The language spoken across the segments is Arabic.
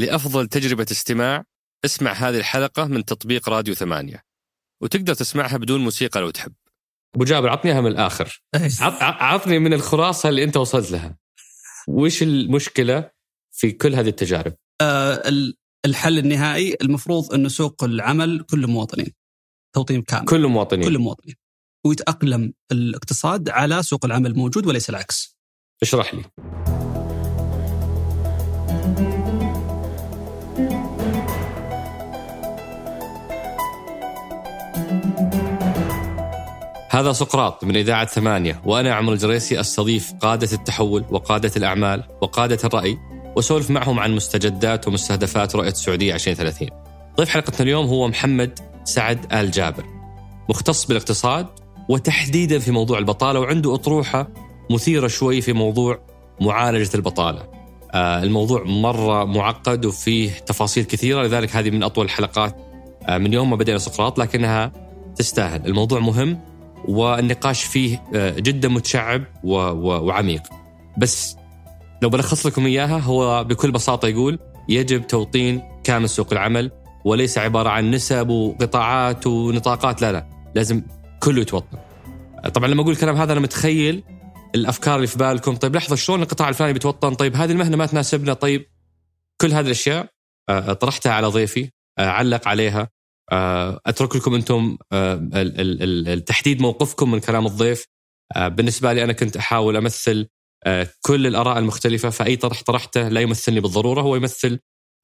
لأفضل تجربة استماع اسمع هذه الحلقة من تطبيق راديو ثمانية. وتقدر تسمعها بدون موسيقى لو تحب. أبو جابر عطنيها من ع- عطني من الخلاصة اللي أنت وصلت لها. وش المشكلة في كل هذه التجارب؟ آه، ال- الحل النهائي المفروض انه سوق العمل كله مواطنين. توطين كامل. كل المواطنين كل مواطنين. ويتأقلم الاقتصاد على سوق العمل الموجود وليس العكس. اشرح لي. هذا سقراط من إذاعة ثمانية وأنا عمرو الجريسي أستضيف قادة التحول وقادة الأعمال وقادة الرأي وأسولف معهم عن مستجدات ومستهدفات رؤية السعودية 2030 ضيف حلقتنا اليوم هو محمد سعد آل جابر مختص بالاقتصاد وتحديدا في موضوع البطالة وعنده أطروحة مثيرة شوي في موضوع معالجة البطالة. آه، الموضوع مرة معقد وفيه تفاصيل كثيرة لذلك هذه من أطول الحلقات آه، من يوم ما بدينا سقراط لكنها تستاهل. الموضوع مهم والنقاش فيه آه، جدا متشعب وعميق. بس لو بلخص لكم إياها هو بكل بساطة يقول يجب توطين كامل سوق العمل وليس عبارة عن نسب وقطاعات ونطاقات لا لا لازم كله يتوطن. طبعا لما أقول الكلام هذا أنا متخيل الأفكار اللي في بالكم. طيب لحظة شلون القطاع الفلاني بيتوطن؟ طيب هذه المهنة ما تناسبنا. طيب كل هذه الأشياء آه، طرحتها على ضيفي آه، علق عليها. أترك لكم أنتم آه، تحديد موقفكم من كلام الضيف آه، بالنسبة لي أنا كنت أحاول أمثل آه، كل الآراء المختلفة فأي طرح طرحته لا يمثلني بالضرورة هو يمثل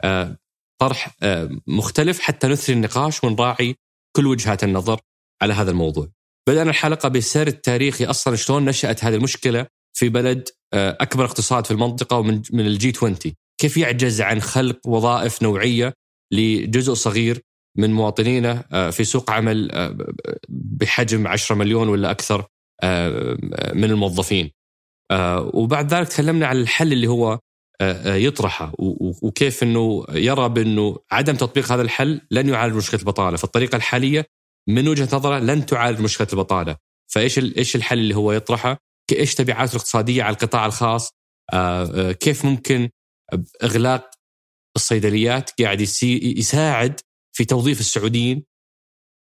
آه، طرح آه، مختلف حتى نثري النقاش ونراعي كل وجهات النظر على هذا الموضوع. بدأنا الحلقة بسرد تاريخي أصلا شلون نشأت هذه المشكلة في بلد آه، أكبر اقتصاد في المنطقة ومن من الجي 20 كيف يعجز عن خلق وظائف نوعية لجزء صغير من مواطنينه آه، في سوق عمل آه، بحجم 10 مليون ولا أكثر آه، من الموظفين وبعد ذلك تكلمنا عن الحل اللي هو يطرحه وكيف إنه يرى بإنه عدم تطبيق هذا الحل لن يعالج مشكلة البطالة، فالطريقة الحالية من وجهة نظره لن تعالج مشكلة البطالة، فإيش إيش الحل اللي هو يطرحه؟ إيش تبعاته الاقتصادية على القطاع الخاص؟ كيف ممكن إغلاق الصيدليات قاعد يساعد في توظيف السعوديين؟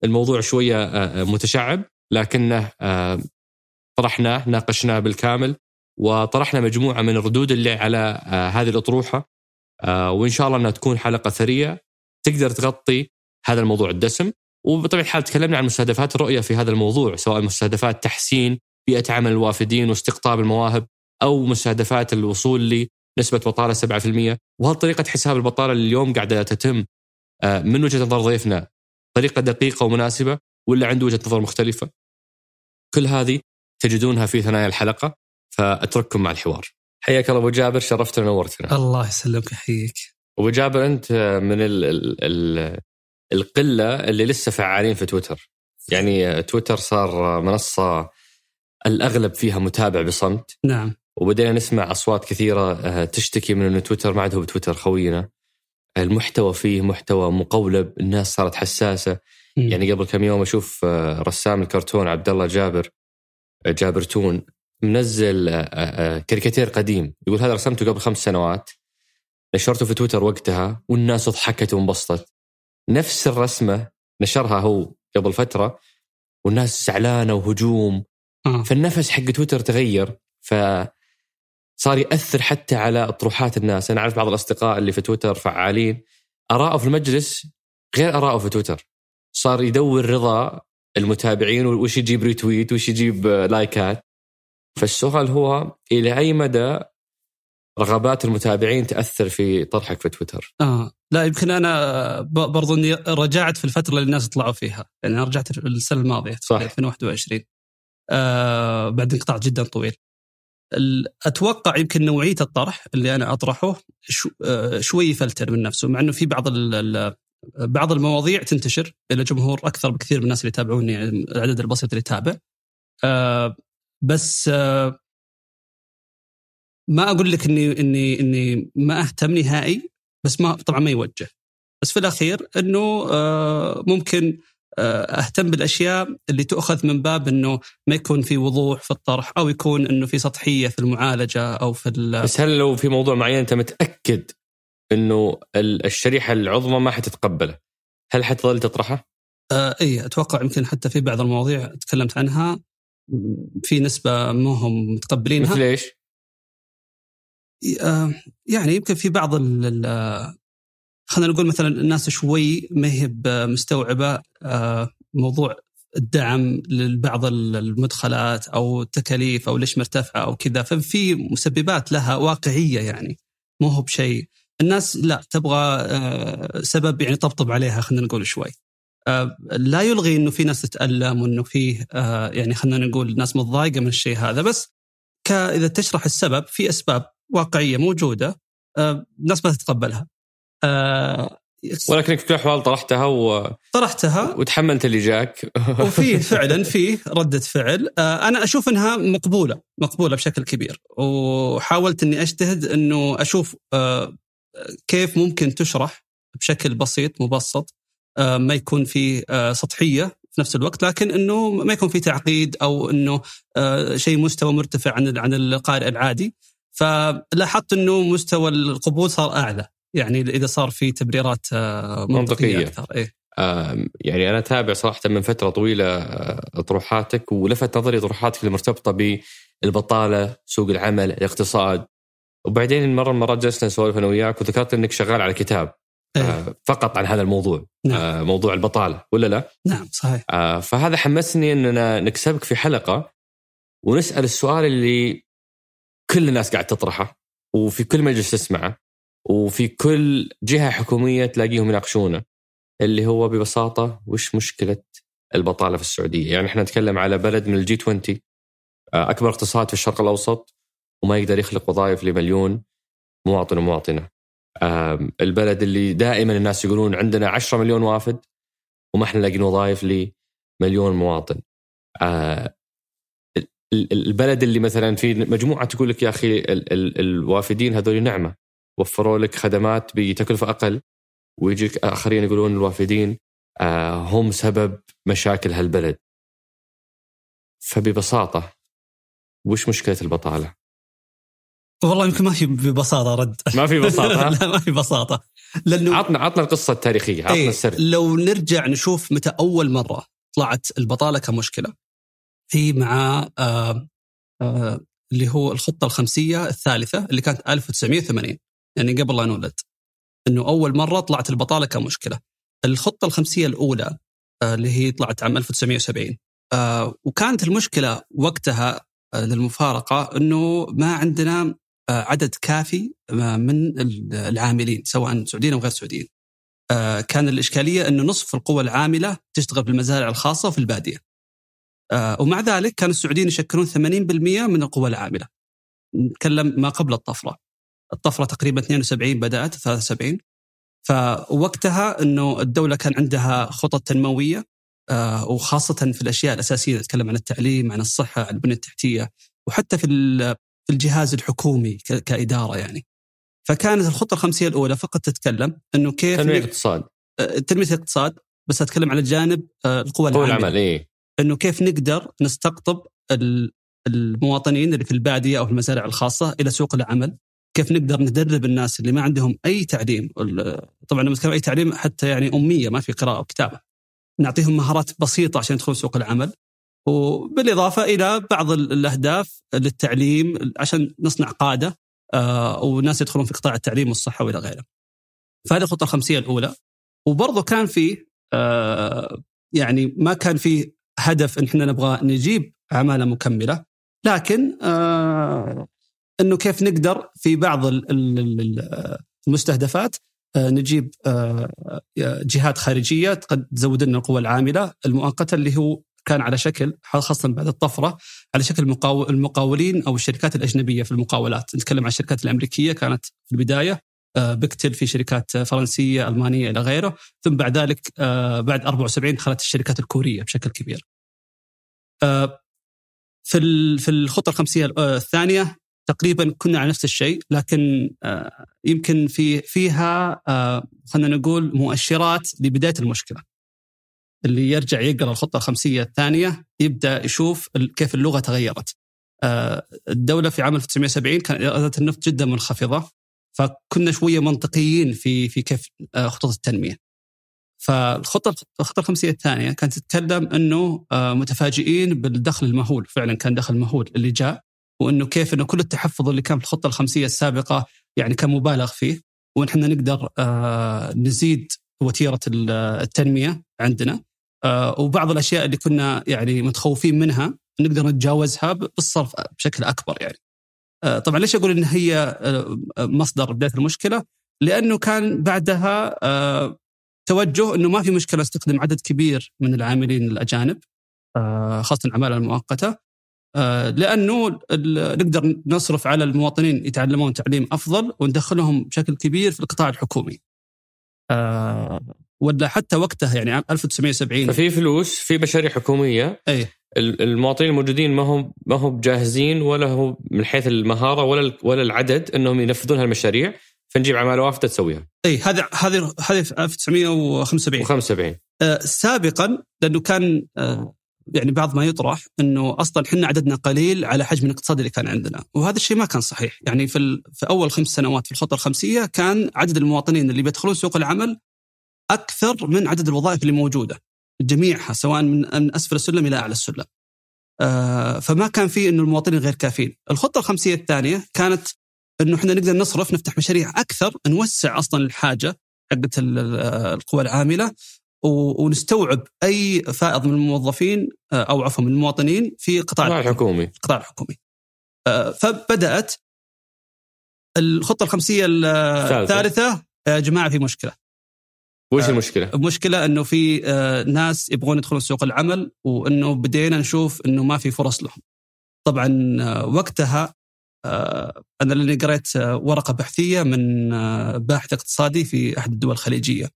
الموضوع شوية آه، آه، متشعب لكنه آه، طرحناه ناقشناه بالكامل وطرحنا مجموعة من الردود اللي على هذه الأطروحة وإن شاء الله أنها تكون حلقة ثرية تقدر تغطي هذا الموضوع الدسم وبطبيعة الحال تكلمنا عن مستهدفات الرؤيه في هذا الموضوع سواء مستهدفات تحسين بيئة عمل الوافدين واستقطاب المواهب أو مستهدفات الوصول لنسبة بطالة 7% وهل طريقة حساب البطالة اليوم قاعدة تتم من وجهة نظر ضيفنا طريقة دقيقة ومناسبة ولا عنده وجهة نظر مختلفة؟ كل هذه تجدونها في ثنايا الحلقة فأترككم مع الحوار. حياك الله أبو جابر شرفتنا ونورتنا. الله يسلمك يحييك أبو جابر أنت من ال ال ال القلة اللي لسه فعالين في تويتر. يعني تويتر صار منصة الأغلب فيها متابع بصمت نعم وبدينا نسمع أصوات كثيرة آه، تشتكي من إنه تويتر ما عاد هو بتويتر خوينا. المحتوى فيه محتوى مقولب، الناس صارت حساسة، مم. يعني قبل كم يوم أشوف آه، رسام الكرتون عبد الله جابر آه، جابرتون منزل آه، كاريكاتير قديم. يقول هذا رسمته قبل خمس سنوات. نشرته في تويتر وقتها والناس ضحكت وانبسطت. نفس الرسمة نشرها هو قبل فترة والناس زعلانة وهجوم. آه. فالنفس حق تويتر تغير. ف صار يأثر حتى على اطروحات الناس. أنا أعرف بعض الأصدقاء اللي في تويتر فعالين أراءه في المجلس غير أراءه في تويتر. صار يدور رضا المتابعين وش يجيب retweet وش يجيب لايكات. فالسؤال هو إلى أي مدى رغبات المتابعين تأثر في طرحك في تويتر؟ آه. لا يمكن أنا برضو إني رجعت في الفترة اللي الناس طلعوا فيها. يعني أنا رجعت السنة الماضية صح. 2021 آه بعد إنقطاع جدا طويل. أتوقع يمكن نوعية الطرح اللي أنا أطرحه آه شوي يفلتر من نفسه مع إنه في بعض بعض المواضيع تنتشر إلى جمهور أكثر بكثير من الناس اللي يتابعوني العدد البسيط اللي يتابع. آه بس آه ما أقول لك اني اني إني ما أهتم نهائي بس ما طبعا ما يوجه. بس في الأخير إنه ممكن أهتم بالأشياء اللي تؤخذ من باب إنه ما يكون في وضوح في الطرح أو يكون إنه في سطحية في المعالجة أو في ال- بس هل لو في موضوع معين أنت متأكد إنه الشريحة العظمى ما حتتقبله هل حتظل تطرحه؟ آه إي أتوقع يمكن حتى في بعض المواضيع تكلمت عنها في نسبة ما هم متقبلينها مثل إيش؟ آه يعني يمكن في بعض خلينا نقول مثلا الناس شوي ما هي مستوعبه آه موضوع الدعم لبعض المدخلات أو التكاليف أو ليش مرتفعة أو كذا. ففي مسببات لها واقعية يعني مو هو بشيء. الناس لا تبغى آه، سبب يعني طبطب عليها خلينا نقول شوي. آه، لا يلغي إنه في ناس تتألم وإنه في آه، يعني خلينا نقول ناس متضايقة من الشيء هذا. بس إذا تشرح السبب في أسباب واقعية موجودة الناس ما تتقبلها. ولكنك في كل الأحوال طرحتها و طرحتها. وتحملت اللي جاك. وفي فعلا في ردة فعل. أنا أشوف إنها مقبولة مقبولة بشكل كبير. وحاولت إني أجتهد إنه أشوف كيف ممكن تشرح بشكل بسيط مبسط آه، ما يكون في آه، سطحية في نفس الوقت لكن إنه ما يكون في تعقيد أو إنه آه، شيء مستوى مرتفع عن عن القارئ العادي. فلاحظت إنه مستوى القبول صار أعلى. يعني إذا صار في تبريرات منطقية, منطقية. أكثر إيه؟ يعني أنا أتابع صراحة من فترة طويلة طروحاتك ولفت نظري طروحاتك المرتبطة بالبطالة، سوق العمل، الاقتصاد، وبعدين مرة من المرات جلسنا نسولف أنا وياك وذكرت إنك شغال على كتاب أيه. آه فقط عن هذا الموضوع نعم. آه موضوع البطالة ولا لا؟ نعم صحيح آه فهذا حمسني إننا نكسبك في حلقة ونسأل السؤال اللي كل الناس قاعد تطرحه وفي كل مجلس تسمعه وفي كل جهة حكومية تلاقيهم يناقشونه اللي هو ببساطة وش مشكلة البطالة في السعودية؟ يعني إحنا نتكلم على بلد من الجي 20 آه، أكبر اقتصاد في الشرق الأوسط وما يقدر يخلق وظائف لمليون مواطن ومواطنة. البلد اللي دائما الناس يقولون عندنا 10 مليون وافد وما إحنا لاقيين وظائف لمليون مواطن. آه، البلد اللي مثلا في مجموعة تقول لك يا أخي الوافدين هذول نعمة وفروا لك خدمات بتكلفة أقل. ويجيك آخرين يقولون الوافدين آه، هم سبب مشاكل هالبلد. فببساطة وش مشكلة البطالة؟ والله يمكن ما في ببساطة رد. ما في بساطه لا ما في بساطة. لأنه عطنا عطنا القصة التاريخية عطنا إيه السر. لو نرجع نشوف متى أول مرة طلعت البطالة كمشكلة في مع آه آه اللي هو الخطة الخمسية الثالثة اللي كانت 1980 يعني قبل لا نولد إنه أول مرة طلعت البطالة كمشكله الخطة الخمسية الأولى آه اللي هي طلعت عام 1970 آه وكانت المشكلة وقتها آه، للمفارقة إنه ما عندنا عدد كافي من العاملين سواء سعوديين أو غير سعوديين. كان الإشكالية إنه نصف القوى العاملة تشتغل في المزارع الخاصة وفي البادية. ومع ذلك كان السعوديين يشكلون 80% من القوى العاملة. نتكلم ما قبل الطفرة. الطفرة تقريبا 72 بدأت 73 فوقتها إنه الدولة كان عندها خطط تنموية وخاصة في الأشياء الأساسية نتكلم عن التعليم عن الصحة عن البنيه التحتية وحتى في في الجهاز الحكومي كإدارة يعني. فكانت الخطة الخمسية الأولى فقط تتكلم إنه كيف تنمية الاقتصاد آه، تنمية الاقتصاد بس أتكلم على الجانب آه، القوى العاملة العمل إيه؟ إنه كيف نقدر نستقطب المواطنين اللي في البادية أو في المزارع الخاصة إلى سوق العمل كيف نقدر ندرب الناس اللي ما عندهم أي تعليم؟ طبعا لما نتكلم أي تعليم حتى يعني أمية ما في قراءة وكتابه نعطيهم مهارات بسيطة عشان يدخلون سوق العمل. وبالإضافة إلى بعض الأهداف للتعليم عشان نصنع قادة آه، وناس يدخلون في قطاع التعليم والصحة وإلى غيره. فهذه الخطه الخمسية الأولى. وبرضه كان في آه، يعني ما كان في هدف إن إحنا نبغى نجيب عمالة مكملة. لكن آه، إنه كيف نقدر في بعض المستهدفات نجيب جهات خارجية قد تزود لنا القوى العاملة. المؤقتة اللي هو كان على شكل خاصة بعد الطفرة على شكل المقاولين أو الشركات الأجنبية في المقاولات. نتكلم عن الشركات الأمريكية كانت في البداية آه، بكتل في شركات فرنسية ألمانية إلى غيره. ثم بعد ذلك آه، بعد 74 دخلت الشركات الكورية بشكل كبير. آه، في في الخطة الخمسية الثانية تقريبا كنا على نفس الشيء لكن يمكن في فيها خلينا نقول مؤشرات لبداية المشكلة. اللي يرجع يقرأ الخطة الخمسية الثانية يبدأ يشوف كيف اللغة تغيرت. آه، الدولة في عام 1970 كان ايرادات النفط جدا منخفضة فكنا شوية منطقيين في في كيف آه، خطط التنمية. فالخطة الخطة الخمسية الثانية كانت تتكلم إنه آه، متفاجئين بالدخل المهول فعلا كان دخل مهول اللي جاء وإنه كيف إنه كل التحفظ اللي كان في الخطة الخمسية السابقة يعني كان مبالغ فيه ونحن نقدر آه، نزيد وتيرة التنمية عندنا وبعض الأشياء اللي كنا يعني متخوفين منها نقدر نتجاوزها بالصرف بشكل أكبر يعني. طبعا ليش أقول إن هي مصدر بداية المشكلة؟ لأنه كان بعدها توجه إنه ما في مشكلة استخدم عدد كبير من العاملين الأجانب آه، خاصة العمالة المؤقتة آه، لأنه نقدر نصرف على المواطنين يتعلمون تعليم أفضل وندخلهم بشكل كبير في القطاع الحكومي. آه، ولا حتى وقتها يعني عام 1970 ففي فلوس في مشاريع حكومية. أي. المواطنين الموجودين ما هم ما هم جاهزين ولا هو من حيث المهارة ولا ولا العدد إنهم ينفذون هالمشاريع. فنجيب عماله وافده تسويها. أي هذا هذه هذه في 1975 75 آه سابقا لأنه كان آه يعني بعض ما يطرح إنه أصلا إحنا عددنا قليل على حجم الاقتصاد اللي كان عندنا، وهذا الشيء ما كان صحيح، يعني في في أول خمس سنوات في الخطة الخمسية كان عدد المواطنين اللي بيدخلون سوق العمل أكثر من عدد الوظائف اللي موجودة. جميعها سواء من أسفل السلم إلى أعلى السلم. آه فما كان في إنه المواطنين غير كافيين، الخطة الخمسية الثانية كانت إنه إحنا نقدر نصرف نفتح مشاريع أكثر نوسع أصلا الحاجة حقت القوى العاملة. ونستوعب أي فائض من الموظفين آه، أو عفوا من المواطنين في قطاع الحكومي. القطاع الحكومي. آه، فبدأت الخطة الخمسية الثالثة. يا جماعة في مشكلة. وش آه، المشكلة؟ المشكلة إنه في ناس يبغون يدخلون سوق العمل وإنه بدينا نشوف إنه ما في فرص لهم. طبعا وقتها آه، أنا لأني قريت آه، ورقة بحثية من آه، باحث اقتصادي في أحد الدول الخليجية.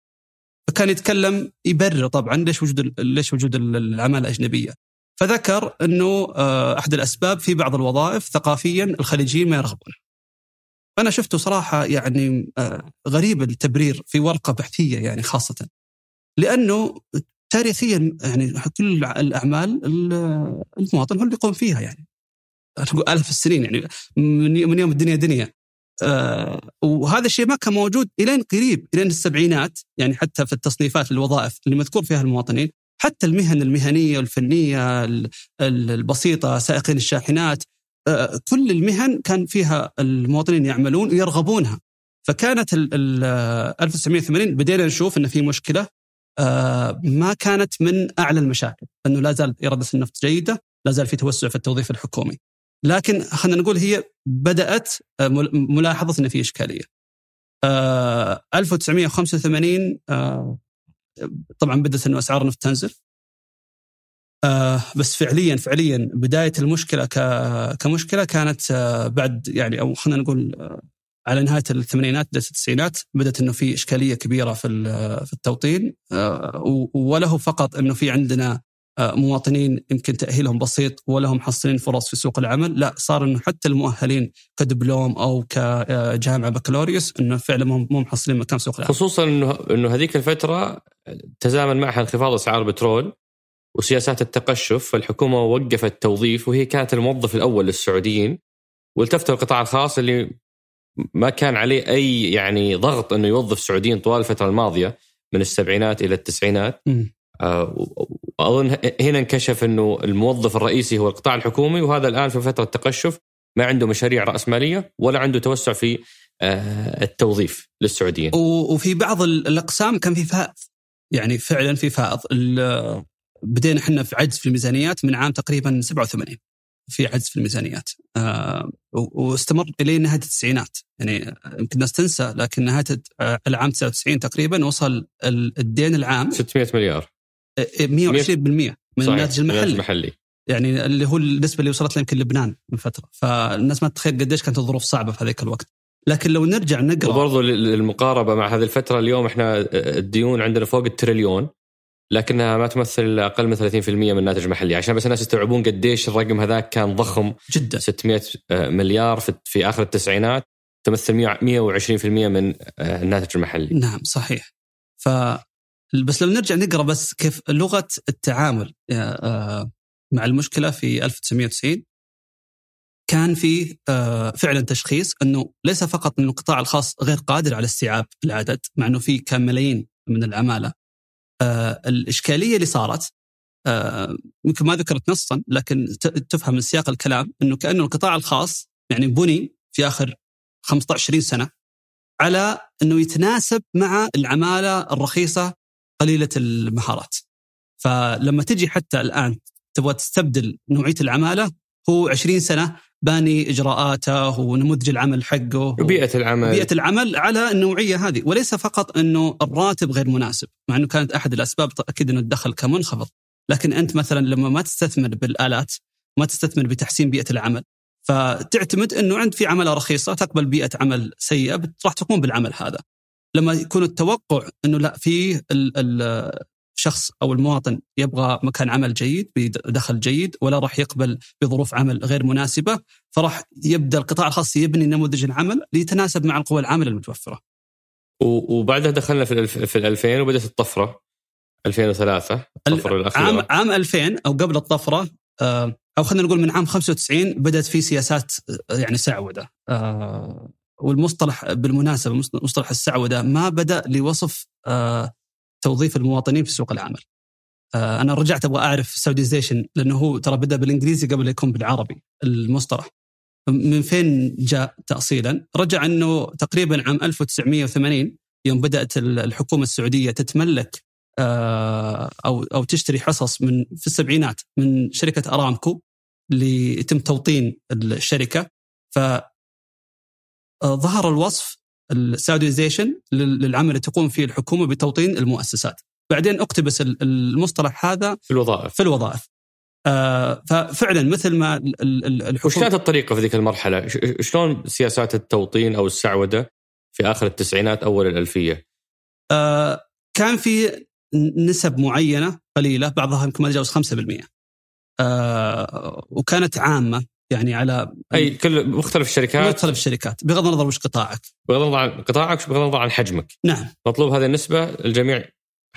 فكان يتكلم يبرر طبعا ليش وجود ليش وجود العمالة الأجنبية. فذكر إنه أحد الأسباب في بعض الوظائف ثقافيا الخليجيين ما يرغبون. أنا شفته صراحة يعني غريب التبرير في ورقة بحثية يعني خاصة. لأنه تاريخيا يعني كل الأعمال المواطن هو اللي يقوم فيها يعني. آلاف السنين يعني من يوم الدنيا دنيا. آه وهذا الشيء ما كان موجود إلين قريب إلين السبعينات يعني حتى في التصنيفات الوظائف اللي مذكور فيها المواطنين حتى المهن المهنية والفنية البسيطة سائقين الشاحنات آه كل المهن كان فيها المواطنين يعملون ويرغبونها. فكانت ال 1980 بدينا نشوف إن في مشكلة آه ما كانت من أعلى المشاكل إنه لا زال إرادة النفط جيدة لا زال في توسع في التوظيف الحكومي. لكن خلينا نقول هي بدأت آه، ملاحظه ان في إشكالية. 1985 آه، آه، طبعا بدات إنه أسعار النفط تنزل. بس فعليا فعليا بداية المشكلة كمشكلة كانت بعد يعني أو خلينا نقول على نهاية الثمانينات بداية التسعينات بدأت إنه في إشكالية كبيرة في في التوطين وله فقط إنه في عندنا مواطنين يمكن تأهيلهم بسيط ولا هم محصلين فرص في سوق العمل. لا صار إنه حتى المؤهلين كدبلوم أو كجامعة بكالوريوس إنه فعلا مو محصلين مكان سوق العمل. خصوصا انه إنه هذيك الفترة تزامن معها انخفاض اسعار البترول وسياسات التقشف فالحكومة وقفت توظيف وهي كانت الموظف الأول للسعوديين والتفت القطاع الخاص اللي ما كان عليه أي يعني ضغط إنه يوظف سعوديين طوال الفترة الماضية من السبعينات إلى التسعينات. م. وأظن هنا انكشف إنه الموظف الرئيسي هو القطاع الحكومي وهذا الآن في فترة تقشف ما عنده مشاريع رأسمالية ولا عنده توسع في آه، التوظيف للسعوديين. وفي بعض الأقسام كان في فائض. يعني فعلا في فائض. بدينا إحنا في عجز في الميزانيات من عام تقريبا 87 في عجز في الميزانيات. آه واستمر إلى نهاية التسعينات. يعني يمكن الناس تنسى لكن نهاية آه، العام 99 تقريبا وصل الدين العام. 600 مليار. 120% من الناتج المحلي. المحلي. يعني اللي هو النسبة اللي وصلت يمكن لبنان من فترة. فالناس ما تتخيل قديش كانت الظروف صعبة في هذيك الوقت. لكن لو نرجع نقرا وبرضه للمقاربه مع هذه الفترة اليوم إحنا الديون عندنا فوق التريليون لكنها ما تمثل أقل من 30% من الناتج المحلي عشان بس الناس يستوعبون قديش الرقم هذاك كان ضخم. جدا. 600 مليار في, في آخر التسعينات تمثل 120% من آه، الناتج المحلي. نعم صحيح. ف بس لو نرجع نقرأ بس كيف لغة التعامل آه، مع المشكلة في 1990 كان في آه، فعلا تشخيص إنه ليس فقط إنه القطاع الخاص غير قادر على استيعاب العدد مع إنه في كان ملايين من العماله آه، الإشكالية اللي صارت يمكن ما ذكرت نصا لكن تفهم من سياق الكلام إنه كأنه القطاع الخاص يعني بني في آخر 15 20 سنة على إنه يتناسب مع العمالة الرخيصة قليلة المهارات. فلما تجي حتى الآن تبغى تستبدل نوعية العمالة هو 20 سنة باني إجراءاته ونموذج العمل حقه وبيئة العمل. بيئه العمل على النوعية هذه. وليس فقط إنه الراتب غير مناسب مع إنه كانت أحد الأسباب أكيد إنه الدخل كان منخفض لكن أنت مثلا لما ما تستثمر بالآلات ما تستثمر بتحسين بيئة العمل فتعتمد إنه عند في عملة رخيصة تقبل بيئة عمل سيئة راح تقوم بالعمل هذا. لما يكون التوقع إنه لا في الشخص أو المواطن يبغى مكان عمل جيد بدخل جيد ولا راح يقبل بظروف عمل غير مناسبة فراح يبدأ القطاع الخاص يبني نموذج العمل ليتناسب مع القوى العاملة المتوفرة. وبعدها دخلنا في في ال 2000 وبدأت الطفرة. 2003 الطفرة الأخيرة. عام عام 2000 أو قبل الطفرة آه، أو خلينا نقول من عام 95 بدأت في سياسات آه، يعني سعودة. آه، والمصطلح بالمناسبة مصطلح السعودة ما بدأ لوصف توظيف المواطنين في سوق العمل. أنا رجعت أبغى أعرف سعوديزيشن لأنه هو ترى بدأ بالإنجليزي قبل يكون بالعربي المصطلح. من فين جاء تاصيلا؟ رجع أنه تقريبا عام 1980 يوم بدأت الحكومة السعودية تتملك آه، أو أو تشتري حصص من في السبعينات من شركة أرامكو ليتم توطين الشركة آه، ظهر الوصف السعوديزيشن للعمل اللي تقوم فيه الحكومة بتوطين المؤسسات. بعدين اقتبس المصطلح هذا في الوظائف. في الوظائف. آه ففعلا مثل ما الحكومة وش كانت الطريقة في ذيك المرحلة؟ شلون سياسات التوطين أو السعودة في آخر التسعينات أول الألفية؟ آه كان في نسب معينة قليلة بعضها يمكن ما تجاوز 5% آه وكانت عامة. يعني على أي كل مختلف الشركات؟ مختلف الشركات. بغض النظر وش قطاعك. بغض النظر عن قطاعك بغض النظر عن حجمك. نعم. مطلوب هذه النسبة الجميع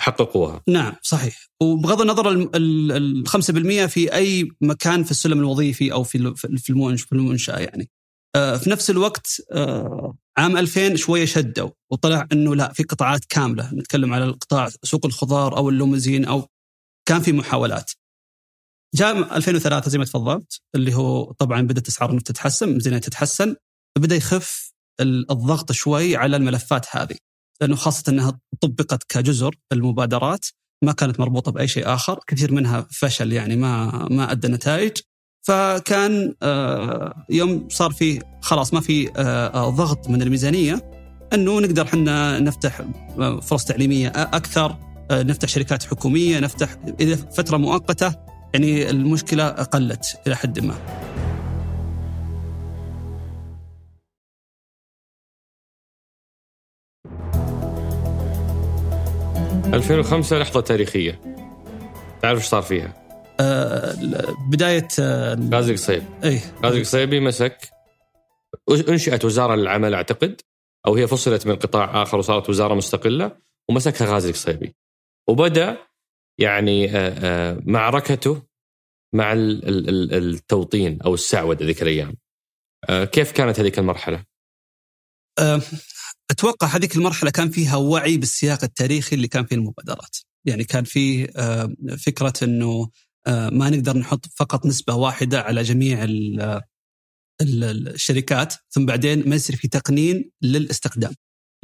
حققوها نعم صحيح. وبغض النظر ال 5% في أي مكان في السلم الوظيفي أو في في المنشأة يعني. آه، في نفس الوقت آه، عام 2000 شوية شدوا وطلع إنه لا في قطاعات كاملة. نتكلم على القطاع سوق الخضار أو اللومزين أو كان في محاولات. جاء 2003 زي ما تفضلت اللي هو طبعا بدأت أسعار النفط تتحسن الميزانيه تتحسن فبدأ يخف الضغط شوي على الملفات هذه لأنه خاصة إنها طبقت كجزر المبادرات ما كانت مربوطة بأي شيء آخر كثير منها فشل يعني ما ما أدى نتائج. فكان آه، يوم صار في خلاص ما في آه، آه، ضغط من الميزانية إنه نقدر إحنا نفتح فرص تعليمية أكثر نفتح شركات حكومية نفتح إذا فترة مؤقتة يعني المشكلة قلت إلى حد ما. ألفين وخمسة لحظة تاريخية. تعرف إيش صار فيها؟ آه، بداية آه، غازي قصيب. اي غازي قصيبي مسك أنشئت وزارة للعمل أعتقد أو هي فصلت من قطاع آخر وصارت وزارة مستقلة ومسكها غازي القصيبي. وبدأ يعني آه، معركته مع التوطين أو السعودة ذيك الأيام. كيف كانت هذيك المرحلة؟ أتوقع هذيك المرحلة كان فيها وعي بالسياق التاريخي اللي كان فيه المبادرات. يعني كان فيه فكرة إنه آه، ما نقدر نحط فقط نسبة واحدة على جميع الشركات ثم بعدين ما يصير في تقنين للاستخدام.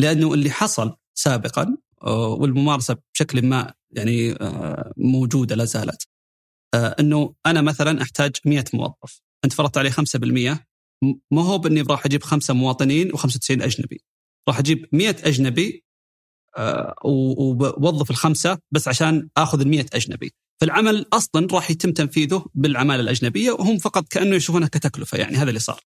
لأنه اللي حصل سابقا آه، والممارسة بشكل ما يعني آه، موجودة لا زالت. أنه أنا مثلا أحتاج 100 موظف. أنت فرضت عليه 5% ما هو بإني راح أجيب خمسة مواطنين و95 أجنبي. راح أجيب 100 أجنبي ووظف الخمسة بس عشان آخذ ال 100 أجنبي. فالعمل أصلا راح يتم تنفيذه بالعمالة الأجنبية وهم فقط كأنه يشوفونها كتكلفة يعني هذا اللي صار.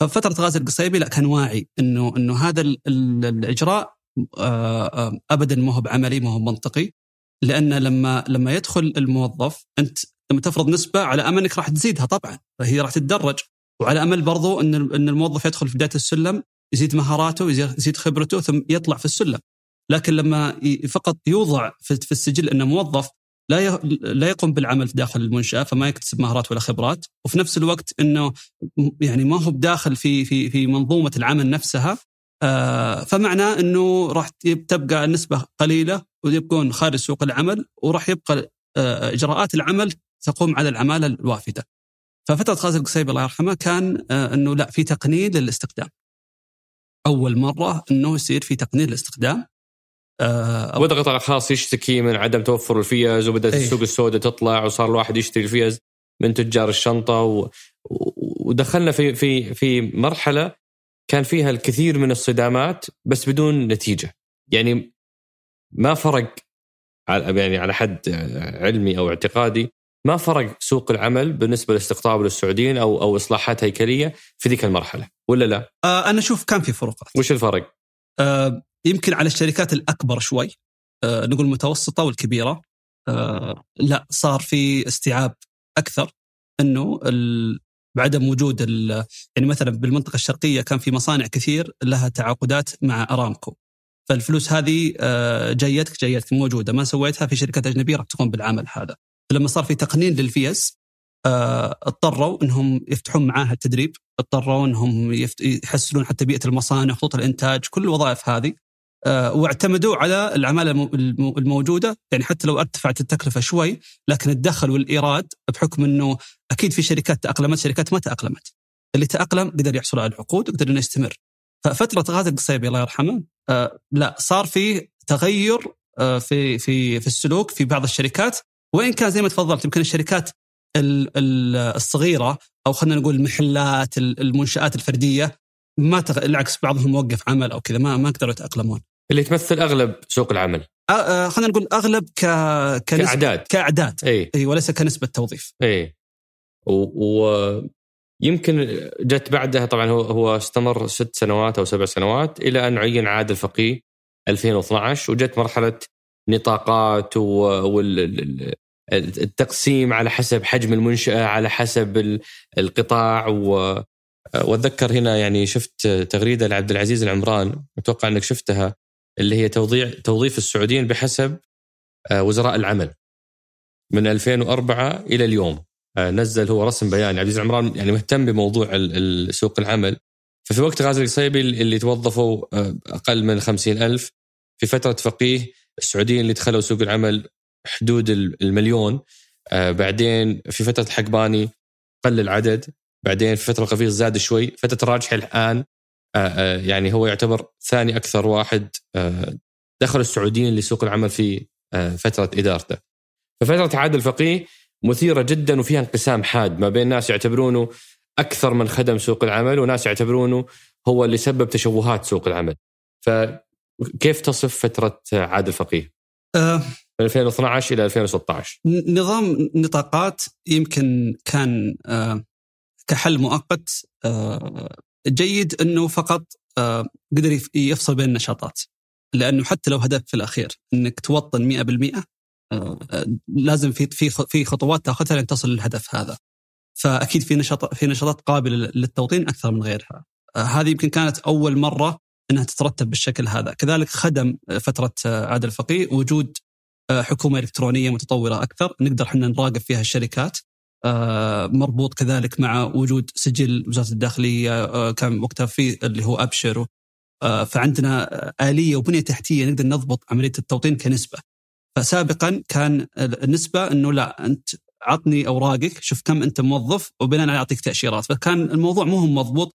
ففترة غازي القصيبي لا كان واعي انه إنه هذا الإجراء آه، آه، ابدا ما هو بعملي ما هو منطقي. لأن لما لما يدخل الموظف أنت لما تفرض نسبة على أمل إنك راح تزيدها طبعا فهي راح تتدرج. وعلى أمل برضو إن إن الموظف يدخل في بداية السلم يزيد مهاراته يزيد خبرته ثم يطلع في السلم. لكن لما فقط يوضع في السجل إنه موظف لا لا يقوم بالعمل داخل المنشأة فما يكتسب مهارات ولا خبرات. وفي نفس الوقت إنه يعني ما هو بداخل في في في منظومة العمل نفسها آه، فمعناه إنه راح تبقى النسبة قليلة ويبقون خارج سوق العمل وراح يبقى آه، إجراءات العمل تقوم على العمالة الوافدة. ففترة خالد القصيبي الله يرحمه كان آه، إنه لا في تقنين للاستخدام. أول مرة إنه يصير في تقنين للاستخدام القطاع الخاص يشتكي من عدم توفر الفيز وبدأت إيه. السوق السوداء تطلع وصار الواحد يشتري الفيز من تجار الشنطة و... ودخلنا في في في مرحلة كان فيها الكثير من الصدامات بس بدون نتيجة يعني ما فرق يعني على حد علمي أو اعتقادي ما فرق سوق العمل بالنسبة لاستقطاب للسعوديين أو أو إصلاحات هيكلية في ذيك المرحلة ولا لا؟ آه أنا أشوف كان في فروقات. وش الفرق؟ آه يمكن على الشركات الأكبر شوي آه نقول المتوسطة والكبيرة آه لا صار في استيعاب أكثر إنه بعدم وجود يعني مثلا بالمنطقة الشرقية كان في مصانع كثير لها تعاقدات مع أرامكو. فالفلوس هذه آه، جايتك جايتك موجودة. ما سويتها في شركات أجنبية راح تقوم بالعمل هذا. فلما صار في تقنين للفيز آه، اضطروا إنهم يفتحون معاها التدريب. اضطروا إنهم يحسنون حتى بيئة المصانع خطوط الإنتاج كل الوظائف هذه. واعتمدوا على العماله الموجودة. يعني حتى لو ارتفعت التكلفة شوي لكن الدخل والإيراد بحكم إنه أكيد في شركات تأقلمت شركات ما تأقلمت. اللي تأقلم قدر يحصل على العقود وقدر إنه يستمر. ففترة غازي القصيبي الله يرحمه آه لا صار في تغير آه في في في السلوك في بعض الشركات. وين كان زي ما تفضلت يمكن الشركات الصغيرة أو خلينا نقول المحلات المنشآت الفردية ما تغ... بالعكس بعضهم وقف عمل أو كذا ما ما قدروا يتأقلمون. اللي تمثل أغلب سوق العمل. خلينا نقول أغلب ك كنسبة... كأعداد. كأعداد. إي. إي وليس كنسبة توظيف. إي. ويمكن و... جت بعدها طبعا هو هو استمر ست سنوات أو سبع سنوات إلى أن عين عادل فقيه 2012 وجت مرحلة نطاقات والتقسيم على حسب حجم المنشأة على حسب القطاع و وأتذكر هنا يعني شفت تغريدة لعبد العزيز العمران أتوقع إنك شفتها. اللي هي توضيع توظيف السعوديين بحسب آه، وزراء العمل. من 2004 إلى اليوم آه، نزل هو رسم بيان. عبد العزيز العمران يعني مهتم بموضوع سوق العمل. ففي وقت غازي القصيبي اللي توظفوا آه، أقل من خمسين ألف في فترة فقيه السعوديين اللي دخلوا سوق العمل حدود المليون. بعدين في فترة الحقباني قل العدد. بعدين في فترة القفيز زاد شوي. فترة الراجحي الآن يعني هو يعتبر ثاني أكثر واحد آه، دخل السعوديين لسوق العمل في فترة إدارته. ففترة عادل فقيه مثيرة جدا وفيها انقسام حاد ما بين ناس يعتبرونه أكثر من خدم سوق العمل وناس يعتبرونه هو اللي سبب تشوهات سوق العمل. فكيف تصف فترة عادل فقيه؟ أه من 2012 إلى 2016 نظام نطاقات يمكن كان أه كحل مؤقت آه، جيد إنه فقط آه، قدر يفصل بين النشاطات لأنه حتى لو هدف في الأخير إنك توطن 100% آه، لازم في في في خطوات تاخذها لين تصل للهدف هذا. فأكيد في نشاط في نشاطات قابلة للتوطين أكثر من غيرها. هذه يمكن كانت أول مرة إنها تترتب بالشكل هذا، كذلك خدم فترة عادل الفقيه وجود حكومة إلكترونية متطورة أكثر، نقدر إحنا نراقب فيها الشركات آه، مربوط كذلك مع وجود سجل وزارة الداخلية آه، كان وقتها في اللي هو أبشر. آه، فعندنا آلية وبنية تحتية نقدر نضبط عملية التوطين كنسبة. فسابقا كان النسبة إنه لا أنت عطني أوراقك شوف كم أنت موظف وبناء عليه أعطيك تأشيرات. فكان الموضوع مو مضبوط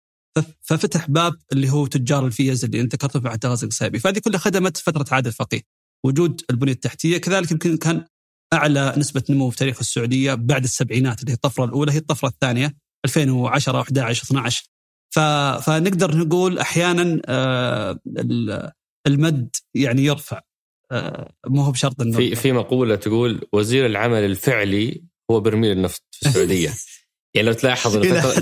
ففتح باب اللي هو تجار الفيز اللي أنت ذكرته بعد غازي القصيبي فهذه كلها خدمت فترة عادل فقيه. وجود البنية التحتية كذلك يمكن كان أعلى نسبة نمو في تاريخ السعودية بعد السبعينات اللي هي الطفرة الأولى هي الطفرة الثانية 2010 11 12 فنقدر نقول أحيانا آه، المد يعني يرفع آه، مو هو بشرط إنه في في مقولة تقول وزير العمل الفعلي هو برميل النفط في السعودية. يعني لو تلاحظ فتره,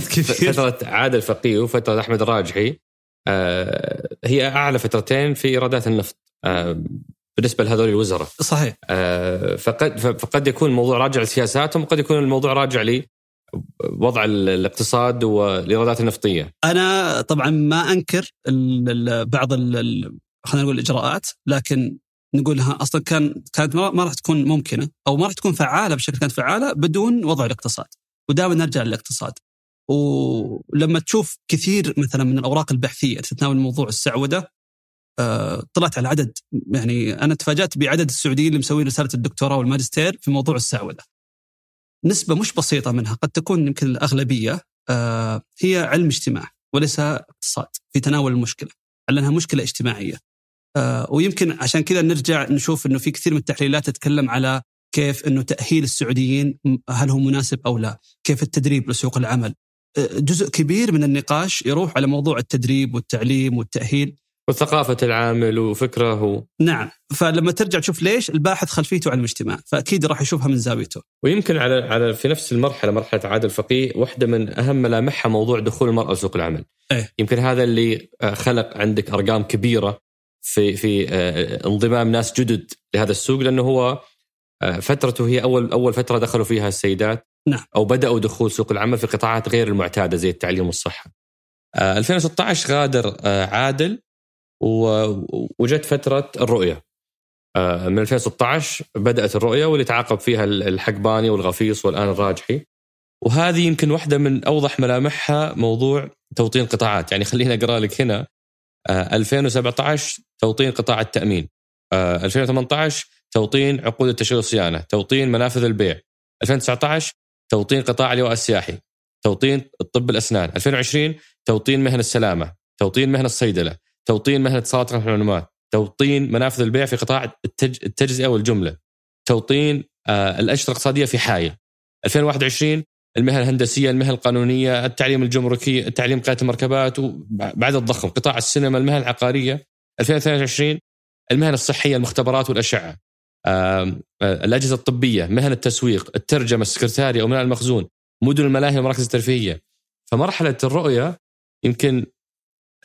فترة عادل فقيه وفترة أحمد الراجحي آه، هي أعلى فترتين في إيرادات النفط. بالنسبة لهذول الوزراء. صحيح. آه فقد فقد يكون الموضوع راجع لسياساتهم وقد يكون الموضوع راجع لي وضع الاقتصاد والإيرادات النفطية. أنا طبعا ما أنكر بعض خلينا نقول الإجراءات لكن نقولها أصلا كان كانت ما راح تكون ممكنة أو ما راح تكون فعالة بشكل كانت فعالة بدون وضع الاقتصاد. ودائما نرجع للاقتصاد. ولما تشوف كثير مثلا من الأوراق البحثية تتناول موضوع السعودة طلعت على عدد يعني أنا تفاجأت بعدد السعوديين اللي مسوين رسالة الدكتوراه والماجستير في موضوع السعودة. نسبة مش بسيطة منها قد تكون يمكن الأغلبية آه، هي علم اجتماع وليس اقتصاد في تناول المشكلة لأنها مشكلة اجتماعية. آه، ويمكن عشان كذا نرجع نشوف إنه في كثير من التحليلات تتكلم على كيف إنه تأهيل السعوديين هل هو مناسب أو لا؟ كيف التدريب لسوق العمل؟ جزء كبير من النقاش يروح على موضوع التدريب والتعليم والتأهيل وثقافة العامل وفكره. و... نعم. فلما ترجع تشوف ليش الباحث خلفيته على المجتمع فأكيد راح يشوفها من زاويته. ويمكن على على في نفس المرحلة مرحلة عادل الفقيه واحدة من أهم ملامحها موضوع دخول المرأة لسوق العمل. إيه؟ يمكن هذا اللي آه، خلق عندك أرقام كبيرة في في آه، انضمام ناس جدد لهذا السوق لأنه هو آه، فترته هي أول أول فترة دخلوا فيها السيدات. نعم. أو بدأوا دخول سوق العمل في قطاعات غير المعتادة زي التعليم والصحة. 2016 غادر عادل وجت فترة الرؤية. آه، من 2016 بدأت الرؤية واللي تعاقب فيها الحقباني والغفيص والآن الراجحي. وهذه يمكن واحدة من أوضح ملامحها موضوع توطين قطاعات. يعني خليني أقرأ لك هنا. 2017 آه، توطين قطاع التأمين. 2018 آه، توطين عقود التشغيل والصيانه توطين منافذ البيع. 2019 توطين قطاع اللواء السياحي. توطين الطب الأسنان. 2020 توطين مهن السلامة. توطين مهن الصيدلة. توطين مهنة اتصالات المعلومات توطين منافذ البيع في قطاع التجزئة والجملة توطين آه، الأشرطة الاقتصادية في حائل 2021 المهن الهندسية المهن القانونية التعليم الجمركي التعليم قيادة المركبات وبعد الضخم قطاع السينما المهن العقارية. 2022 المهن الصحية المختبرات والأشعة. آه، الأجهزة الطبية مهن التسويق الترجمة السكرتارية امناء المخزون مدن الملاهي والمراكز الترفيهية. فمرحلة الرؤية يمكن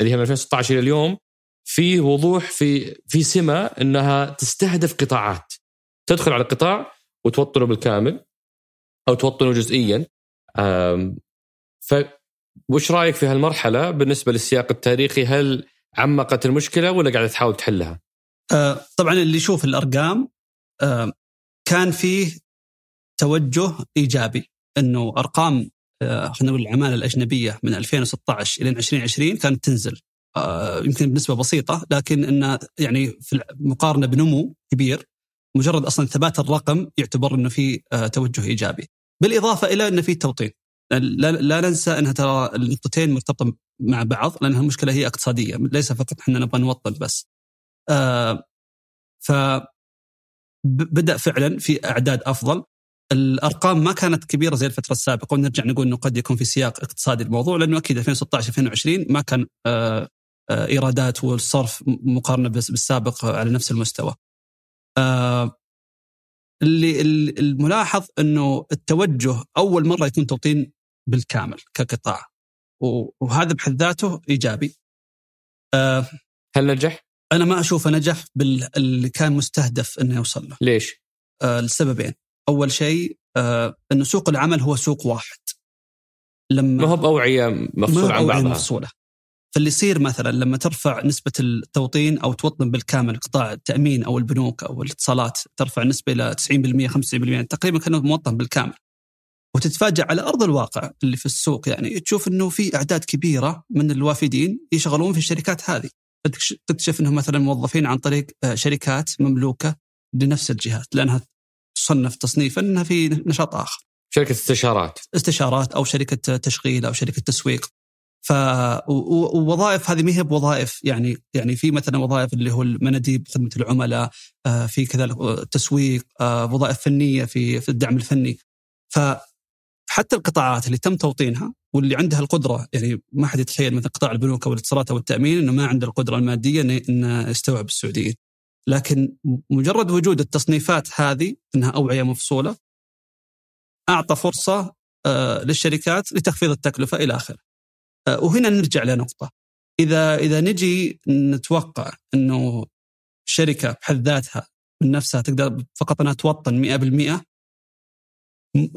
اللي هي من 2016 إلى اليوم في وضوح في في سمة إنها تستهدف قطاعات. تدخل على القطاع وتوطنه بالكامل أو توطنه جزئيا. ف وش رأيك في هالمرحلة بالنسبة للسياق التاريخي؟ هل عمقت المشكلة ولا قاعدة تحاول تحلها؟ آه طبعا اللي يشوف الأرقام آه كان فيه توجه إيجابي إنه أرقام خلينا نقول العمالة الأجنبية من 2016 إلى 2020 كانت تنزل. آه، يمكن بنسبة بسيطة لكن انه يعني في المقارنه بنمو كبير مجرد أصلا ثبات الرقم يعتبر إنه في آه، توجه إيجابي. بالإضافة إلى انه في توطين لا, لا ننسى إنها ترى النقطتين مرتبطة مع بعض لأنها المشكلة هي اقتصادية ليس فقط إحنا نبغى نوطن بس. ف بدأ فعلا في أعداد أفضل. الأرقام ما كانت كبيرة زي الفترة السابقة ونرجع نقول إنه قد يكون في سياق اقتصادي الموضوع لأنه أكيد 2016 2020 ما كان آه، آه، إيرادات والصرف مقارنة بالسابق على نفس المستوى. آه، اللي الملاحظ إنه التوجه أول مرة يكون توطين بالكامل كقطاع وهذا بحد ذاته إيجابي. هل نجح؟ أنا ما أشوفه نجح باللي كان مستهدف إنه يوصل له. ليش؟ لسببين. أول شيء آه انه سوق العمل هو سوق واحد. لما ما هو بأوعية مفصول عن بعضها. مفصولة. فاللي يصير مثلا لما ترفع نسبة التوطين أو توطن بالكامل قطاع التأمين أو البنوك أو الاتصالات ترفع النسبة إلى 90% 95% تقريبا كأنه موطن بالكامل. وتتفاجأ على أرض الواقع اللي في السوق يعني تشوف إنه في أعداد كبيرة من الوافدين يشغلون في الشركات هذه. تكتشف إنهم مثلا موظفين عن طريق آه، شركات مملوكة لنفس الجهات لأنها تصنف تصنيفا إنها في نشاط آخر. شركة استشارات. استشارات أو شركة تشغيل أو شركة تسويق. ف ووظائف هذه ما هي بوظائف يعني يعني في مثلا وظائف اللي هو المناديب خدمة العملاء آه، في كذلك تسويق آه، وظائف فنية في في الدعم الفني ف حتى القطاعات اللي تم توطينها واللي عندها القدرة يعني ما حد يتخيل مثل قطاع البنوك أو الاتصالات أو التأمين إنه ما عنده القدرة المادية إنه يستوعب السعوديين. لكن مجرد وجود التصنيفات هذه إنها أوعية مفصولة أعطى فرصة آه، للشركات لتخفيض التكلفة إلى آخره. آه، وهنا نرجع لنقطة إذا إذا نجي نتوقع إنه شركة بحد ذاتها من نفسها تقدر فقط أنها توطن 100%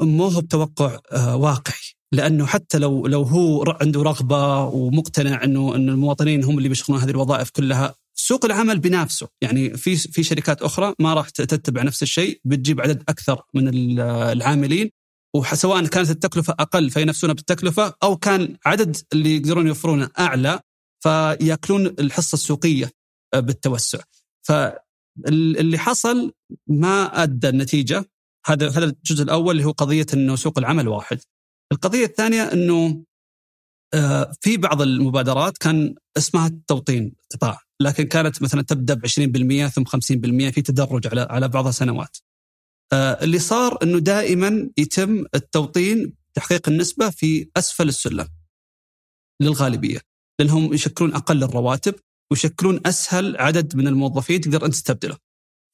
مو هو بتوقع آه، واقعي لأنه حتى لو لو هو عنده رغبة ومقتنع إنه إن المواطنين هم اللي بيشغلون هذه الوظائف كلها سوق العمل بنفسه يعني في في شركات أخرى ما راح تتبع نفس الشيء بتجيب عدد أكثر من العاملين وسواء كانت التكلفة أقل فينافسون بالتكلفة أو كان عدد اللي يقدرون يوفرونه أعلى فيأكلون الحصة السوقية بالتوسع. فاللي حصل ما أدى النتيجة هذا هذا الجزء الأول اللي هو قضية إنه سوق العمل واحد. القضية الثانية إنه آه، في بعض المبادرات كان اسمها التوطين قطاع لكن كانت مثلا تبدأ ب 20% ثم 50% في تدرج على على بعض السنوات. آه، اللي صار إنه دائما يتم التوطين تحقيق النسبة في أسفل السلم للغالبية لأنهم يشكلون أقل الرواتب ويشكلون أسهل عدد من الموظفين تقدر أنت تستبدله.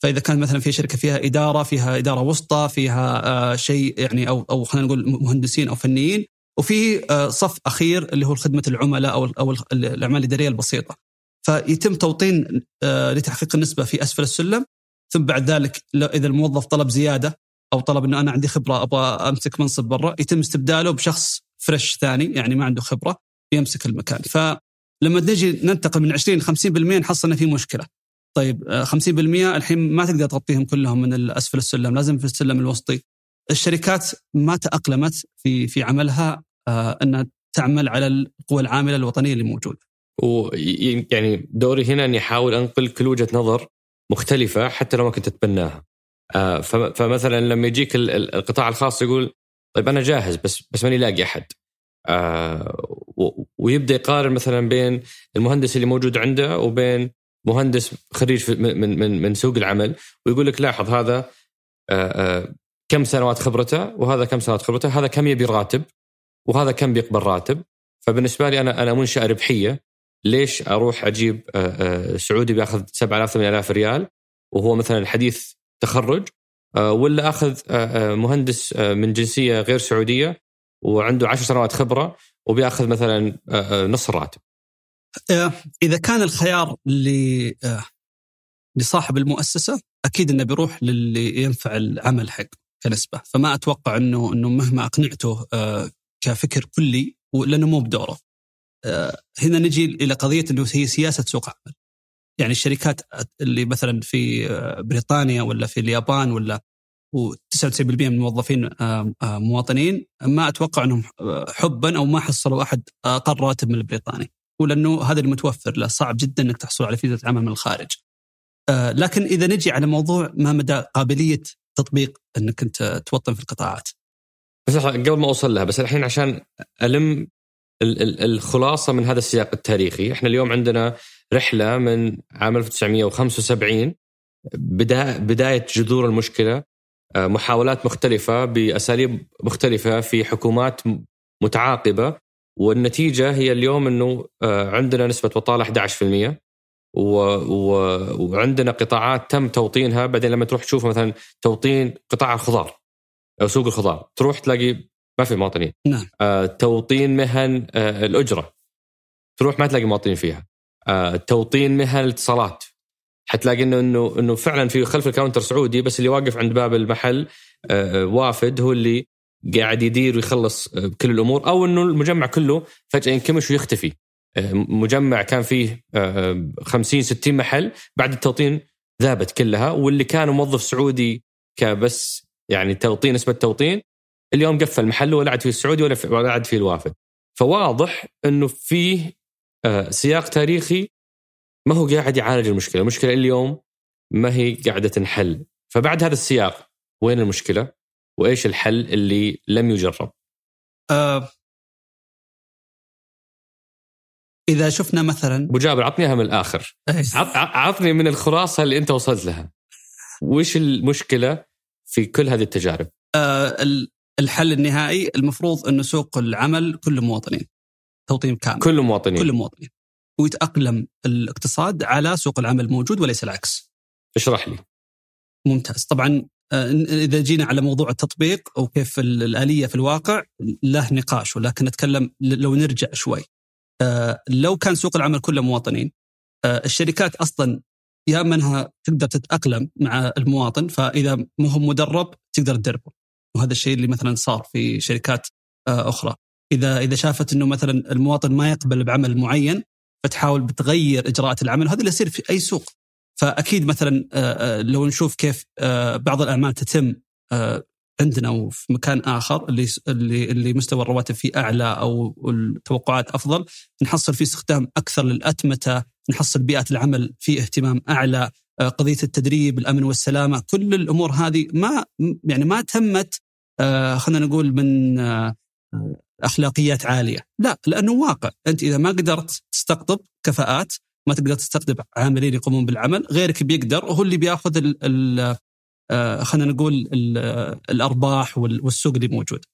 فإذا كان مثلا في شركة فيها إدارة فيها إدارة وسطى فيها آه، شيء يعني أو أو خلينا نقول مهندسين أو فنيين وفي آه، صف أخير اللي هو خدمه العملاء أو أو الأعمال الإدارية البسيطة. فيتم توطين آه، لتحقيق النسبة في أسفل السلم. ثم بعد ذلك إذا الموظف طلب زيادة أو طلب إنه أنا عندي خبرة أبغى أمسك منصب برا يتم استبداله بشخص فريش ثاني يعني ما عنده خبرة يمسك المكان. فلما نجي ننتقل من 20 ل 50% نحصل إنه في مشكلة. طيب 50% آه، الحين ما تقدر تغطيهم كلهم من أسفل السلم لازم في السلم الوسطي. الشركات ما تأقلمت في في عملها آه، إنها تعمل على القوى العاملة الوطنية اللي موجودة. ويعني دوري هنا إني أحاول أنقل كل وجهة نظر مختلفة حتى لو ما كنت أتبناها. آه، فمثلا لما يجيك القطاع الخاص يقول طيب أنا جاهز بس بس ماني لاقي أحد. ويبدأ يقارن مثلا بين المهندس اللي موجود عنده وبين مهندس خريج من من من سوق العمل ويقول لك لاحظ هذا كم سنوات خبرته وهذا كم سنوات خبرته هذا كم يبي راتب وهذا كم بيقبل راتب فبالنسبة لي أنا أنا منشأة ربحية ليش أروح أجيب سعودي بياخذ 7000 8000 ريال؟ وهو مثلا حديث تخرج ولا أخذ مهندس من جنسية غير سعودية وعنده 10 سنوات خبرة وبيأخذ مثلا نص الراتب آه، إذا كان الخيار آه، لصاحب المؤسسة أكيد إنه بيروح للي ينفع العمل حق كنسبة. فما أتوقع إنه إنه مهما أقنعته آه، كفكر كلي لأنه مو بدوره. هنا نجي إلى قضية إنه هي سياسة سوق عمل يعني الشركات اللي مثلا في بريطانيا ولا في اليابان ولا و99% من الموظفين مواطنين ما أتوقع أنهم حبا أو ما حصلوا أحد أقل راتب من البريطاني ولأنه هذا المتوفر له صعب جدا إنك تحصل على فيزا عمل من الخارج. آه لكن إذا نجي على موضوع ما مدى قابلية تطبيق إنك أنت توطن في القطاعات. بس قبل ما أوصل لها بس الحين عشان ألم الخلاصة من هذا السياق التاريخي، إحنا اليوم عندنا رحلة من عام 1975 بداية جذور المشكلة. آه، محاولات مختلفة بأساليب مختلفة في حكومات متعاقبة والنتيجة هي اليوم إنه آه، عندنا نسبة بطاله 11% و... و... وعندنا قطاعات تم توطينها. بعدين لما تروح تشوف مثلا توطين قطاع الخضار أو سوق الخضار تروح تلاقي ما في مواطنين. نعم. آه توطين مهن آه الأجرة. تروح ما تلاقي مواطنين فيها. آه توطين مهن الاتصالات. حتلاقي انه انه إنه فعلا في خلف الكاونتر سعودي بس اللي واقف عند باب المحل آه, آه، وافد هو اللي قاعد يدير ويخلص آه، كل الأمور. أو إنه المجمع كله فجأة ينكمش ويختفي. آه، مجمع كان فيه 50 آه، 60 محل بعد التوطين ذابت كلها. واللي كان موظف سعودي كبس يعني توطين نسبة توطين اليوم قفل محله ولا عاد فيه السعودي ولا ولا عاد فيه الوافد فواضح إنه فيه سياق تاريخي ما هو قاعد يعالج المشكلة، المشكلة اليوم ما هي قاعدة تنحل، فبعد هذا السياق وين المشكلة؟ وإيش الحل اللي لم يجرب؟ أه إذا شفنا مثلا أبو جابر عطنيها من الآخر عطني من الخلاصة اللي أنت وصلت لها وش المشكلة في كل هذه التجارب؟ أه الحل النهائي المفروض انه سوق العمل كله مواطنين توطين كامل. كل مواطنين. كل مواطنين. ويتأقلم الاقتصاد على سوق العمل موجود وليس العكس. اشرح لي. ممتاز. طبعا آه، إذا جينا على موضوع التطبيق أو كيف الآلية في الواقع له نقاش ولكن نتكلم لو نرجع شوي. آه، لو كان سوق العمل كله مواطنين آه، الشركات أصلا يا منها تقدر تتأقلم مع المواطن فإذا مو هو مدرب تقدر تدربه. وهذا الشيء اللي مثلا صار في شركات أخرى. إذا إذا شافت إنه مثلا المواطن ما يقبل بعمل معين فتحاول بتغير إجراءات العمل وهذا اللي يصير في أي سوق. فأكيد مثلا آه، آه، لو نشوف كيف آه، بعض الأعمال تتم عندنا وفي مكان آخر اللي اللي اللي مستوى الرواتب فيه أعلى أو التوقعات أفضل نحصل فيه استخدام أكثر للأتمتة نحصل بيئة العمل فيه اهتمام أعلى قضية التدريب الأمن والسلامة كل الأمور هذه ما يعني ما تمت خلينا نقول من أخلاقيات عالية. لا لأنه واقع. أنت إذا ما قدرت تستقطب كفاءات ما تقدر تستقطب عاملين يقومون بالعمل غيرك بيقدر وهو اللي بيأخذ آه، خلينا نقول ال الأرباح والسوق اللي موجود.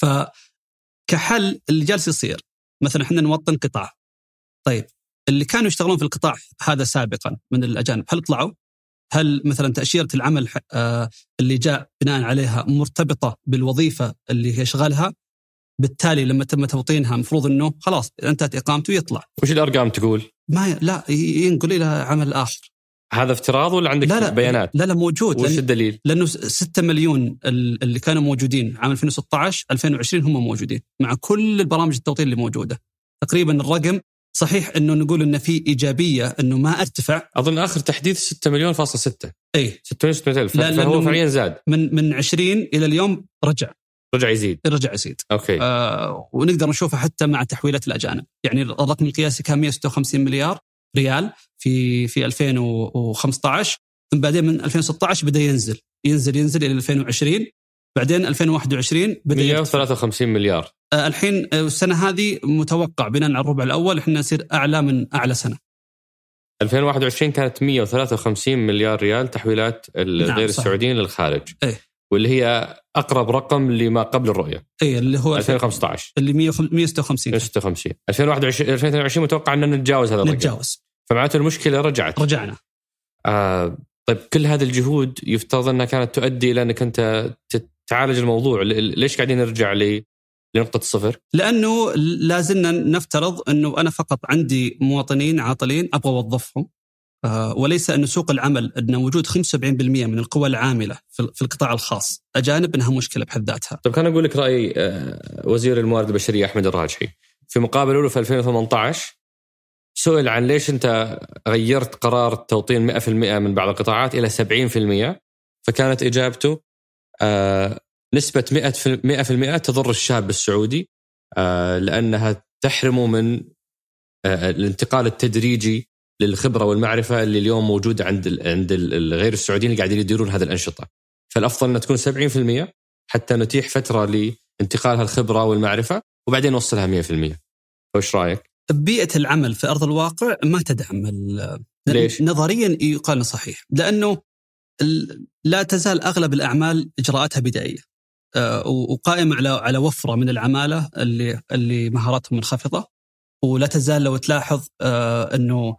فكحل اللي جالس يصير. مثلا إحنا نوطن قطاع. طيب اللي كانوا يشتغلون في القطاع هذا سابقا من الأجانب هل طلعوا؟ هل مثلا تأشيرة العمل آه، اللي جاء بناء عليها مرتبطة بالوظيفة اللي يشغلها بالتالي لما تم توطينها المفروض إنه خلاص انتهت إقامته يطلع. وش الأرقام تقول؟ ما ي... لا ينقل إلى عمل آخر. هذا افتراض ولا عندك لا لا بيانات؟ لا لا موجود وش الدليل؟ لأنه 6 مليون اللي كانوا موجودين عام 2016 2020 هم موجودين مع كل البرامج التوطين اللي موجودة. تقريبا الرقم صحيح أنه نقول انه في إيجابية أنه ما أرتفع. أظن آخر تحديث 6 مليون فاصل 6 اي 6 مليون 600 ألف. فهو فعليا زاد. من من 20 إلى اليوم رجع. رجع يزيد. رجع يزيد. أوكي. آه ونقدر نشوفه حتى مع تحويلات الأجانب. يعني الرقم القياسي كان 156 مليار ريال في في 2015 ثم بعدين من 2016 بدأ ينزل. ينزل ينزل إلى 2020 بعدين 2021 بدأ 153 مليار. الحين آه، السنة هذه متوقع بناء على الربع الأول إحنا نصير أعلى من أعلى سنة. 2021 كانت 153 مليار ريال تحويلات الغير نعم السعوديين للخارج. إيه. واللي هي أقرب رقم لما قبل الرؤية. اي اللي هو 2015 اللي 156 156 2021 2022 متوقع إن نتجاوز هذا الرقم. نتجاوز. فمعناته المشكلة رجعت. رجعنا. آه طيب كل هذه الجهود يفترض أنها كانت تؤدي إلى أنك أنت تعالج الموضوع. ليش قاعدين نرجع ل لنقطة الصفر؟ لأنه لازلنا نفترض أنه أنا فقط عندي مواطنين عاطلين أبغى أوظفهم آه، وليس أن سوق العمل أن وجود 75% من القوى العاملة في القطاع الخاص. أجانب أنها مشكلة بحد ذاتها. طيب خليني أقول لك رأي آه، وزير الموارد البشرية أحمد الراجحي. في مقابلة له في 2018 سئل عن ليش أنت غيرت قرار التوطين 100% من بعض القطاعات إلى 70% فكانت إجابته آه، نسبة 100% تضر الشاب السعودي لأنها تحرمه من الانتقال التدريجي للخبرة والمعرفة اللي اليوم موجوده عند عند الغير السعوديين اللي قاعدين يديرون هذه الأنشطة. فالأفضل إنها تكون 70% حتى نتيح فترة لانتقال هالخبره والمعرفة وبعدين نوصلها 100%. فايش رأيك؟ بيئة العمل في أرض الواقع ما تدعم ليش؟ نظريا يقال صحيح لأنه لا تزال أغلب الأعمال إجراءاتها بدائية. آه، وقائمه على على وفرة من العمالة اللي اللي مهاراتهم منخفضة. ولا تزال لو تلاحظ آه، إنه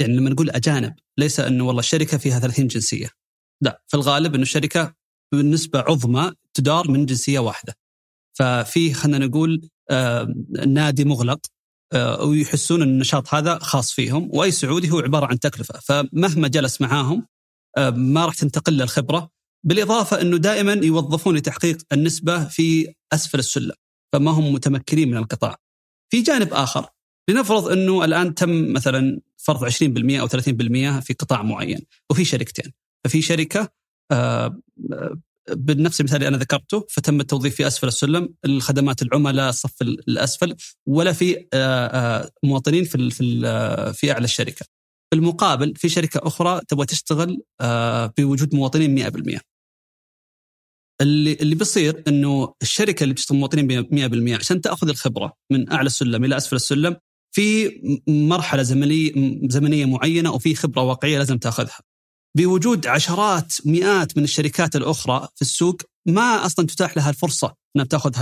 يعني لما نقول أجانب ليس إنه والله الشركة فيها 30 جنسية. لا في الغالب إنه الشركة بالنسبة عظمى تدار من جنسية واحدة. ففي خلينا نقول آه نادي مغلق ويحسون إن النشاط هذا خاص فيهم وأي سعودي هو عبارة عن تكلفة. فمهما جلس معاهم ما راح تنتقل الخبرة بالإضافة أنه دائما يوظفون لتحقيق النسبة في أسفل السلم فما هم متمكنين من القطاع. في جانب آخر لنفرض أنه الآن تم مثلا فرض 20% أو 30% في قطاع معين وفي شركتين ففي شركة آه، بنفس المثال اللي أنا ذكرته فتم التوظيف في أسفل السلم الخدمات العملاء الصف الأسفل ولا في آه، آه، مواطنين في في في أعلى الشركة. بالمقابل في شركة أخرى تبغى تشتغل بوجود مواطنين 100%. اللي اللي بيصير إنه الشركة اللي بتشتغل مواطنين 100% عشان تأخذ الخبرة من أعلى السلم إلى أسفل السلم في مرحلة زمنية زمنية معينة وفي خبرة واقعية لازم تأخذها. بوجود عشرات مئات من الشركات الأخرى في السوق ما أصلا تتاح لها الفرصة إنها تاخذ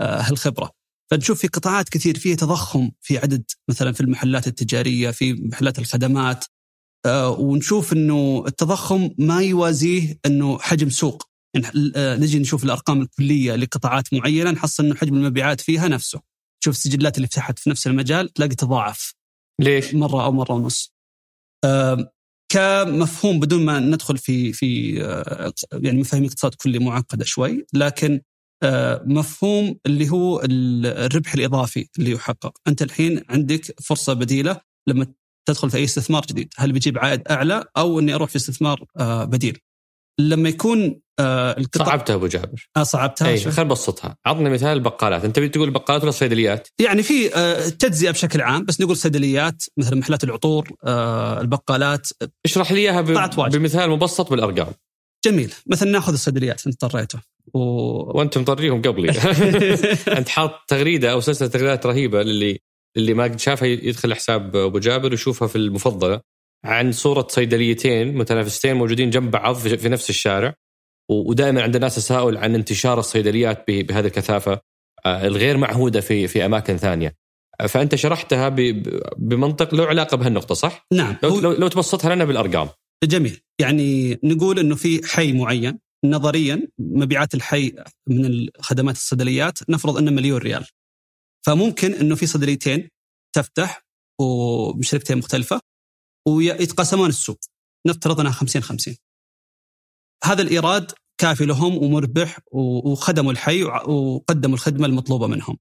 هالخبرة. فنشوف في قطاعات كثير فيها تضخم في عدد مثلا في المحلات التجارية في محلات الخدمات آه، ونشوف إنه التضخم ما يوازيه إنه حجم سوق نجي نشوف الأرقام الكلية لقطاعات معينة نحصل إنه حجم المبيعات فيها نفسه تشوف السجلات اللي فتحت في نفس المجال تلاقي تضاعف ليش؟ مرة أو مرة ونص. آه كمفهوم بدون ما ندخل في في آه يعني مفاهيم اقتصاد كلي معقدة شوي لكن آه، مفهوم اللي هو الربح الإضافي اللي يحقق، أنت الحين عندك فرصة بديلة لما تدخل في أي استثمار جديد، هل بيجيب عائد أعلى أو إني أروح في استثمار آه، بديل؟ لما يكون آه القطع صعبتها أبو جابر. آه صعبتها. اي خل نبسطها عطنا مثال البقالات أنت بتقول البقالات ولا الصيدليات يعني في آه تجزئة بشكل عام بس نقول صيدليات مثل محلات العطور آه البقالات. اشرح لي إياها ب... بمثال مبسط بالأرقام. جميل. مثلا ناخذ الصيدليات أنت اضطريته و... وانت مضريهم قبلي. أنت حاط تغريدة أو سلسلة تغريدات رهيبة للي اللي ما شافها يدخل حساب أبو جابر ويشوفها في المفضلة. عن صورة صيدليتين متنافستين موجودين جنب بعض في نفس الشارع ودائما عند الناس تساؤل عن انتشار الصيدليات بهذه الكثافة آه، الغير معهودة في في أماكن ثانية. فأنت شرحتها بمنطق له علاقة بهالنقطة صح؟ نعم لو, لو, لو تبسطها لنا بالأرقام. جميل يعني نقول إنه في حي معين نظريا مبيعات الحي من خدمات الصيدليات نفرض إنه مليون ريال. فممكن إنه في صيدليتين تفتح وبشركتين مختلفة ويتقاسمون السوق نفترض انها 50 50 هذا الإيراد كافي لهم ومربح وخدموا الحي وقدموا الخدمة المطلوبة منهم.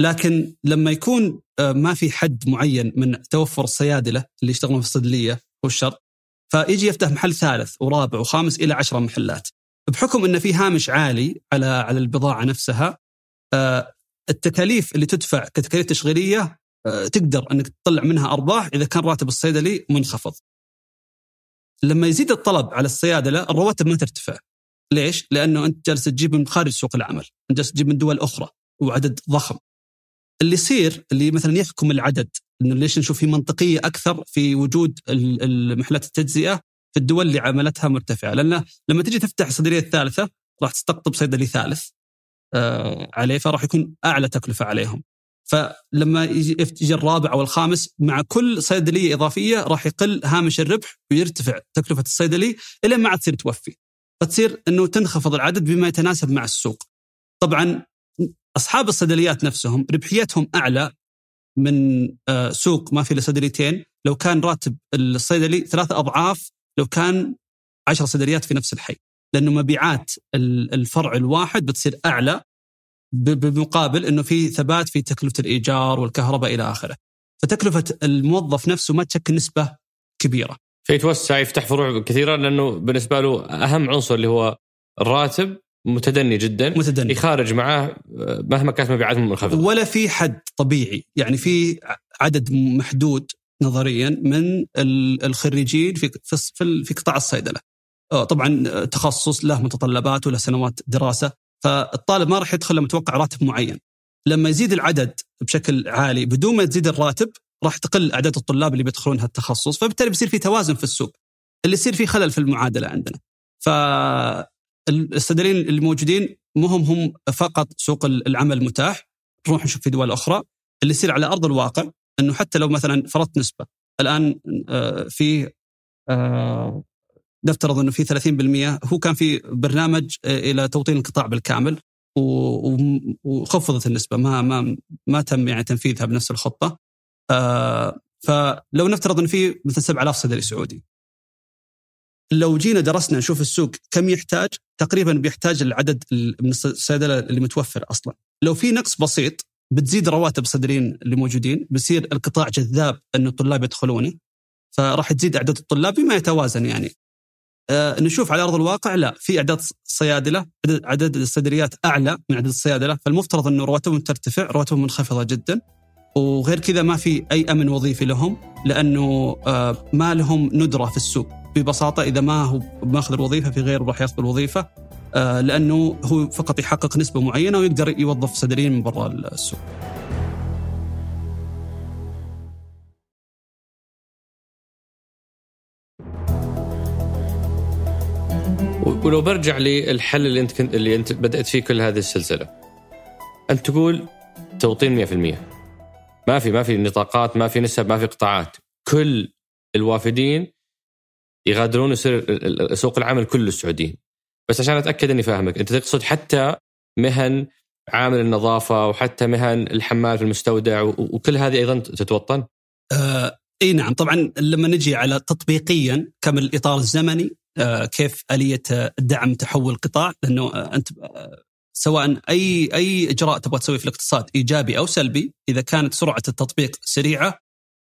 لكن لما يكون آه، ما في حد معين من توفر الصيادلة اللي يشتغلون في الصيدلية والشر فيجي يفتح محل ثالث ورابع وخامس إلى عشرة محلات. بحكم إن في هامش عالي على على البضاعة نفسها آه، التكاليف اللي تدفع كتكاليف تشغيلية تقدر أنك تطلع منها أرباح إذا كان راتب الصيدلي منخفض. لما يزيد الطلب على الصيادلة الرواتب ما ترتفع. ليش؟ لأنه أنت جالس تجيب من خارج سوق العمل، أنت جالس تجيب من دول أخرى وعدد ضخم. اللي يصير اللي مثلا يحكم العدد إنه ليش نشوف في منطقية أكثر في وجود المحلات التجزئة في الدول اللي عملتها مرتفعة، لأن لما تجي تفتح الصيدليه الثالثه راح تستقطب صيدلي ثالث آه عليه فراح يكون أعلى تكلفة عليهم. فلما يجي الرابع أو الخامس مع كل صيدلية إضافية راح يقل هامش الربح ويرتفع تكلفة الصيدلي إلى ما عاد تصير توفي. فتصير إنه تنخفض العدد بما يتناسب مع السوق. طبعا أصحاب الصيدليات نفسهم ربحيتهم أعلى من آه، سوق ما في إلا صيدليتين لو كان راتب الصيدلي ثلاثة أضعاف لو كان عشر صيدليات في نفس الحي. لأنه مبيعات الفرع الواحد بتصير أعلى بمقابل إنه في ثبات في تكلفة الإيجار والكهرباء إلى آخره. فتكلفة الموظف نفسه ما تشكل نسبة كبيرة. فيتوسع يفتح فروع كثيرة لأنه بالنسبة له أهم عنصر اللي هو الراتب متدني جدا متدني. يخارج معاه مهما كانت مبيعاتهم منخفضة. ولا في حد طبيعي. يعني في عدد محدود نظريا من الخريجين في في في قطاع الصيدلة. طبعا تخصص له متطلبات وله سنوات دراسة. فالطالب ما راح يدخل لما يتوقع راتب معين. لما يزيد العدد بشكل عالي بدون ما تزيد الراتب راح تقل أعداد الطلاب اللي بيدخلون هالتخصص فبالتالي بيصير في توازن في السوق. اللي يصير في خلل في المعادلة عندنا. فالصيدليين اللي موجودين مو هم هم فقط سوق العمل متاح. نروح نشوف في دول أخرى. اللي يصير على أرض الواقع إنه حتى لو مثلا فرضت نسبة الآن آه، في آه، نفترض إنه في 30% هو كان في برنامج آه، إلى توطين القطاع بالكامل وخفضت النسبة ما ما ما تم يعني تنفيذها بنفس الخطة. آه فلو نفترض إنه في مثلا 7000 صيدلي سعودي. لو جينا درسنا نشوف السوق كم يحتاج تقريبا بيحتاج العدد من الصيدله اللي متوفر أصلا. لو في نقص بسيط بتزيد رواتب الصيدليين اللي موجودين بيصير القطاع جذاب انه الطلاب يدخلونه فراح تزيد أعداد الطلاب بما يتوازن يعني. آه نشوف على أرض الواقع لا في أعداد صيادلة عدد الصيدليات أعلى من عدد الصيادلة فالمفترض انه رواتبهم ترتفع رواتبهم منخفضة جدا وغير كذا ما في أي أمن وظيفي لهم لأنه آه ما لهم ندرة في السوق ببساطة إذا ما هو ماخذ الوظيفة في غيره راح ياخذ الوظيفة آه لأنه هو فقط يحقق نسبة معينة ويقدر يوظف صيدليين من برا السوق. ولو برجع للحل اللي انت كنت اللي انت بدأت فيه كل هذه السلسلة. أنت تقول توطين 100% ما في ما في نطاقات ما في نسب ما في قطاعات. كل الوافدين يغادرون يصير سوق العمل كله السعوديين. بس عشان أتأكد إني فاهمك أنت تقصد حتى مهن عامل النظافة وحتى مهن الحمال في المستودع وكل هذه أيضا تتوطن؟ آه إي نعم. طبعا لما نجي على تطبيقيا كم الإطار الزمني كيف آلية دعم تحول القطاع لأنه آه، أنت سواء أي أي إجراء تبغى تسويه في الاقتصاد إيجابي أو سلبي إذا كانت سرعة التطبيق سريعة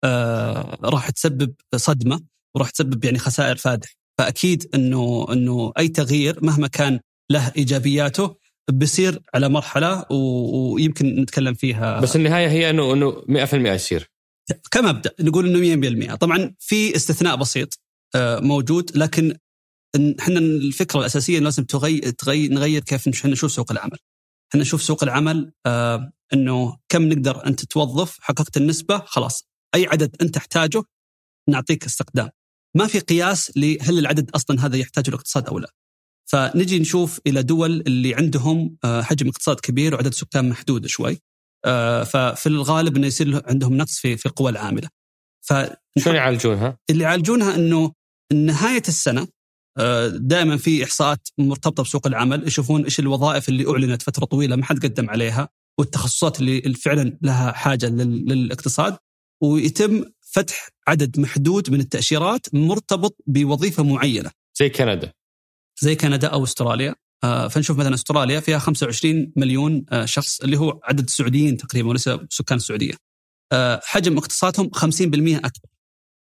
آه راح تسبب صدمة وراح تسبب يعني خسائر فادح. فأكيد إنه إنه أي تغيير مهما كان له إيجابياته بيصير على مرحلة ويمكن نتكلم فيها. بس النهاية هي إنه إنه 100% يصير. كمبدا نقول إنه 100% طبعا في استثناء بسيط آه، موجود لكن إحنا الفكرة الأساسية لازم تغير تغير نغير كيف إحنا نشوف سوق العمل. إحنا نشوف سوق العمل آه إنه كم نقدر أنت توظف حققت النسبة خلاص أي عدد أنت تحتاجه نعطيك استقدام. ما في قياس لهل العدد أصلا هذا يحتاجه الاقتصاد أو لا. فنجي نشوف إلى دول اللي عندهم آه حجم اقتصاد كبير وعدد سكان محدود شوي. آه ففي الغالب إنه يصير عندهم نقص في في القوى العاملة. ف شلون يعالجونها؟ اللي يعالجونها إنه نهاية السنة دائما في إحصاءات مرتبطة بسوق العمل يشوفون إيش الوظائف اللي أعلنت فترة طويلة ما حد قدم عليها والتخصصات اللي فعلا لها حاجة للاقتصاد ويتم فتح عدد محدود من التأشيرات مرتبط بوظيفة معينة. زي كندا. زي كندا أو أستراليا آه، فنشوف مثلا أستراليا فيها 25 مليون آه، شخص اللي هو عدد السعوديين تقريبا وليس سكان السعودية. حجم اقتصادهم 50% أكبر.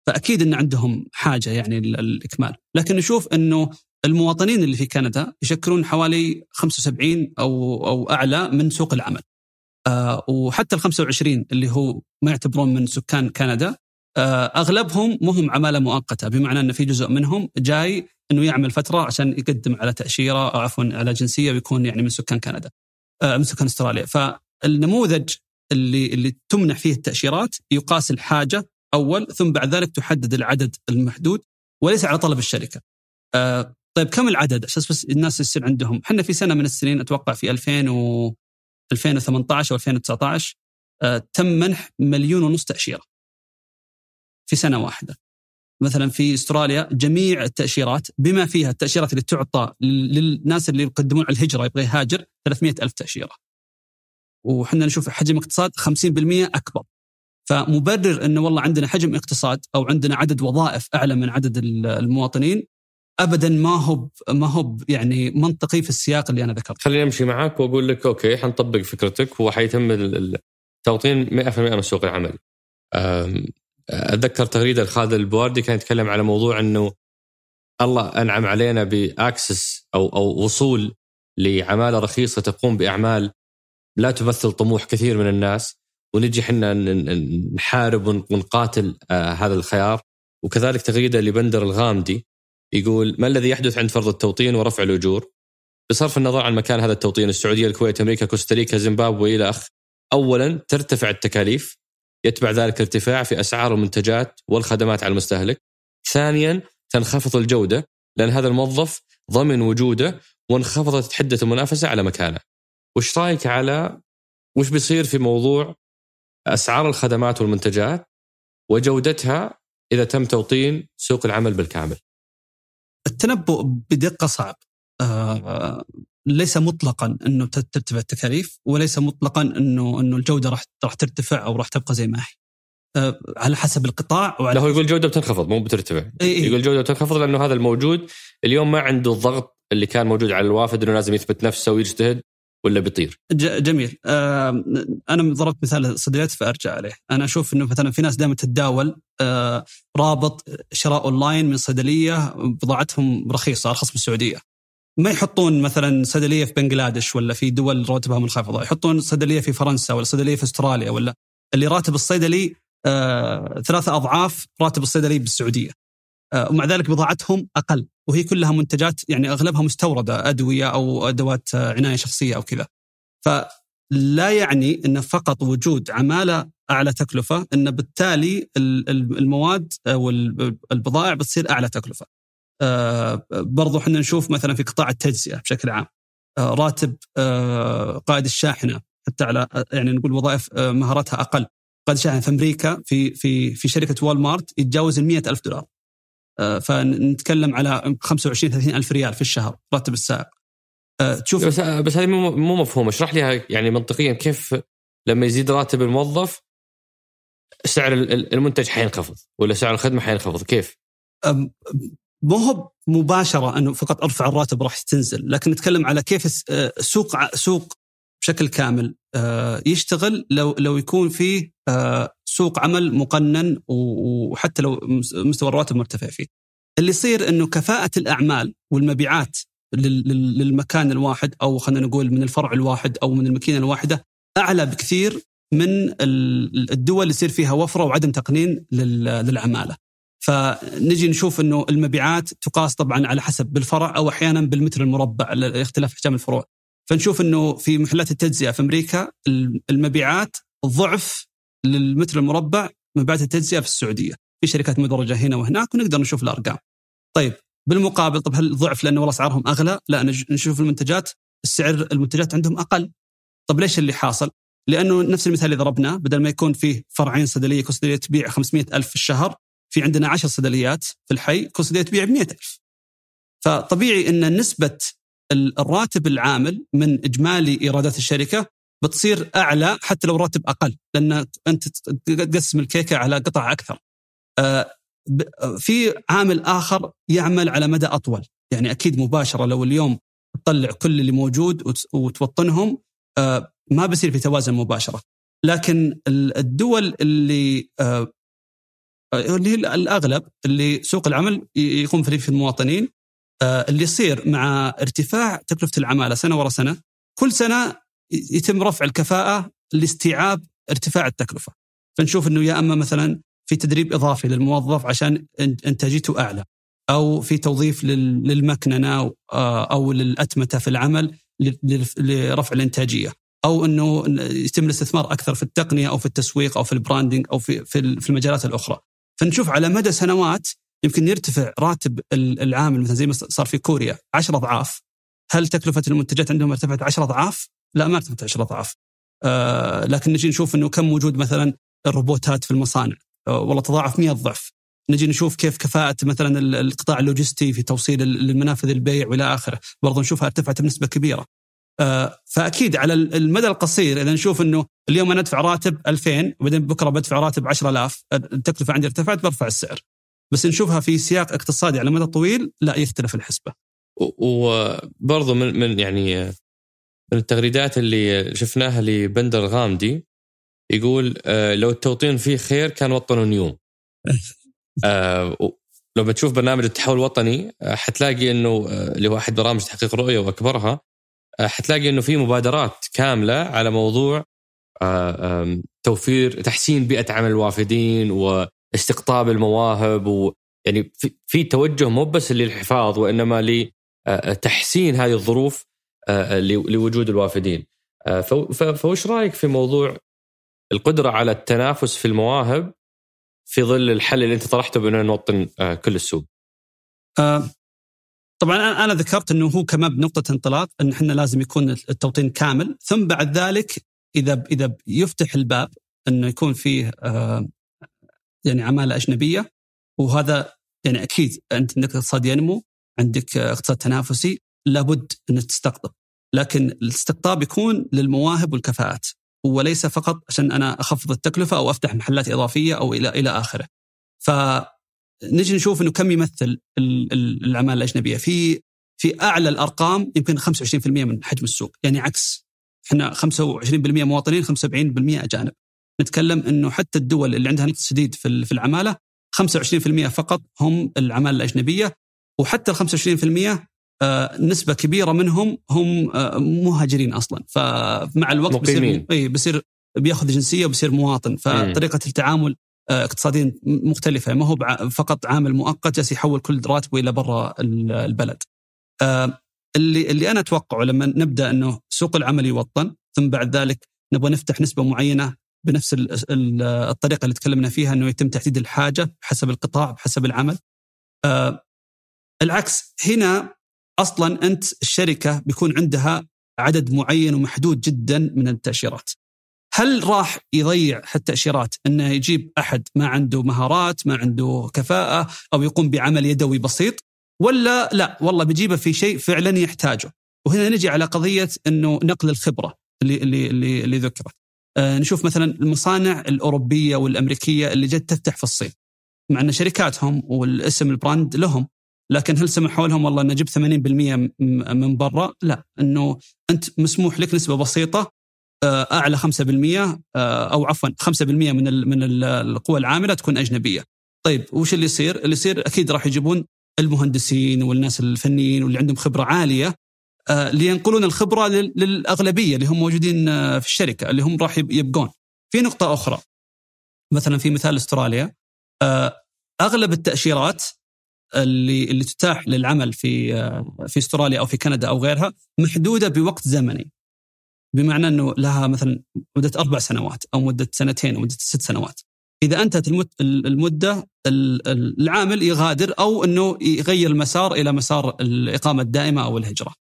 فأكيد إن عندهم حاجة يعني للاكمال، لكن نشوف إنه المواطنين اللي في كندا يشكلون حوالي 75 أو أو أعلى من سوق العمل. آه وحتى ال 25 اللي هو ما يعتبرون من سكان كندا آه أغلبهم مهم عمالة مؤقتة. بمعنى إن في جزء منهم جاي إنه يعمل فترة عشان يقدم على تأشيرة أو عفوا على جنسية ويكون يعني من سكان كندا. آه من سكان أستراليا. فالنموذج اللي اللي تمنح فيه التأشيرات يقاس الحاجة أول ثم بعد ذلك تحدد العدد المحدود وليس على طلب الشركة. آه طيب كم العدد عشان بس الناس يصير عندهم إحنا في سنة من السنين أتوقع في 2000 و 2018 أو 2019 آه تم منح مليون ونص تأشيرة في سنة واحدة. مثلا في أستراليا جميع التأشيرات بما فيها التأشيرات اللي تعطى للناس اللي يقدمون على الهجرة يبغى يهاجر 300 ألف تأشيرة. وحنا نشوف حجم اقتصاد 50% أكبر فمبرر إنه والله عندنا حجم اقتصاد أو عندنا عدد وظائف أعلى من عدد المواطنين ابدا ما هو ما هو يعني منطقي في السياق اللي أنا ذكرته. خليني أمشي معك وأقول لك أوكي حنطبق فكرتك وحيتم التوطين 100% من سوق العمل. أتذكر تغريدة لخالد البواردي كان يتكلم على موضوع إنه الله أنعم علينا بأكسس أو أو وصول لعمالة رخيصة تقوم بأعمال لا تمثل طموح كثير من الناس ونجي إحنا نحارب ونقاتل آه هذا الخيار وكذلك تغريده لبندر الغامدي يقول ما الذي يحدث عند فرض التوطين ورفع الأجور؟ بصرف النظر عن مكان هذا التوطين السعودية، الكويت، أمريكا، كوستاريكا، زيمبابوي إلى اخ. اولا ترتفع التكاليف يتبع ذلك ارتفاع في أسعار المنتجات والخدمات على المستهلك. ثانيا تنخفض الجودة لأن هذا الموظف ضمن وجوده وانخفضت حدة المنافسة على مكانه. وش رأيك على وش بيصير في موضوع أسعار الخدمات والمنتجات وجودتها إذا تم توطين سوق العمل بالكامل. التنبؤ بدقة صعب. آه ليس مطلقا إنه ترتفع التكاليف وليس مطلقا إنه إنه الجودة راح راح ترتفع أو راح تبقى زي ما هي. آه على حسب القطاع وعلى لا هو يقول الجوده بتنخفض مو بترتفع. إيه؟ يقول الجوده بتنخفض لأنه هذا الموجود اليوم ما عنده الضغط اللي كان موجود على الوافد إنه لازم يثبت نفسه ويجتهد ولا بيطير؟ جميل آه أنا ضربت مثال الصيدليات فأرجع عليه، أنا أشوف إنه مثلا في ناس دائما تتداول آه رابط شراء أونلاين من صيدلية بضاعتهم رخيصة أرخص من السعودية. ما يحطون مثلا صيدلية في بنغلاديش ولا في دول رواتبها منخفضه، يحطون صيدلية في فرنسا ولا صيدلية في أستراليا ولا اللي راتب الصيدلي آه ثلاثة أضعاف راتب الصيدلي بالسعودية. آه ومع ذلك بضاعتهم أقل وهي كلها منتجات يعني أغلبها مستوردة أدوية أو أدوات عناية شخصية أو كذا. فلا يعني إن فقط وجود عمالة أعلى تكلفة إن بالتالي المواد أو البضائع بتصير أعلى تكلفة. آه، برضو إحنا نشوف مثلا في قطاع التجزئة بشكل عام آه، راتب آه، قائد الشاحنة حتى على يعني نقول وظائف مهاراتها أقل قائد الشاحنة في أمريكا في في في شركة وول مارت يتجاوز ال ألف دولار آه، فنتكلم على 25 30 ألف ريال في الشهر راتب السائق آه، تشوف بس بس هذه مو مفهوم اشرح لي يعني منطقيا كيف لما يزيد راتب الموظف سعر المنتج حينخفض ولا سعر الخدمة حينخفض؟ كيف؟ مو هو مباشرة أنه فقط أرفع الراتب راح تنزل، لكن نتكلم على كيف آه، سوق سوق بشكل كامل. آه، يشتغل لو لو يكون فيه آه، سوق عمل مقنن وحتى لو مستوى الرواتب مرتفع فيه. اللي يصير إنه كفاءة الأعمال والمبيعات للمكان الواحد أو خلينا نقول من الفرع الواحد أو من الماكينة الواحدة أعلى بكثير من الدول اللي يصير فيها وفرة وعدم تقنين للعمالة. فنجي نشوف إنه المبيعات تقاس طبعا على حسب بالفرع أو أحيانا بالمتر المربع اختلاف أحجام الفروع. فنشوف إنه في محلات التجزئة في أمريكا المبيعات ضعف للمتر المربع مبيعات التجزئة في السعودية. في شركات مدرجة هنا وهناك ونقدر نشوف الأرقام. طيب بالمقابل طب هل ضعف لأنه والله أسعارهم أغلى؟ لا نشوف المنتجات السعر المنتجات عندهم أقل. طب ليش اللي حاصل؟ لأنه نفس المثال اللي ضربناه بدل ما يكون فيه فرعين صيدلية كل صيدلية تبيع 500 ألف في الشهر في عندنا 10 صيدليات في الحي كل صيدلية تبيع ب 100000 فطبيعي إن نسبة الراتب العامل من إجمالي إيرادات الشركة بتصير أعلى حتى لو راتب أقل لأن أنت تقسم الكيكة على قطع أكثر. آه، في عامل آخر يعمل على مدى أطول، يعني أكيد مباشرة لو اليوم تطلع كل اللي موجود وتوطنهم آه، ما بصير في توازن مباشرة. لكن الدول اللي آه، اللي الأغلب اللي سوق العمل يقوم في المواطنين اللي يصير مع ارتفاع تكلفة العمالة سنة ورا سنة كل سنة يتم رفع الكفاءة لاستيعاب ارتفاع التكلفة. فنشوف إنه يا أما مثلا في تدريب إضافي للموظف عشان إنتاجيته أعلى أو في توظيف للمكننة آه، أو للأتمتة في العمل لرفع الإنتاجية أو إنه يتم الاستثمار أكثر في التقنية أو في التسويق أو في البراندنج أو في في المجالات الأخرى. فنشوف على مدى سنوات يمكن يرتفع راتب العامل مثلا زي ما صار في كوريا 10 أضعاف. هل تكلفة المنتجات عندهم ارتفعت 10 أضعاف؟ لا ما ارتفعت 10 أضعاف آه لكن نجي نشوف إنه كم موجود مثلا الروبوتات في المصانع آه والله تضاعف 100 ضعف نجي نشوف كيف كفاءة مثلا القطاع اللوجستي في توصيل المنافذ البيع وإلى آخره، برضو نشوفها ارتفعت بنسبة كبيرة. آه فأكيد على المدى القصير إذا نشوف إنه اليوم أنا أدفع راتب 2000 وبعدين بكرة بدفع راتب 10000 التكلفة عندي ارتفعت برفع السعر. بس نشوفها في سياق اقتصادي على المدى الطويل لا يختلف الحسبة. وبرضه من من يعني من التغريدات اللي شفناها لبندر غامدي يقول آه، لو التوطين فيه خير كان وطنوا نيوم. آه لو بتشوف برنامج التحول الوطني آه، حتلاقي إنه اللي هو أحد برامج تحقيق الرؤيه وأكبرها حتلاقي إنه في مبادرات كاملة على موضوع توفير تحسين بيئة عمل الوافدين و استقطاب المواهب و يعني في, توجه مو بس للحفاظ وإنما لتحسين هذه الظروف لوجود الوافدين. آه، فوش رأيك في موضوع القدرة على التنافس في المواهب في ظل الحل اللي انت طرحته بأنه نوطن آه، كل السوق؟ طبعا أنا ذكرت أنه هو كمان بنقطة انطلاق أن إحنا لازم يكون التوطين كامل ثم بعد ذلك إذا إذا يفتح الباب أنه يكون فيه يعني عمالة أجنبية وهذا يعني أكيد انت عندك اقتصاد ينمو عندك اقتصاد تنافسي لابد انك تستقطب. لكن الاستقطاب يكون للمواهب والكفاءات. وليس فقط عشان أنا أخفض التكلفة أو أفتح محلات إضافية أو إلى إلى آخره. فنجي نشوف إنه كم يمثل العماله الأجنبية. في في أعلى الأرقام يمكن 25% من حجم السوق، يعني عكس. إحنا 25% مواطنين 75% أجانب. نتكلم إنه حتى الدول اللي عندها نقص شديد في العمالة 25% فقط هم العماله الأجنبية. وحتى ال 25% آه، نسبة كبيرة منهم هم آه، مهاجرين أصلا. فمع الوقت بصير اي بصير بياخذ جنسية وبصير مواطن. فطريقة التعامل آه، اقتصاديا مختلفة. ما هو فقط عامل مؤقت جالس يحول كل راتبه إلى برا البلد. اللي اللي أنا أتوقعه لما نبدأ أنه سوق العمل يوطن ثم بعد ذلك نبغى نفتح نسبة معينة بنفس الطريقة اللي تكلمنا فيها إنه يتم تحديد الحاجة بحسب القطاع بحسب العمل. العكس. هنا أصلا أنت الشركة بيكون عندها عدد معين ومحدود جدا من التأشيرات. هل راح يضيع التاشيرات إنه يجيب أحد ما عنده مهارات، ما عنده كفاءة أو يقوم بعمل يدوي بسيط ولا لا والله بيجيبه في شيء فعلا يحتاجه. وهنا نجي على قضية إنه نقل الخبرة اللي اللي اللي, اللي ذكرت. آه، نشوف مثلا المصانع الأوروبية والأمريكية اللي جت تفتح في الصين مع إن شركاتهم والاسم البراند لهم لكن هل سمحوا لهم والله نجيب 80% من برا؟ لا إنه أنت مسموح لك نسبة بسيطة آه، أعلى 5% آه، أو عفوا 5% من من القوى العاملة تكون أجنبية. طيب وش اللي يصير؟ اللي يصير أكيد راح يجيبون المهندسين والناس الفنيين واللي عندهم خبرة عالية آه، لينقلون الخبرة للأغلبية اللي هم موجودين في الشركة اللي هم راح يبقون. في نقطة أخرى مثلا في مثال أستراليا أغلب التأشيرات اللي اللي تتاح للعمل في في استراليا أو في كندا أو غيرها محدودة بوقت زمني. بمعنى إنه لها مثلا مدة أربع سنوات أو مدة سنتين أو مدة ست سنوات. إذا انتهت المدة العامل يغادر أو إنه يغير المسار إلى مسار الإقامة الدائمة أو الهجرة.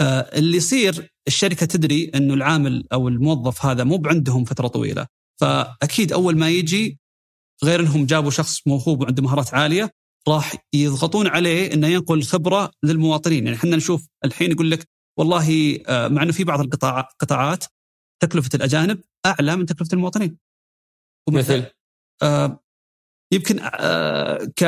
آه، اللي يصير الشركة تدري إنه العامل أو الموظف هذا مو عندهم فترة طويلة فأكيد أول ما يجي غير إنهم جابوا شخص موهوب وعنده مهارات عالية راح يضغطون عليه إنه ينقل الخبره للمواطنين. يعني إحنا نشوف الحين يقول لك والله آه، مع إنه في بعض القطاعات تكلفة الأجانب أعلى من تكلفة المواطنين. مثل؟ آه يمكن آه ك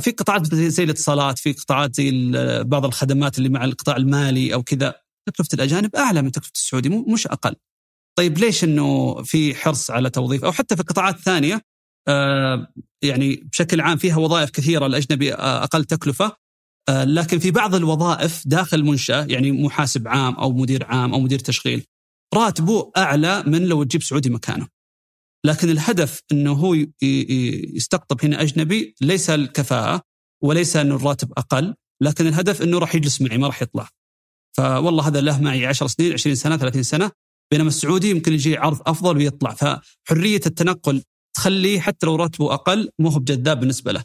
في قطاعات زي الاتصالات في قطاعات زي بعض الخدمات اللي مع القطاع المالي أو كذا تكلفة الأجانب أعلى من تكلفة السعودي مش أقل. طيب ليش إنه في حرص على توظيف؟ أو حتى في قطاعات ثانية يعني بشكل عام فيها وظائف كثيرة الأجنبي آه، أقل تكلفة. آه، لكن في بعض الوظائف داخل المنشأة يعني محاسب عام أو مدير عام أو مدير تشغيل راتبه أعلى من لو تجيب سعودي مكانه. لكن الهدف أنه هو يستقطب هنا أجنبي ليس الكفاءة وليس أنه الراتب أقل لكن الهدف أنه راح يجلس معي ما راح يطلع. فوالله هذا له معي 10 سنين 20 سنة 30 سنة بينما السعودي يمكن يجي عرض أفضل ويطلع. فحرية التنقل تخليه حتى لو راتبه أقل مو هو بجذاب بالنسبة له.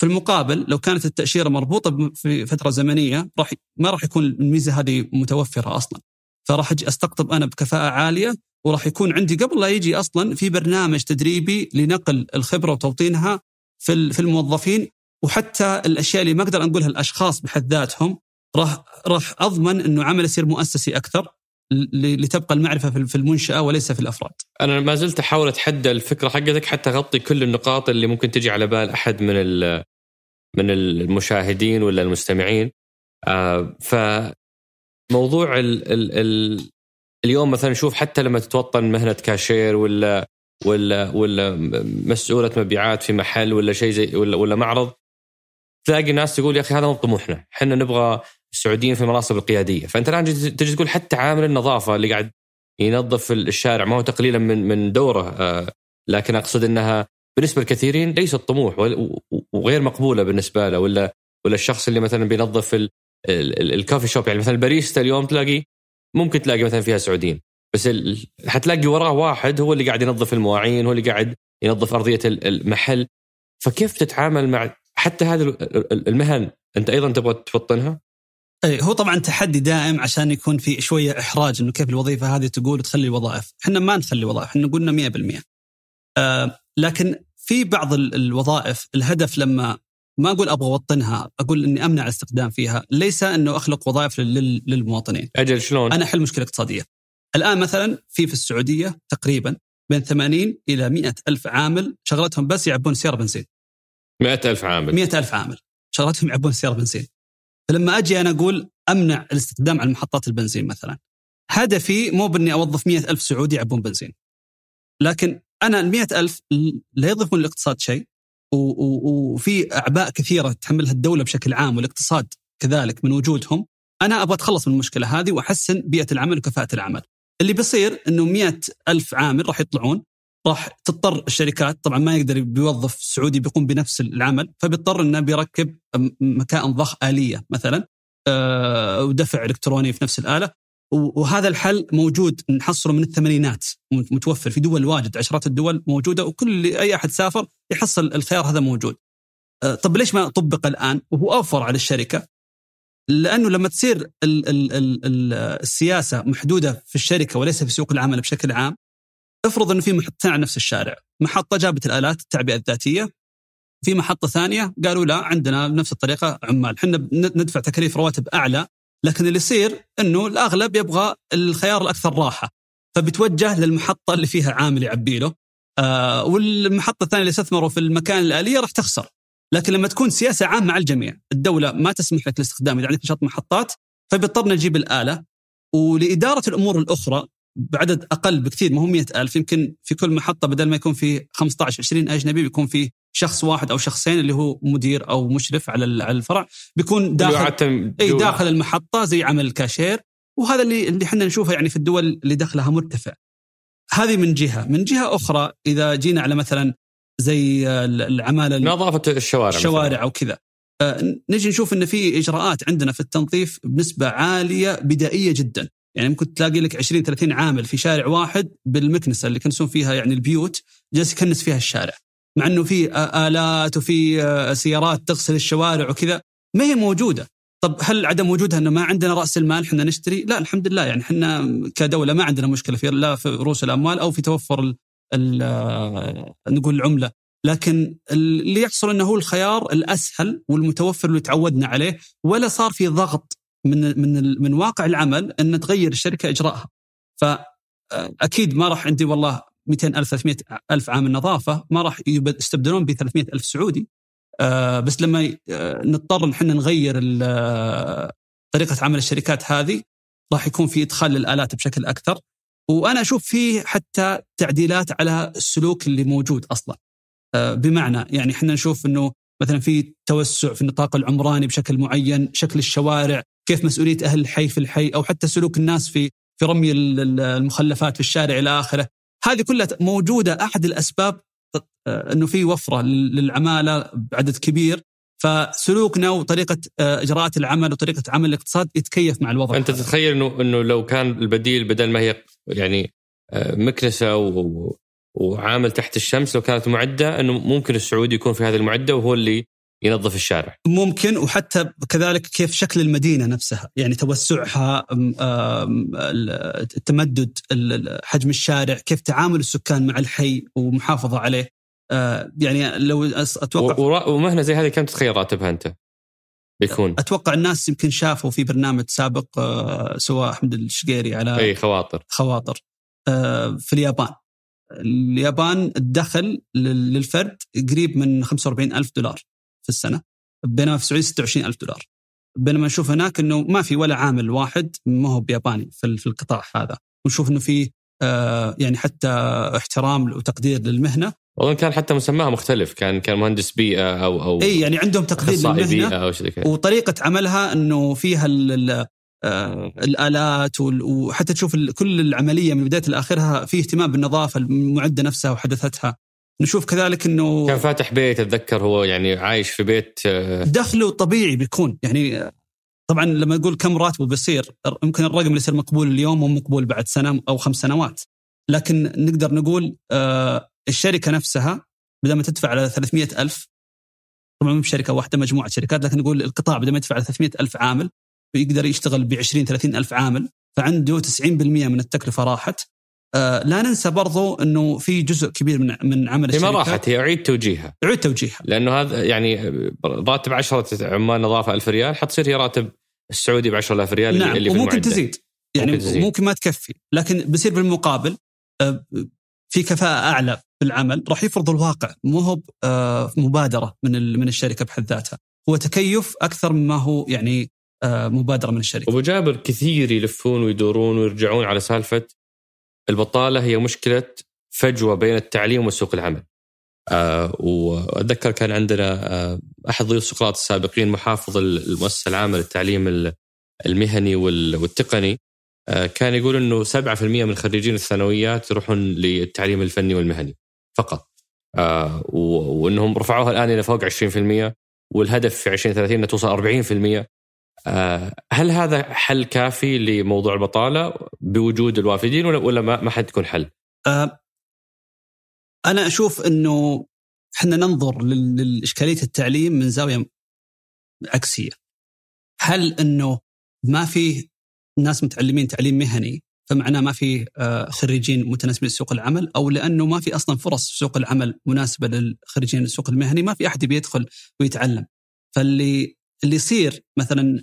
في المقابل لو كانت التأشيرة مربوطة في فترة زمنية راح ما راح يكون الميزة هذه متوفرة أصلا. فراح أجي أستقطب أنا بكفاءة عالية وراح يكون عندي قبل لا يجي أصلا في برنامج تدريبي لنقل الخبرة وتوطينها في في الموظفين وحتى الأشياء اللي ما أقدر اقولها الأشخاص بحد ذاتهم راح راح أضمن إنه عمل يصير مؤسسي أكثر. لتبقى المعرفة في المنشأة وليس في الأفراد. أنا ما زلت أحاول أتحدى الفكرة حقتك حتى أغطي كل النقاط اللي ممكن تجي على بال أحد من من المشاهدين ولا المستمعين. آه ف موضوع ال ال ال اليوم مثلا نشوف حتى لما تتوطن مهنة كاشير ولا ولا ولا مسؤولة مبيعات في محل ولا شيء زي ولا ولا معرض تلاقي ناس تقول يا أخي هذا مو طموحنا، إحنا نبغى السعوديين في المناصب القيادية، فأنت الآن تجي تقول حتى عامل النظافة اللي قاعد ينظف الشارع ما هو تقليلا من من دوره آه، لكن أقصد إنها بالنسبة لكثيرين ليست طموح وغير مقبولة بالنسبة له. ولا ولا الشخص اللي مثلا بينظف الكافي شوب يعني مثلا الباريستا اليوم تلاقي ممكن تلاقي مثلا فيها سعوديين. بس حتلاقي وراه واحد هو اللي قاعد ينظف المواعين هو اللي قاعد ينظف أرضية المحل. فكيف تتعامل مع حتى هذه المهن أنت أيضا تبغى تفطنها؟ اي هو طبعا تحدي دائم عشان يكون في شوية إحراج إنه كيف الوظيفة هذه تقول تخلي وظائف، إحنا ما نخلي وظائف، إحنا قلنا 100%. آه لكن في بعض الوظائف الهدف لما ما أقول أبغى أوطنها، أقول إني أمنع الاستخدام فيها، ليس إنه أخلق وظائف للمواطنين. أجل شلون؟ أنا أحل مشكلة اقتصادية. الآن مثلا في في السعودية تقريبا بين 80 إلى 100 ألف عامل شغلتهم بس يعبون سيارة بنزين. 100 ألف عامل 100 ألف عامل شغلتهم يعبون سيارة بنزين فلما أجي أنا أقول أمنع الاستخدام على محطات البنزين مثلا هدفي مو بإني أوظف مئة ألف سعودي يعبون بنزين. لكن أنا المئة ألف لا يضيفون للاقتصاد شيء وفي أعباء كثيرة تحملها الدولة بشكل عام والاقتصاد كذلك من وجودهم. أنا أبغى أتخلص من المشكلة هذه وأحسن بيئة العمل وكفاءة العمل. اللي بيصير أنه مئة ألف عامل راح يطلعون راح تضطر الشركات طبعا ما يقدر بيوظف سعودي بيقوم بنفس العمل فبيضطر إنه بيركب مكائن ضخ آلية مثلا آه، ودفع إلكتروني في نفس الآلة وهذا الحل موجود نحصله من الثمانينات متوفر في دول واجد عشرات الدول موجودة وكل أي أحد سافر يحصل الخيار هذا موجود. آه، طب ليش ما طبق الآن وهو أوفر على الشركة؟ لأنه لما تصير ال ال ال السياسة محدودة في الشركة وليس في سوق العمل بشكل عام افرض إنه في محطتين على نفس الشارع. محطة جابت الآلات التعبئة الذاتية في محطة ثانية قالوا لا عندنا بنفس الطريقة عمال إحنا ندفع تكاليف رواتب أعلى لكن اللي يصير إنه الأغلب يبغى الخيار الأكثر راحة. فبتوجه للمحطة اللي فيها عامل يعبي له آه والمحطة الثانية اللي استثمروا في المكان الاليه راح تخسر. لكن لما تكون سياسة عامة على الجميع الدولة ما تسمح لك الاستخدام اذا عندك نشاط محطات فبيضطرنا نجيب الآلة. ولإدارة الأمور الأخرى بعدد أقل بكثير ما هو 100000 يمكن في كل محطة بدل ما يكون في 15 20 أجنبي بيكون في شخص واحد أو شخصين اللي هو مدير أو مشرف على على الفرع بيكون داخل إي داخل المحطة زي عمل الكاشير وهذا اللي اللي إحنا نشوفه يعني في الدول اللي دخلها مرتفع. هذه من جهة، من جهة أخرى إذا جينا على مثلا زي العمالة نظافة الشوارع الشوارع أو كذا. آه، نجي نشوف إن في إجراءات عندنا في التنظيف بنسبة عالية بدائية جدا. يعني ممكن تلاقي لك 20 30 عامل في شارع واحد بالمكنسة اللي يكنسون فيها يعني البيوت جالس يكنس فيها الشارع. مع إنه في آلات وفي سيارات تغسل الشوارع وكذا ما هي موجودة. طب هل عدم وجودها إنه ما عندنا رأس المال إحنا نشتري؟ لا الحمد لله. يعني إحنا كدولة ما عندنا مشكلة في لا في رؤوس الأموال أو في توفر ال ال آه، نقول العملة. لكن اللي يحصل إنه هو الخيار الأسهل والمتوفر اللي تعودنا عليه ولا صار في ضغط من من من واقع العمل أن تغير الشركة إجراءها. فاكيد ما راح عندي والله 200 ألف 300 ألف عامل نظافة ما راح يستبدلون ب 300 ألف سعودي. آه بس لما آه نضطر نحن نغير طريقة عمل الشركات هذه راح يكون في إدخال للآلات بشكل أكثر. وأنا أشوف فيه حتى تعديلات على السلوك اللي موجود أصلا. آه بمعنى يعني إحنا نشوف أنه مثلا في توسع في النطاق العمراني بشكل معين شكل الشوارع كيف مسؤولية أهل الحي في الحي أو حتى سلوك الناس في في رمي المخلفات في الشارع إلى آخره. هذه كلها موجودة. أحد الأسباب آه، أنه في وفرة للعمالة بعدد كبير. فسلوكنا وطريقة آه، إجراءات العمل وطريقة عمل الاقتصاد يتكيف مع الوضع. أنت تتخيل أنه أنه لو كان البديل بدل ما هي يعني آه، مكنسة و وعامل تحت الشمس لو كانت معدة إنه ممكن السعودي يكون في هذه المعدة وهو اللي ينظف الشارع. ممكن وحتى كذلك كيف شكل المدينة نفسها. يعني توسعها التمدد حجم الشارع كيف تعامل السكان مع الحي ومحافظة عليه. آه، يعني لو أتوقع ومهنه زي هذه كم تتخيل راتبها أنت؟ بيكون. أتوقع الناس يمكن شافوا في برنامج سابق آه، سواء أحمد الشقيري على إي خواطر. خواطر آه، في اليابان. اليابان الدخل للفرد قريب من 45 ألف دولار. في السنة بينما في السعوديه 26 ألف دولار. بينما نشوف هناك إنه ما في ولا عامل واحد ما هو بياباني في القطاع هذا. ونشوف إنه في آه يعني حتى احترام وتقدير للمهنة. اظن كان حتى مسماها مختلف كان كان مهندس بيئة أو أو إي يعني عندهم تقدير للمهنة أو وطريقة عملها إنه فيها آه الآلات وحتى تشوف كل العملية من بداية لآخرها في اهتمام بالنظافة المعدة نفسها وحدثتها. نشوف كذلك إنه كان فاتح بيت أتذكر هو يعني عايش في بيت آه، دخله طبيعي بيكون. يعني آه، طبعا لما نقول كم راتبه بيصير يمكن الرقم اللي يصير مقبول اليوم مو مقبول بعد سنة أو خمس سنوات. لكن نقدر نقول آه الشركة نفسها بدل ما تدفع على 300 ألف طبعا مو بشركة واحدة مجموعة شركات لكن نقول القطاع بدل ما يدفع على 300 ألف عامل يقدر يشتغل ب 20 30 ألف عامل فعنده 90% من التكلفة راحت. آه لا ننسى برضو إنه في جزء كبير من من عمل الشركات ما راحت هي اعيد توجيهها. اعيد توجيهها. لأنه هذا يعني راتب 10 عمال نظافه 1000 ريال حتصير هي راتب السعودي ب 10000 ريال نعم اللي وممكن تزيد. يعني ممكن, تزيد. ممكن ما تكفي. لكن بصير بالمقابل آه في كفاءة أعلى في العمل راح يفرض الواقع. مو هو آه مبادرة من من الشركة بحد ذاتها. هو تكيف أكثر مما هو يعني مبادرة من الشركة. أبو جابر كثير يلفون ويدورون ويرجعون على سالفة البطالة هي مشكلة فجوة بين التعليم وسوق العمل. آه وأتذكر كان عندنا آه أحد ضيوف سقراط السابقين محافظ المؤسسة العامة للتعليم المهني والتقني آه كان يقول إنه 7% من خريجين الثانويات يروحون للتعليم الفني والمهني فقط. آه وإنهم رفعوها الآن إلى فوق 20% والهدف في 2030 إنها توصل 40% آه، هل هذا حل كافي لموضوع البطالة بوجود الوافدين ولا ولا ما حد يكون حل؟ أه أنا أشوف إنه إحنا ننظر لاشكاليه التعليم من زاوية عكسية. هل إنه ما في ناس متعلمين تعليم مهني فمعناه ما في آه، خريجين متناسبين لسوق العمل أو لأنه ما في أصلا فرص في سوق العمل مناسبة للخريجين السوق المهني ما في أحد بيدخل ويتعلم. فاللي اللي يصير مثلا آه،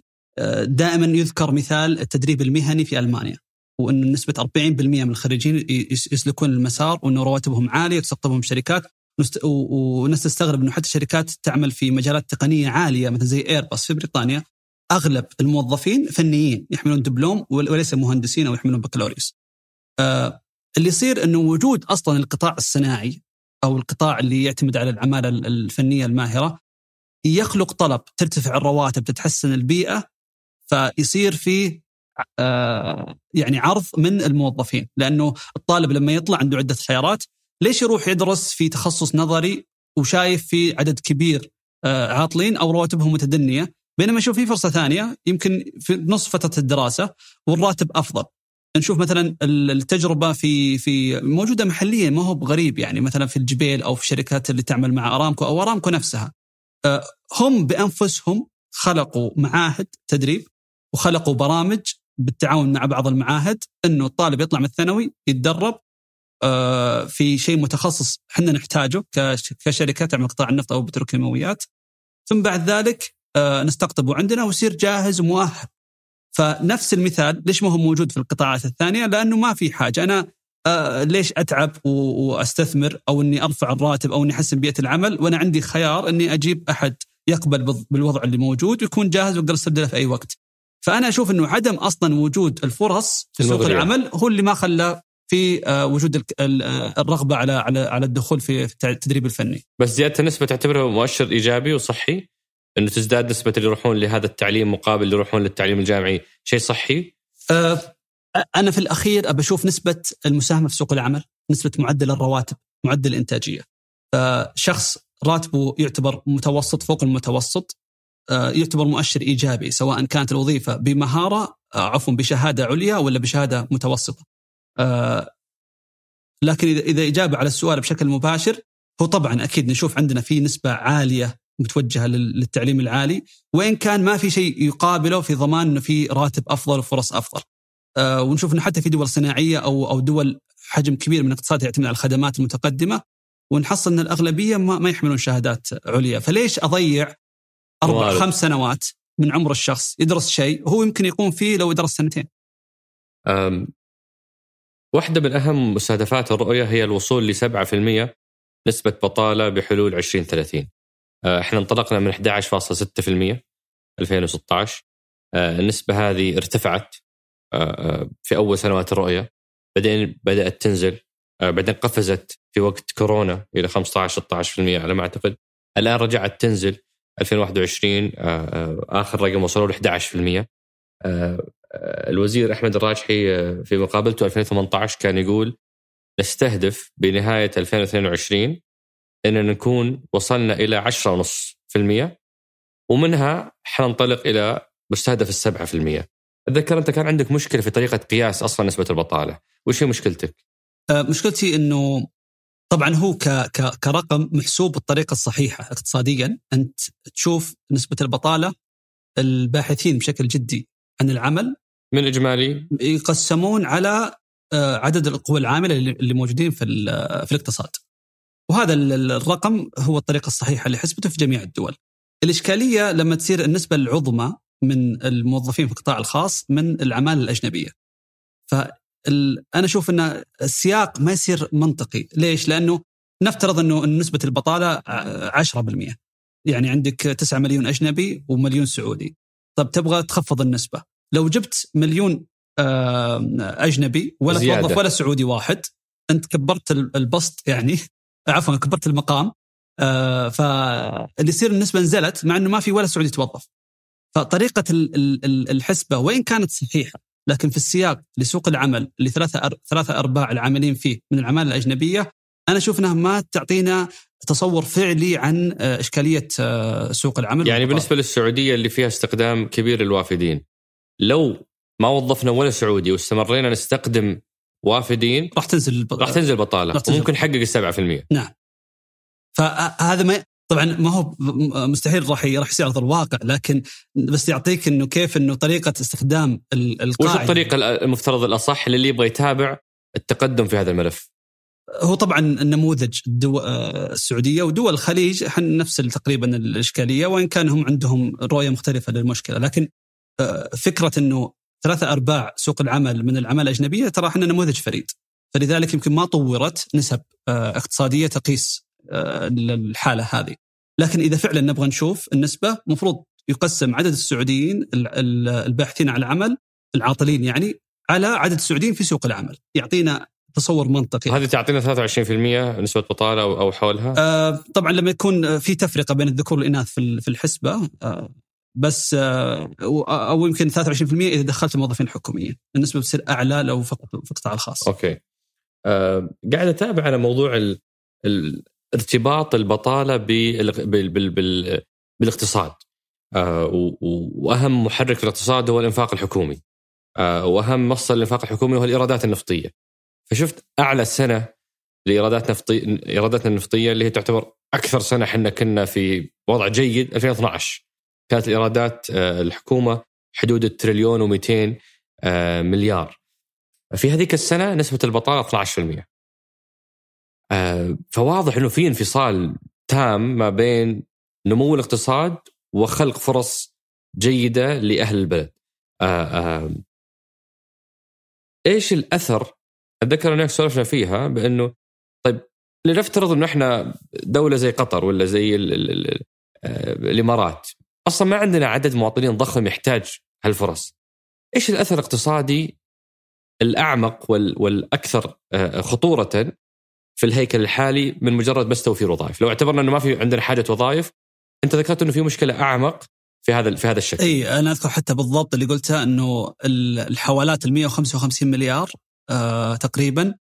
دائما يذكر مثال التدريب المهني في ألمانيا وإن نسبة 40% من الخريجين يسلكون المسار وإن رواتبهم عالية وتستقطبهم شركات والناس تستغرب إنه حتى شركات تعمل في مجالات تقنية عالية مثل زي ايرباص في بريطانيا أغلب الموظفين فنيين يحملون دبلوم وليس مهندسين أو يحملون بكالوريوس. آه اللي يصير إنه وجود أصلا القطاع الصناعي أو القطاع اللي يعتمد على العمالة الفنية الماهرة يخلق طلب ترتفع الرواتب تتحسن البيئة فيصير في آه يعني عرض من الموظفين. لأنه الطالب لما يطلع عنده عدة خيارات ليش يروح يدرس في تخصص نظري وشايف في عدد كبير آه عاطلين أو رواتبهم متدنية بينما يشوف في فرصة ثانية يمكن في نصف فترة الدراسة والراتب أفضل. نشوف مثلا التجربة في في موجودة محليا ما هو بغريب يعني مثلا في الجبيل أو في الشركات اللي تعمل مع أرامكو أو أرامكو نفسها. آه، هم بأنفسهم خلقوا معاهد تدريب وخلقوا برامج بالتعاون مع بعض المعاهد إنه الطالب يطلع من الثانوي يتدرب آه، في شيء متخصص إحنا نحتاجه كشركة تعمل قطاع النفط أو البتروكيماويات ثم بعد ذلك آه، نستقطبه عندنا ويصير جاهز ومؤهل فنفس المثال ليش ما هو موجود في القطاعات الثانية؟ لأنه ما في حاجة أنا آه ليش أتعب وأستثمر أو إني أرفع الراتب أو إني أحسن بيئة العمل وأنا عندي خيار إني أجيب أحد يقبل بالوضع اللي موجود ويكون جاهز وأقدر أستبدله في أي وقت. فأنا أشوف إنه عدم أصلا وجود الفرص في سوق العمل هو اللي ما خلى في آه، وجود آه، الرغبة على على على الدخول في التدريب الفني. بس زيادة النسبة تعتبره مؤشر إيجابي وصحي؟ إنه تزداد نسبة اللي يروحون لهذا التعليم مقابل اللي يروحون للتعليم الجامعي شيء صحي؟ أه أنا في الأخير ابى أشوف نسبة المساهمة في سوق العمل، نسبة معدل الرواتب، معدل الإنتاجية. فشخص راتبه يعتبر متوسط فوق المتوسط يعتبر مؤشر إيجابي سواء كانت الوظيفة بمهارة أه عفوا بشهادة عليا ولا بشهادة متوسطة. أه لكن إذا إجابة على السؤال بشكل مباشر هو طبعا أكيد نشوف عندنا في نسبة عالية متوجهة للتعليم العالي وإن كان ما في شيء يقابله في ضمان إنه في راتب أفضل وفرص أفضل. ونشوف إنه حتى في دول صناعية أو أو دول حجم كبير من الاقتصاد يعتمد على الخدمات المتقدمة ونحصل إن الأغلبية ما, ما يحملون شهادات عليا، فليش أضيع أربع وارد. خمس سنوات من عمر الشخص يدرس شيء هو يمكن يقوم فيه لو درس سنتين. واحدة من أهم مستهدفات الرؤية هي الوصول ل 7% نسبة بطالة بحلول 2030. آه، إحنا انطلقنا من 11.6% 2016 آه، النسبة هذه ارتفعت آه، في أول سنوات الرؤية بعدين بدأت تنزل بعدين قفزت في وقت كورونا إلى 15 16% على ما أعتقد الآن رجعت تنزل 2021 آخر رقم وصلوا ل 11% الوزير أحمد الراجحي في مقابلته 2018 كان يقول نستهدف بنهاية 2022 إننا نكون وصلنا إلى 10.5% ومنها حننطلق إلى مستهدف في المية. أتذكر أنت كان عندك مشكلة في طريقة قياس أصلا نسبة البطالة. وش هي مشكلتك؟ مشكلتي إنه طبعا هو ك ك كرقم محسوب بالطريقة الصحيحة اقتصاديا أنت تشوف نسبة البطالة الباحثين بشكل جدي عن العمل من اجمالي يقسمون على آه، عدد القوى العاملة اللي موجودين في في الاقتصاد وهذا الرقم هو الطريقة الصحيحة لحسبته في جميع الدول. الإشكالية لما تصير النسبة العظمى من الموظفين في القطاع الخاص من العماله الأجنبية. فانا أشوف إن السياق ما يصير منطقي، ليش؟ لأنه نفترض إنه نسبة البطالة 10% يعني عندك 9 مليون أجنبي ومليون سعودي. طب تبغى تخفض النسبة، لو جبت مليون أجنبي ولا توظف ولا سعودي واحد أنت كبرت البسط يعني. عفوا كبرت المقام. آه فاللي يصير النسبة نزلت مع إنه ما في ولا سعودي يتوظف فطريقة الحسبة وان كانت صحيحة؟ لكن في السياق لسوق العمل اللي ثلاثة ثلاثة أرباع العاملين فيه من العمالة الأجنبية أنا أشوف إنها ما تعطينا تصور فعلي عن آه، إشكالية آه، سوق العمل. يعني بالنسبة للسعودية اللي فيها استخدام كبير للوافدين لو ما وظفنا ولا سعودي واستمرينا نستخدم وافدين راح تنزل راح تنزل البطالة وممكن نحقق ال 7% نعم. فهذا ما طبعا ما هو مستحيل راح راح يصير ارض الواقع لكن بس يعطيك إنه كيف إنه طريقة استخدام القاعدة وش الطريقة المفترض الأصح للي يبغى يتابع التقدم في هذا الملف؟ هو طبعا النموذج الدول السعودية ودول الخليج نفس تقريبا الإشكالية وإن كان هم عندهم رؤية مختلفة للمشكلة لكن آه، فكرة إنه ثلاثة أرباع سوق العمل من العمالة الأجنبية ترى إحنا نموذج فريد فلذلك يمكن ما طورت نسب آه، اقتصادية تقيس الحالة هذه. لكن إذا فعلا نبغى نشوف النسبة المفروض يقسم عدد السعوديين الباحثين عن العمل العاطلين يعني على عدد السعوديين في سوق العمل. يعطينا تصور منطقي. هذه تعطينا 23% نسبة بطالة أو حولها؟ آه طبعا لما يكون في تفرقة بين الذكور والإناث في الحسبة آه بس آه أو يمكن 23% إذا دخلت الموظفين الحكوميين النسبة بتصير أعلى لو في القطاع الخاص. أوكي. آه قاعد أتابع على موضوع ال ال ارتباط بال بالاقتصاد. آه وأهم محرك في الاقتصاد هو الإنفاق الحكومي. آه وأهم مصدر الانفاق الحكومي هو الإيرادات النفطية. فشفت أعلى سنة لإيرادات نفطيه ايراداتنا النفطية اللي هي تعتبر أكثر سنة إحنا كنا في وضع جيد 2012 كانت الإيرادات آه الحكومة حدود التريليون و200 آه مليار. في هذيك السنة نسبة البطالة 12% آه فواضح إنه في انفصال تام ما بين نمو الاقتصاد وخلق فرص جيدة لأهل البلد. آه آه إيش الأثر؟ أتذكر انك سولفنا فيها بأنه طيب لنفترض إنه إحنا دولة زي قطر ولا زي ال ال ال آه الإمارات أصلا ما عندنا عدد مواطنين ضخم يحتاج هالفرص. إيش الأثر الاقتصادي الأعمق والأكثر خطورة في الهيكل الحالي من مجرد بس توفير وظائف، لو اعتبرنا إنه ما في عندنا حاجة وظائف أنت ذكرت إنه في مشكلة أعمق في هذا في هذا الشكل. إي أنا أذكر حتى بالضبط اللي قلته إنه الحوالات ال 155 مليار آه تقريبا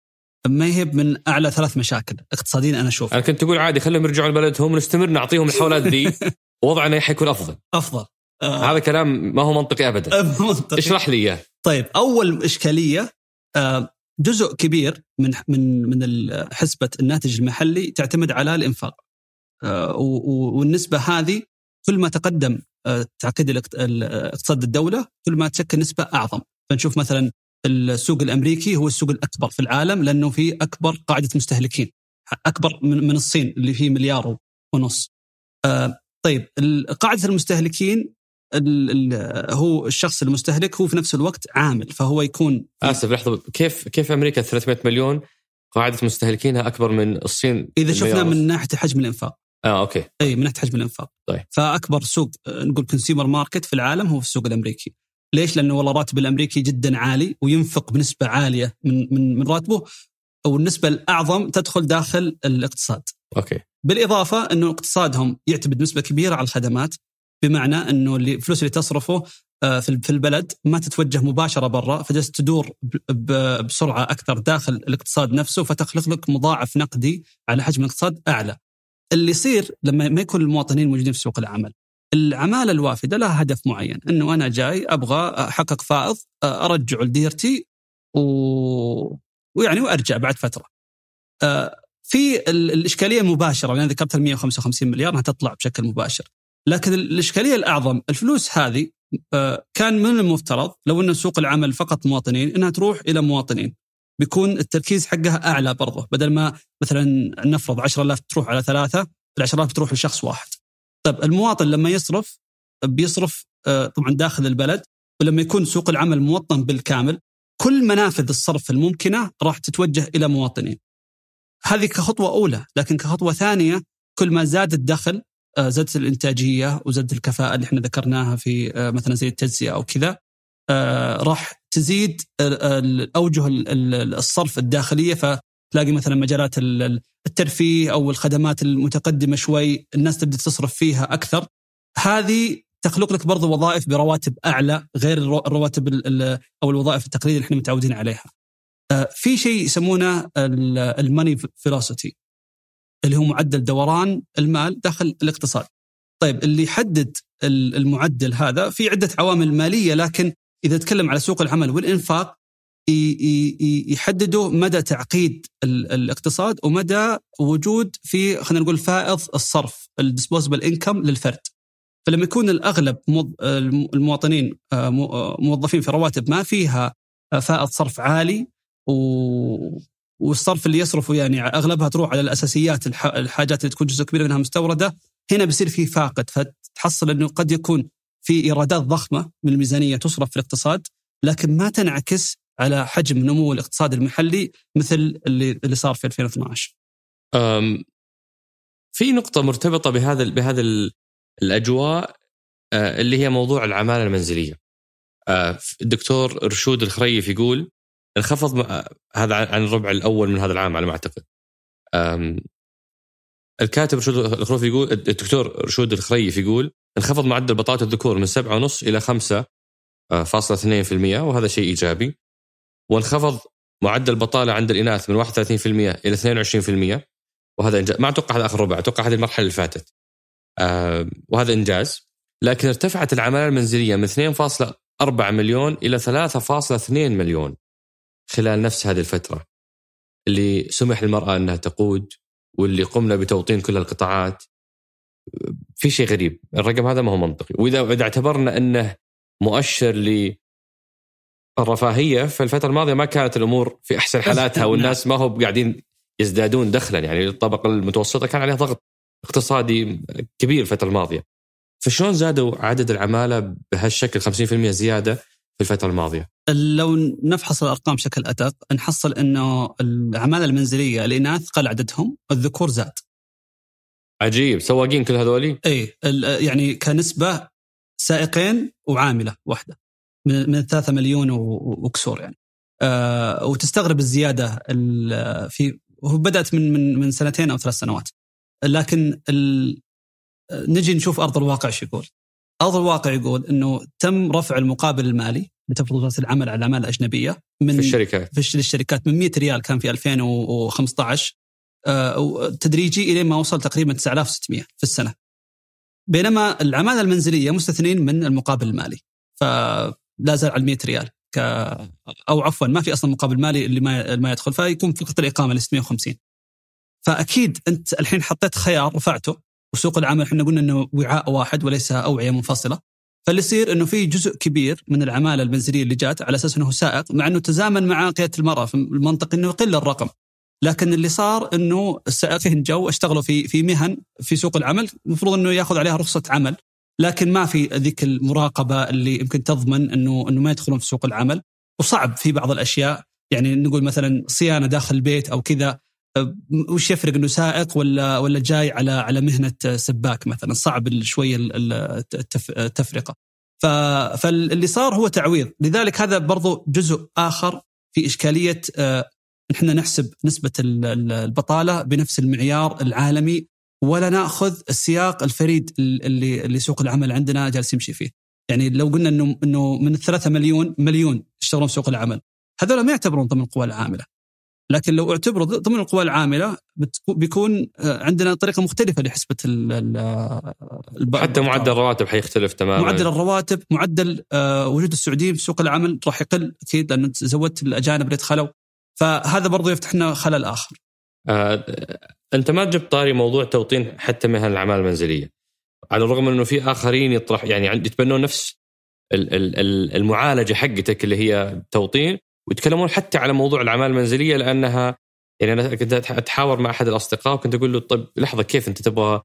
ما هي من أعلى ثلاث مشاكل اقتصاديا أنا أشوف أنا كنت أقول عادي خليهم يرجعون لبلدهم ونستمر نعطيهم الحوالات ذي ووضعنا حيكون أفضل. أفضل. آه. هذا كلام ما هو منطقي ابدا. منطقي. اشرح لي إياه. طيب أول إشكالية آه جزء كبير من من من حسبة الناتج المحلي تعتمد على الإنفاق. والنسبة هذه كل ما تقدم تعقيد اقتصاد الدولة كل ما تشكل نسبة أعظم. فنشوف مثلا السوق الأمريكي هو السوق الأكبر في العالم لأنه في أكبر قاعدة مستهلكين. أكبر من الصين اللي فيه مليار ونص. طيب قاعدة المستهلكين هو الشخص المستهلك هو في نفس الوقت عامل فهو يكون آسف لحظة كيف كيف أمريكا 300 مليون قاعدة مستهلكينها أكبر من الصين إذا شفنا من ناحية حجم الإنفاق آه أوكي إي من ناحية حجم الإنفاق طيب فأكبر سوق نقول consumer market في العالم هو في السوق الأمريكي ليش؟ لأنه والله راتب الأمريكي جدا عالي وينفق بنسبة عالية من من من راتبه والنسبة الأعظم تدخل داخل الاقتصاد. أوكي. بالإضافة إنه اقتصادهم يعتمد نسبة كبيرة على الخدمات بمعنى إنه الفلوس اللي تصرفه في البلد ما تتوجه مباشرة برا فجالس تدور بسرعة أكثر داخل الاقتصاد نفسه فتخلق لك مضاعف نقدي على حجم الاقتصاد أعلى. اللي يصير لما ما يكون المواطنين موجودين في سوق العمل العمالة الوافدة لها هدف معين إنه أنا جاي أبغى أحقق فائض ارجعه لديرتي و... ويعني وأرجع بعد فترة. في الإشكالية المباشره لأن ذكرت ال 155 مليار انها تطلع بشكل مباشر. لكن الإشكالية الأعظم الفلوس هذه كان من المفترض لو أن سوق العمل فقط مواطنين إنها تروح إلى مواطنين. بيكون التركيز حقها أعلى برضه بدل ما مثلا نفرض 10000 تروح على ثلاثة ال 10000 تروح لشخص واحد. طيب المواطن لما يصرف بيصرف طبعا داخل البلد ولما يكون سوق العمل موطن بالكامل كل منافذ الصرف الممكنة راح تتوجه إلى مواطنين. هذه كخطوة أولى، لكن كخطوة ثانية كل ما زاد الدخل زادت الإنتاجية وزادت الكفاءة اللي إحنا ذكرناها في مثلا زي التجزئة أو كذا راح تزيد اوجه الصرف الداخلية. فتلاقي مثلا مجالات الترفيه أو الخدمات المتقدمة شوي الناس تبدأ تصرف فيها أكثر. هذه تخلق لك برضو وظائف برواتب أعلى غير الرواتب أو الوظائف التقليدية اللي إحنا متعودين عليها. في شيء يسمونه ال money velocity اللي هو معدل دوران المال داخل الاقتصاد. طيب اللي يحدد المعدل هذا في عدة عوامل مالية لكن إذا تكلم على سوق العمل والإنفاق يحددوا مدى تعقيد الاقتصاد ومدى وجود في خلينا نقول فائض الصرف ال disposable income للفرد. فلما يكون الأغلب المواطنين موظفين في رواتب ما فيها فائض صرف عالي والصرف اللي يصرفه يعني أغلبها تروح على الأساسيات الحاجات اللي تكون جزء كبير منها مستوردة هنا بيصير في فاقد فتحصل إنه قد يكون في إيرادات ضخمة من الميزانية تصرف في الاقتصاد لكن ما تنعكس على حجم نمو الاقتصاد المحلي مثل اللي اللي صار في 2012. أم في نقطة مرتبطة بهذا بهذا الأجواء آه، اللي هي موضوع العمالة المنزلية آه، الدكتور رشود الخريف يقول انخفض هذا عن الربع الأول من هذا العام على ما أعتقد. الكاتب رشود الخروف يقول الدكتور رشود الخريف يقول انخفض معدل بطاله الذكور من 7.5 إلى 5.2% وهذا شيء إيجابي. وانخفض معدل البطاله عند الإناث من 31% إلى 22% وهذا إنجاز. ما أتوقع هذا آخر ربع أتوقع هذه المرحلة اللي فاتت. آه وهذا إنجاز. لكن ارتفعت العماله المنزلية من 2.4 مليون إلى 3.2 مليون. خلال نفس هذه الفترة. اللي سمح للمرأة أنها تقود واللي قمنا بتوطين كل القطاعات. في شيء غريب الرقم هذا ما هو منطقي. وإذا اذا اعتبرنا أنه مؤشر للرفاهية في الفترة الماضية ما كانت الأمور في أحسن حالاتها والناس ما هو قاعدين يزدادون دخلا. يعني الطبقه المتوسطة كان عليها ضغط اقتصادي كبير الفترة الماضية. فشلون زادوا عدد العمالة بهالشكل 50% زيادة؟ في الفترة الماضية؟ لو نفحص الأرقام بشكل أدق نحصل إنه العماله المنزلية الاناث قل عددهم الذكور زاد. عجيب سواقين كل هذولي؟ اي يعني كنسبة سائقين وعاملة واحدة من من 3 مليون وكسور يعني. أه وتستغرب الزيادة في بدأت من من من سنتين أو ثلاث سنوات. لكن نجي نشوف أرض الواقع شو يقول. ارض الواقع يقول إنه تم رفع المقابل المالي لتفضيلات العمل على الاعمال الاجنبيه من في الشركات في الشركات من 100 ريال كان في 2015 آه، تدريجي إلى ما وصل تقريبا 9600 في السنة. بينما العمالة المنزلية مستثنين من المقابل المالي فلا زال على 100 ريال ك أو عفوا ما في أصلا مقابل مالي اللي ما ما يدخل فيكون فقط الإقامة ل 650 فأكيد أنت الحين حطيت خيار رفعته وسوق العمل إحنا قلنا إنه وعاء واحد وليس أوعية منفصلة. فاللي يصير إنه في جزء كبير من العمالة المنزلية اللي جات على أساس إنه سائق مع إنه تزامن مع قيادة المرأة في المنطق إنه يقل الرقم. لكن اللي صار إنه السائقين جو اشتغلوا في في مهن في سوق العمل المفروض إنه ياخذ عليها رخصة عمل. لكن ما في ذيك المراقبة اللي يمكن تضمن إنه إنه ما يدخلون في سوق العمل. وصعب في بعض الأشياء يعني نقول مثلا صيانة داخل البيت أو كذا. وش يفرق إنه سائق ولا ولا جاي على على مهنة سباك مثلا صعب شوية التفرقة فاللي صار هو تعويض لذلك هذا برضو جزء آخر في إشكالية آه، إحنا نحسب نسبة البطالة بنفس المعيار العالمي ولا نأخذ السياق الفريد اللي اللي سوق العمل عندنا جالس يمشي فيه. يعني لو قلنا انه إنه من الثلاثة مليون مليون يشتغلون في سوق العمل هذول ما يعتبرون ضمن القوى العاملة. لكن لو اعتبروا ضمن القوى العاملة بيكون آه، عندنا طريقة مختلفة لحسبة حتى معدل الرواتب حيختلف تماما معدل الرواتب معدل آه، وجود السعوديين في سوق العمل راح يقل أكيد لأن زودت الأجانب اللي دخلوا فهذا برضو يفتح لنا خلل آخر. آه، أنت ما جبت طاري موضوع توطين حتى مهن الأعمال المنزلية. على الرغم إنه في آخرين يطرح يعني يتبنون نفس المعالجة حقتك اللي هي توطين ويتكلمون حتى على موضوع الأعمال المنزلية لأنها يعني أنا كنت أتحاور مع أحد الأصدقاء وكنت أقول له طيب لحظة كيف أنت تبغى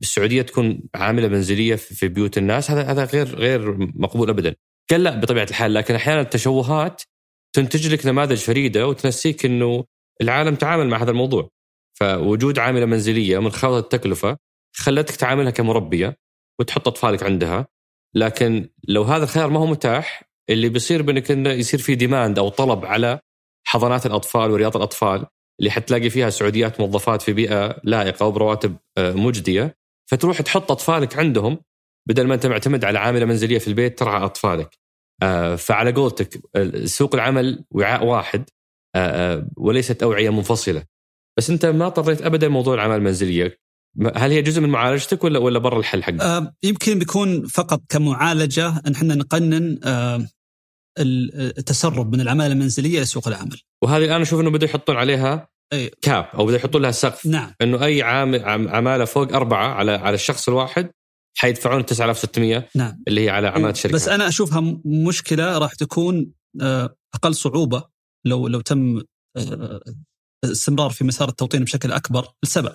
بالسعودية تكون عاملة منزلية في بيوت الناس هذا هذا غير غير مقبول ابدا. قال لا بطبيعة الحال لكن أحيانا التشوهات تنتج لك نماذج فريدة وتنسيك إنه العالم تعامل مع هذا الموضوع. فوجود عاملة منزلية منخفضه التكلفة خلتك تعاملها كمربية وتحط أطفالك عندها لكن لو هذا الخيار ما هو متاح اللي بيصير بإنك إنه يصير في ديماند أو طلب على حضانات الأطفال ورياض الأطفال اللي حتلاقي فيها سعوديات موظفات في بيئة لائقة وبرواتب آه، مجدية فتروح تحط أطفالك عندهم بدل ما أنت معتمد على عاملة منزلية في البيت ترعى أطفالك. آه، فعلى قولتك سوق العمل وعاء واحد آه، وليست أوعية منفصلة. بس أنت ما اضطريت ابدا موضوع العمل المنزلية هل هي جزء من معالجتك ولا ولا برا الحل حقك؟ يمكن بيكون فقط كمعالجة ان إحنا نقنن التسرب من العمالة المنزلية لسوق العمل. وهذه الآن أشوف إنه بدوا يحطون عليها أي. كاب أو بدوا يحطون لها سقف. نعم. إنه أي عامل عمالة فوق أربعة على على الشخص الواحد حيدفعون 9600 نعم. اللي هي على عمالة الشركات. بس أنا أشوفها مشكلة راح تكون آه، أقل صعوبة لو لو تم آه، استمرار في مسار التوطين بشكل أكبر لسبب.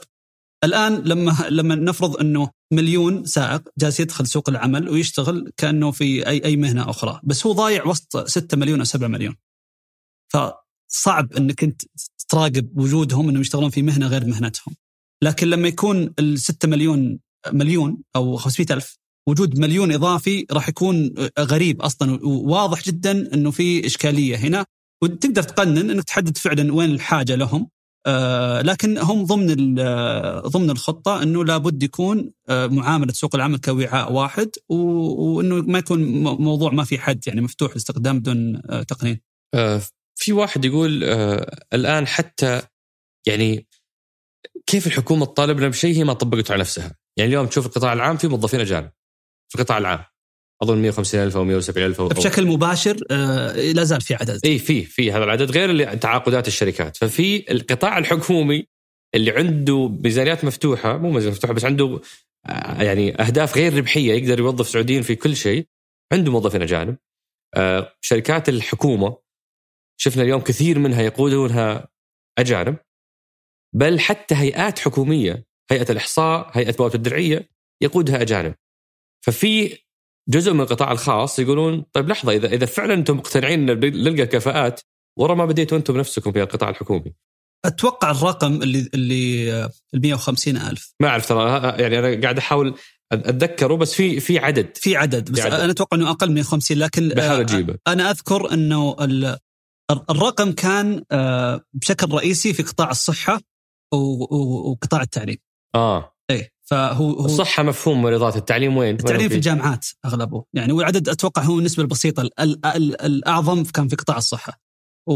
الآن لما لما نفرض أنه مليون سائق جالس يدخل سوق العمل ويشتغل كأنه في اي أي مهنة أخرى، بس هو ضايع وسط 6 مليون أو 7 مليون. فصعب إنك أنت تراقب وجودهم إنهم يشتغلون في مهنة غير مهنتهم. لكن لما يكون ال 6 مليون مليون أو 500 ألف وجود مليون إضافي راح يكون غريب أصلا وواضح جدا إنه في إشكالية هنا وتقدر تقنن إنك تحدد فعلا وين الحاجة لهم لكن هم ضمن ضمن الخطة إنه لابد يكون آه معاملة سوق العمل كوعاء واحد وإنه ما يكون موضوع ما في حد يعني مفتوح الاستخدام بدون آه تقنين. آه في واحد يقول آه الآن حتى يعني كيف الحكومة تطالبنا بشيء هي ما طبقته على نفسها؟ يعني اليوم تشوف القطاع العام في موظفين أجانب في القطاع العام أظن 150 ألف أو 170 ألف أو بشكل مباشر آه لا زال في عدد. اي في في هذا العدد غير اللي تعاقدات الشركات. ففي القطاع الحكومي اللي عنده ميزانيات مفتوحة مو ميزانيات مفتوحة بس عنده آه يعني أهداف غير ربحية يقدر يوظف سعوديين في كل شيء عنده موظفين أجانب. آه شركات الحكومة شفنا اليوم كثير منها يقودونها أجانب. بل حتى هيئات حكومية هيئة الإحصاء هيئة بوابه الدرعيه يقودها أجانب. ففي جزء من القطاع الخاص يقولون طيب لحظة اذا إذا فعلا أنتم مقتنعين نلقى كفاءات ورا ما بديتوا أنتم بنفسكم في القطاع الحكومي. أتوقع الرقم اللي اللي ال 150 ألف. ما أعرف ترى يعني أنا قاعد أحاول أتذكره بس في في عدد. في عدد بس في عدد. أنا أتوقع إنه أقل من 150 لكن بحاول أجيبه. أنا أذكر إنه الرقم كان بشكل رئيسي في قطاع الصحة وقطاع التعليم. آه. إيه. فهو هو الصحة مفهوم مريضات التعليم وين؟ التعليم في الجامعات أغلبه. يعني والعدد أتوقع هو النسبة البسيطة. ال ال الأعظم كان في قطاع الصحة. و...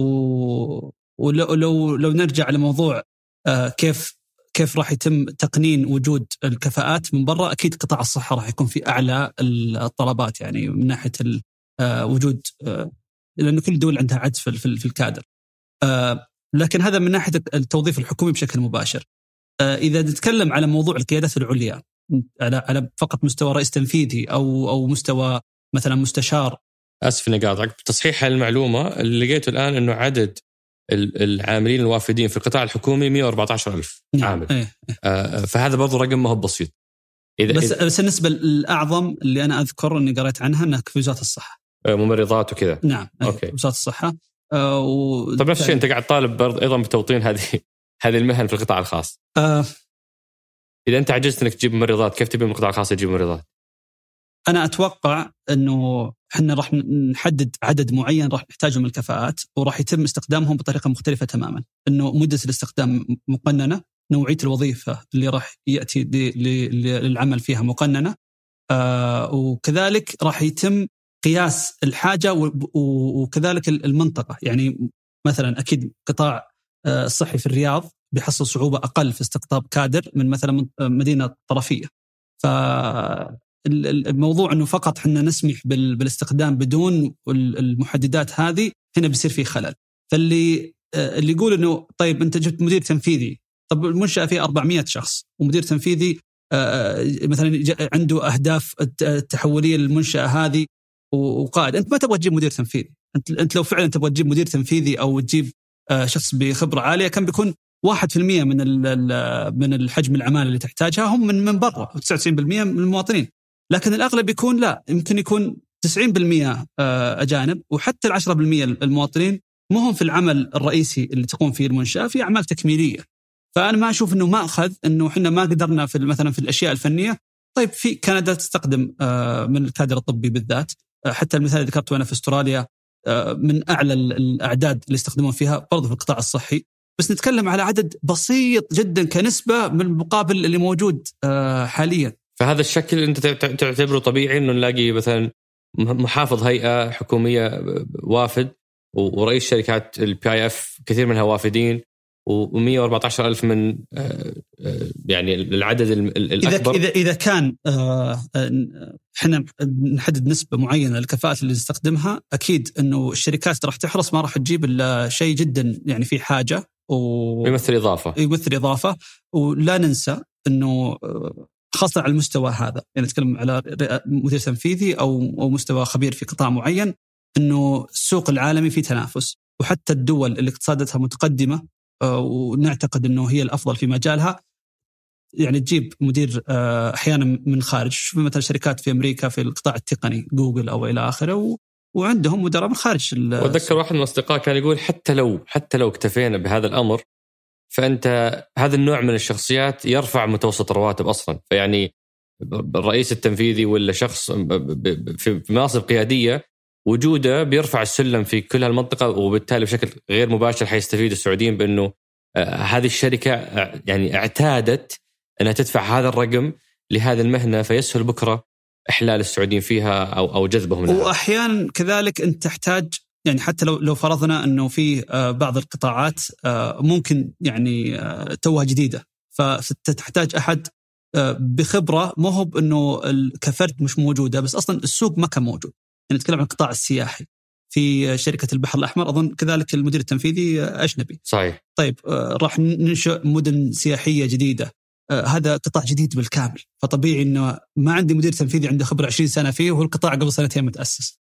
ولو لو لو نرجع لموضوع آه كيف كيف راح يتم تقنين وجود الكفاءات من برا أكيد قطاع الصحة راح يكون في أعلى الطلبات. يعني من ناحية آه وجود آه لأنه كل الدول عندها عجز في, في الكادر. لكن هذا من ناحية التوظيف الحكومي بشكل مباشر. إذا نتكلم على موضوع القيادات العليا على على فقط مستوى رئيس تنفيذي أو أو مستوى مثلا مستشار. آسف اني قاطعك تصحيح المعلومه اللي لقيته الآن إنه عدد العاملين الوافدين في القطاع الحكومي 114 ألف نعم. عامل. إيه. آه فهذا برضو رقم ما هو بسيط. إذا بس إذا بس النسبة الأعظم اللي أنا أذكر أني قريت عنها أنها في وزارة الصحة ممرضات وكذا. نعم أوكي. وزارة الصحة. آه و... طب نفس الشيء أنت قاعد طالب أيضا بتوطين هذه هذه المهن في القطاع الخاص. آه. إذا أنت عجزت إنك تجيب ممرضات كيف تبي من القطاع الخاص يجيب ممرضات؟ أنا أتوقع إنه إحنا راح نحدد عدد معين راح نحتاجه من الكفاءات وراح يتم استخدامهم بطريقة مختلفة تماما. إنه مدة الاستخدام مقننة نوعية الوظيفة اللي راح يأتي للعمل فيها مقننة. آه وكذلك راح يتم قياس الحاجة وكذلك المنطقة. يعني مثلا أكيد قطاع الصحي في الرياض بيحصل صعوبة أقل في استقطاب كادر من مثلا مدينة طرفية. فالموضوع أنه فقط إحنا نسمح بالاستخدام بدون المحددات هذه هنا بيصير في خلل. فاللي آه، اللي يقول إنه طيب أنت جبت مدير تنفيذي طب المنشأة فيها 400 شخص ومدير تنفيذي آه، مثلا عنده أهداف التحولية للمنشأة هذه وقائد أنت ما تبغى تجيب مدير تنفيذي. أنت أنت لو فعلا تبغى تجيب مدير تنفيذي أو تجيب آه، شخص بخبرة عالية كان بيكون 1% من من الحجم العمالة اللي تحتاجها هم من من برا 99% من المواطنين. لكن الأغلب يكون لا يمكن يكون 90% آه، أجانب وحتى ال 10% المواطنين مو هم في العمل الرئيسي اللي تقوم فيه المنشأة في أعمال تكميلية. فأنا ما أشوف إنه مأخذ إنه إحنا ما قدرنا في مثلا في الأشياء الفنية. طيب في كندا تستخدم آه، من الكادر الطبي بالذات. حتى المثال اللي ذكرته أنا في أستراليا آه، من أعلى الأعداد اللي يستخدمون فيها برضه في القطاع الصحي. بس نتكلم على عدد بسيط جدا كنسبة من المقابل اللي موجود آه، حاليا. فهذا الشكل أنت تعتبره طبيعي إنه نلاقي مثلا محافظ هيئة حكومية وافد ورئيس شركات ال PIF كثير منها وافدين. و114 ألف من آه، آه، يعني العدد الأكبر. إذا إذا كان آه، إحنا نحدد نسبة معينة للكفاءات اللي نستخدمها أكيد أنه الشركات راح تحرص ما راح تجيب إلا شيء جدا يعني في حاجة و... يمثل إضافة. يمثل إضافة. ولا ننسى أنه خاصة على المستوى هذا يعني نتكلم على مدير تنفيذي أو أو مستوى خبير في قطاع معين أنه السوق العالمي في تنافس وحتى الدول اللي اقتصاداتها متقدمة ونعتقد إنه هي الأفضل في مجالها. يعني تجيب مدير آه، أحيانا من خارج. مثلا شركات في أمريكا في القطاع التقني جوجل أو إلى آخره وعندهم مدراء من خارج وأتذكر واحد من الاصدقاء كان يقول حتى لو حتى لو اكتفينا بهذا الأمر فأنت هذا النوع من الشخصيات يرفع متوسط الرواتب أصلا. فيعني الرئيس التنفيذي ولا شخص في مناصب قيادية وجوده بيرفع السلم في كل هالمنطقة وبالتالي بشكل غير مباشر حيستفيد السعوديين بأنه آه، هذه الشركة آه، يعني اعتادت إنها تدفع هذا الرقم لهذه المهنة فيسهل بكرة إحلال السعوديين فيها أو أو جذبهم لها. وأحيانا كذلك أنت تحتاج يعني حتى لو لو فرضنا أنه في آه، بعض القطاعات ممكن يعني توها جديدة فتحتاج أحد بخبرة مو هو انه كفرد مش موجودة بس أصلا السوق ما كان موجود يعني نتكلم عن القطاع السياحي. في شركة البحر الأحمر أظن كذلك المدير التنفيذي أجنبي. صحيح. طيب آه، راح ننشئ مدن سياحية جديدة. آه، هذا قطاع جديد بالكامل. فطبيعي أنه ما عندي مدير تنفيذي عنده خبرة 20 سنة فيه وهو القطاع قبل سنتين متأسس.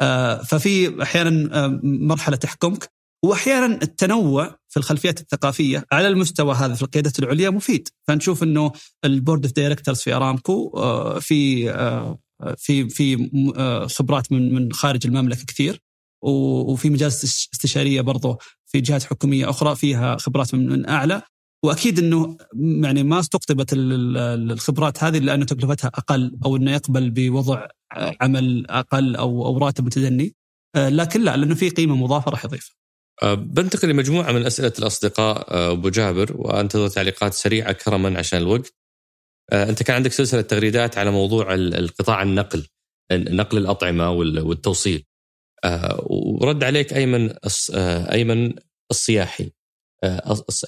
آه، ففي أحيانا مرحلة تحكمك وأحيانا التنوع في الخلفيات الثقافية على المستوى هذا في القيادات العليا مفيد. فنشوف إنه ال board of directors في أرامكو في في في آه، خبرات من من خارج المملكة كثير وفي مجالس استشارية برضه في جهات حكومية أخرى فيها خبرات من أعلى وأكيد إنه يعني ما استقطبت الخبرات هذه لأنه تكلفتها أقل أو إنه يقبل بوضع عمل أقل أو أو راتب متدني آه، لكن لا لأنه في قيمة مضافة راح يضيفها. أه، بنتقل لمجموعة من أسئلة الأصدقاء أبو جابر وأنتظر تعليقات سريعة كرما عشان الوقت. آه، أنت كان عندك سلسلة تغريدات على موضوع القطاع النقل نقل الأطعمة والتوصيل آه، ورد عليك أيمن آه، أيمن الصياحي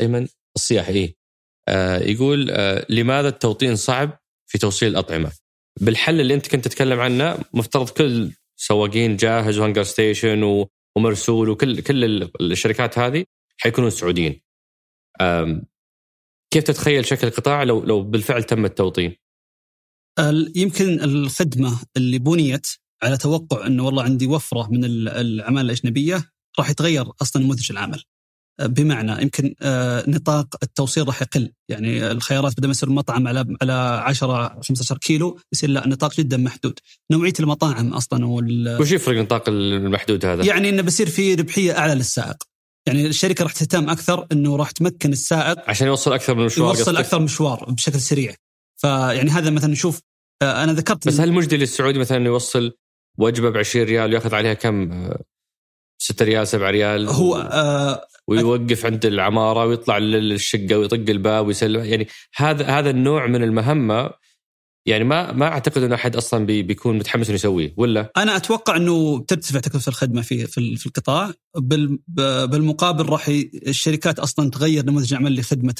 أيمن الصياحي إيه؟ يقول لماذا التوطين صعب في توصيل الأطعمة؟ بالحل اللي أنت كنت تتكلم عنه مفترض كل سواقين جاهز وهنجر ستيشن ومرسول وكل كل الشركات هذه حيكونوا سعوديين. كيف تتخيل شكل القطاع لو لو بالفعل تم التوطين؟ يمكن الخدمة اللي بنيت على توقع إنه والله عندي وفرة من العماله الأجنبية راح يتغير أصلا نموذج العمل. بمعنى يمكن آه، نطاق التوصيل راح يقل يعني الخيارات بدل ما يصير مطعم على على 10 15 كيلو يصير لا نطاق جدا محدود نوعية المطاعم أصلا وال وش يفرق النطاق المحدود هذا يعني إنه بصير في ربحية أعلى للسائق يعني الشركة راح تهتم أكثر إنه راح تمكن السائق عشان يوصل أكثر من مشوار يوصل أكثر مشوار بشكل سريع. فيعني هذا مثلا نشوف آه، أنا ذكرت بس هل مجدي للسعودي مثلا يوصل وجبة ب 20 ريال ويأخذ عليها كم؟ 6 ريال 7 ريال؟ هو آه ويوقف عند العمارة ويطلع للشقة ويطق الباب ويسلم. يعني هذا هذا النوع من المهمة يعني ما ما أعتقد إنه أحد أصلا بي بيكون متحمس إنه يسويه ولا؟ أنا أتوقع إنه ترتفع تكلفة الخدمة في في القطاع. بالمقابل راح الشركات أصلا تغير نموذج العمل لخدمة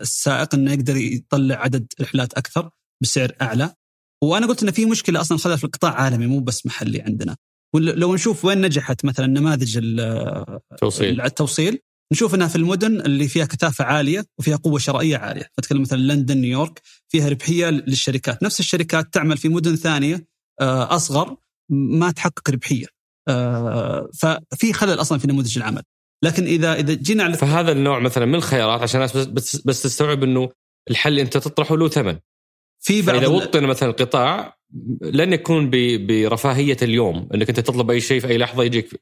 السائق إنه يقدر يطلع عدد رحلات أكثر بسعر أعلى. وأنا قلت إنه في مشكلة أصلا خذها في القطاع عالمي مو بس محلي عندنا. ولو نشوف وين نجحت مثلا نماذج التوصيل التوصيل نشوف إنها في المدن اللي فيها كثافة عالية وفيها قوة شرائية عالية، فتكلم مثلا لندن، نيويورك فيها ربحية للشركات، نفس الشركات تعمل في مدن ثانية آه، أصغر ما تحقق ربحية. آه، ففي خلل أصلا في نموذج العمل. لكن إذا إذا جينا على فهذا النوع مثلا من الخيارات عشان الناس بس, بس تستوعب إنه الحل أنت تطرحه له ثمن. في بعض اذا وطن مثلا القطاع لن يكون برفاهية اليوم إنك أنت تطلب أي شيء في أي لحظة يجيك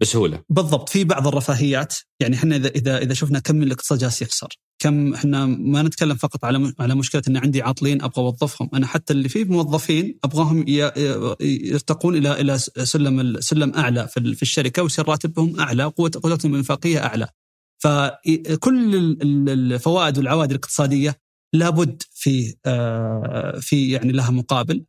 بسهولة. بالضبط في بعض الرفاهيات يعني إحنا اذا اذا إذا شفنا كم الاقتصاد جالس يخسر كم إحنا ما نتكلم فقط على على مشكلة إن عندي عاطلين أبغى أوظفهم أنا حتى اللي فيه موظفين أبغاهم يرتقون إلى إلى سلم سلم أعلى في الشركة ويصير راتبهم أعلى قوه قدرتهم الانفاقية أعلى. فكل الفوائد والعوائد الاقتصادية لابد في آه، في يعني لها مقابل.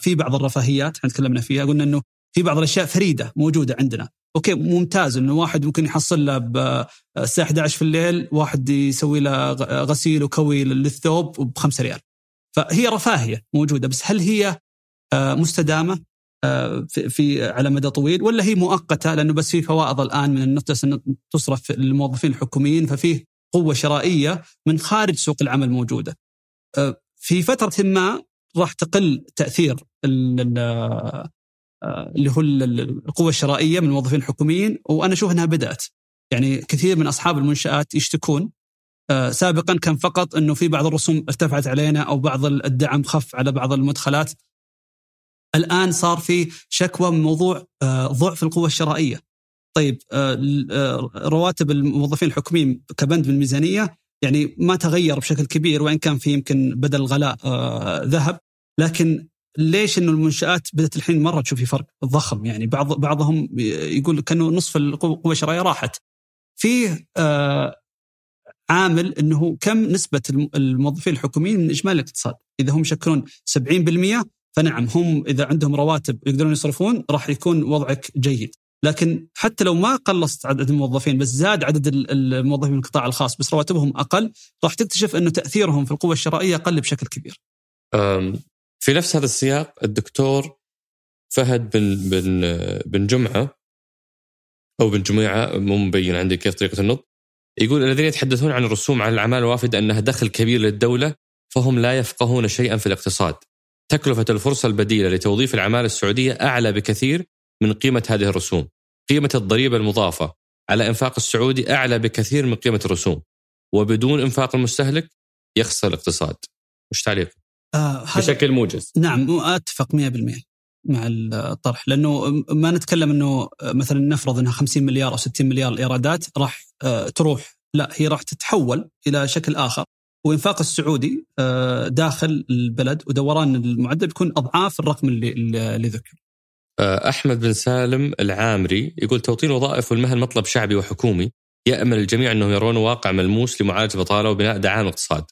في بعض الرفاهيات إحنا تكلمنا فيها قلنا إنه في بعض الأشياء فريدة موجودة عندنا. أوكي ممتاز إنه واحد ممكن يحصل له الساعة 11 في الليل واحد يسوي له غسيل وكوي للثوب ب 5 ريال. فهي رفاهية موجودة بس هل هي آه، مستدامة آه، في, على مدى طويل ولا هي مؤقتة؟ لأنه بس في فوائض الآن من النفط تصرف للموظفين الحكوميين ففيه قوة شرائية من خارج سوق العمل موجودة. آه، في فترة ما راح تقل تأثير آه، اللي هو القوة الشرائية من الموظفين الحكوميين وأنا أشوف أنها بدأت. يعني كثير من أصحاب المنشآت يشتكون آه، سابقا كان فقط أنه في بعض الرسوم ارتفعت علينا أو بعض الدعم خف على بعض المدخلات. الآن صار في شكوى من موضوع آه، ضعف القوة الشرائية. طيب رواتب الموظفين الحكوميين كبند بالميزانيه يعني ما تغير بشكل كبير وإن كان في يمكن بدل الغلاء ذهب لكن ليش إنه المنشآت بدأت الحين مرة تشوف في فرق ضخم يعني بعض بعضهم يقول كأنه نصف القوه الشرائيه راحت. فيه آه عامل إنه كم نسبة الموظفين الحكوميين من إجمالي الاقتصاد؟ إذا هم يشكلون 70% فنعم هم إذا عندهم رواتب يقدرون يصرفون راح يكون وضعك جيد. لكن حتى لو ما قلصت عدد الموظفين بس زاد عدد الموظفين من القطاع الخاص بس رواتبهم أقل راح تكتشف إنه تأثيرهم في القوة الشرائية أقل بشكل كبير. في نفس هذا السياق الدكتور فهد بن بن بن جمعة أو بن جميعة مو مبين عندي كيف طريقة النطق يقول الذين يتحدثون عن الرسوم على الأعمال الوافده أنها دخل كبير للدولة فهم لا يفقهون شيئا في الاقتصاد. تكلفة الفرصة البديلة لتوظيف الأعمال السعودية أعلى بكثير من قيمة هذه الرسوم. قيمة الضريبة المضافة على إنفاق السعودي أعلى بكثير من قيمة الرسوم. وبدون إنفاق المستهلك يخسر الاقتصاد. وش تعليق؟ آه بشكل موجز نعم أتفق 100% مع الطرح لأنه ما نتكلم إنه مثلا نفرض إنها 50 مليار أو 60 مليار الإيرادات راح آه تروح لا هي راح تتحول إلى شكل آخر وإنفاق السعودي آه داخل البلد ودوران المعدل بيكون أضعاف الرقم اللي اللي ذكر. آه، أحمد بن سالم العامري يقول توطين الوظائف والمهن مطلب شعبي وحكومي يأمل الجميع أنهم يرون واقع ملموس لمعالجة البطاله وبناء دعائم الاقتصاد.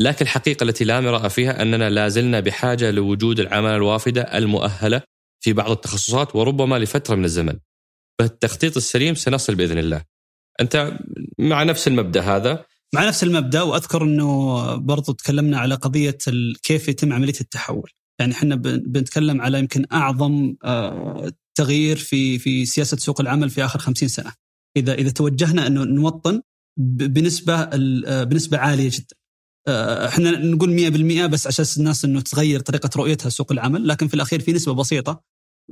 لكن الحقيقة التي لا مرأة فيها أننا لا زلنا بحاجة لوجود العمالة الوافدة المؤهلة في بعض التخصصات وربما لفترة من الزمن. بالتخطيط السليم سنصل بإذن الله. أنت مع نفس المبدأ هذا؟ مع نفس المبدأ وأذكر أنه برضو تكلمنا على قضية كيف يتم عملية التحول. يعني إحنا بنتكلم على يمكن أعظم آه، تغيير في في سياسة سوق العمل في آخر خمسين سنة. إذا إذا توجهنا أنه نوطن بنسبة آه، بنسبة عالية جدا. آه، إحنا نقول 100% بس عشان الناس إنه تغير طريقة رؤيتها سوق العمل لكن في الأخير في نسبة بسيطة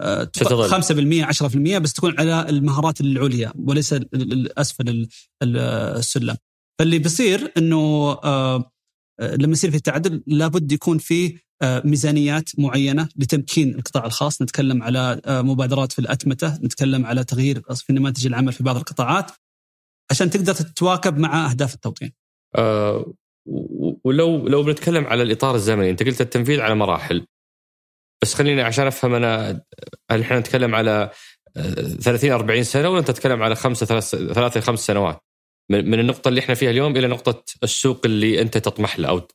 5% آه، 10% بس تكون على المهارات العليا وليس اسفل السلم. فاللي بيصير إنه لما يصير في التعدل لابد يكون في ميزانيات معينة لتمكين القطاع الخاص. نتكلم على مبادرات في الأتمتة نتكلم على تغيير في نماذج العمل في بعض القطاعات عشان تقدر تتواكب مع أهداف التوطين. ولو لو بنتكلم على الإطار الزمني أنت قلت التنفيذ على مراحل. بس خليني عشان أفهم أنا هل إحنا نتكلم على 30 40 سنة ولا انت تتكلم على خمسة ثلاث ثلاث خمس سنوات؟ من النقطة اللي إحنا فيها اليوم إلى نقطة السوق اللي أنت تطمح له أو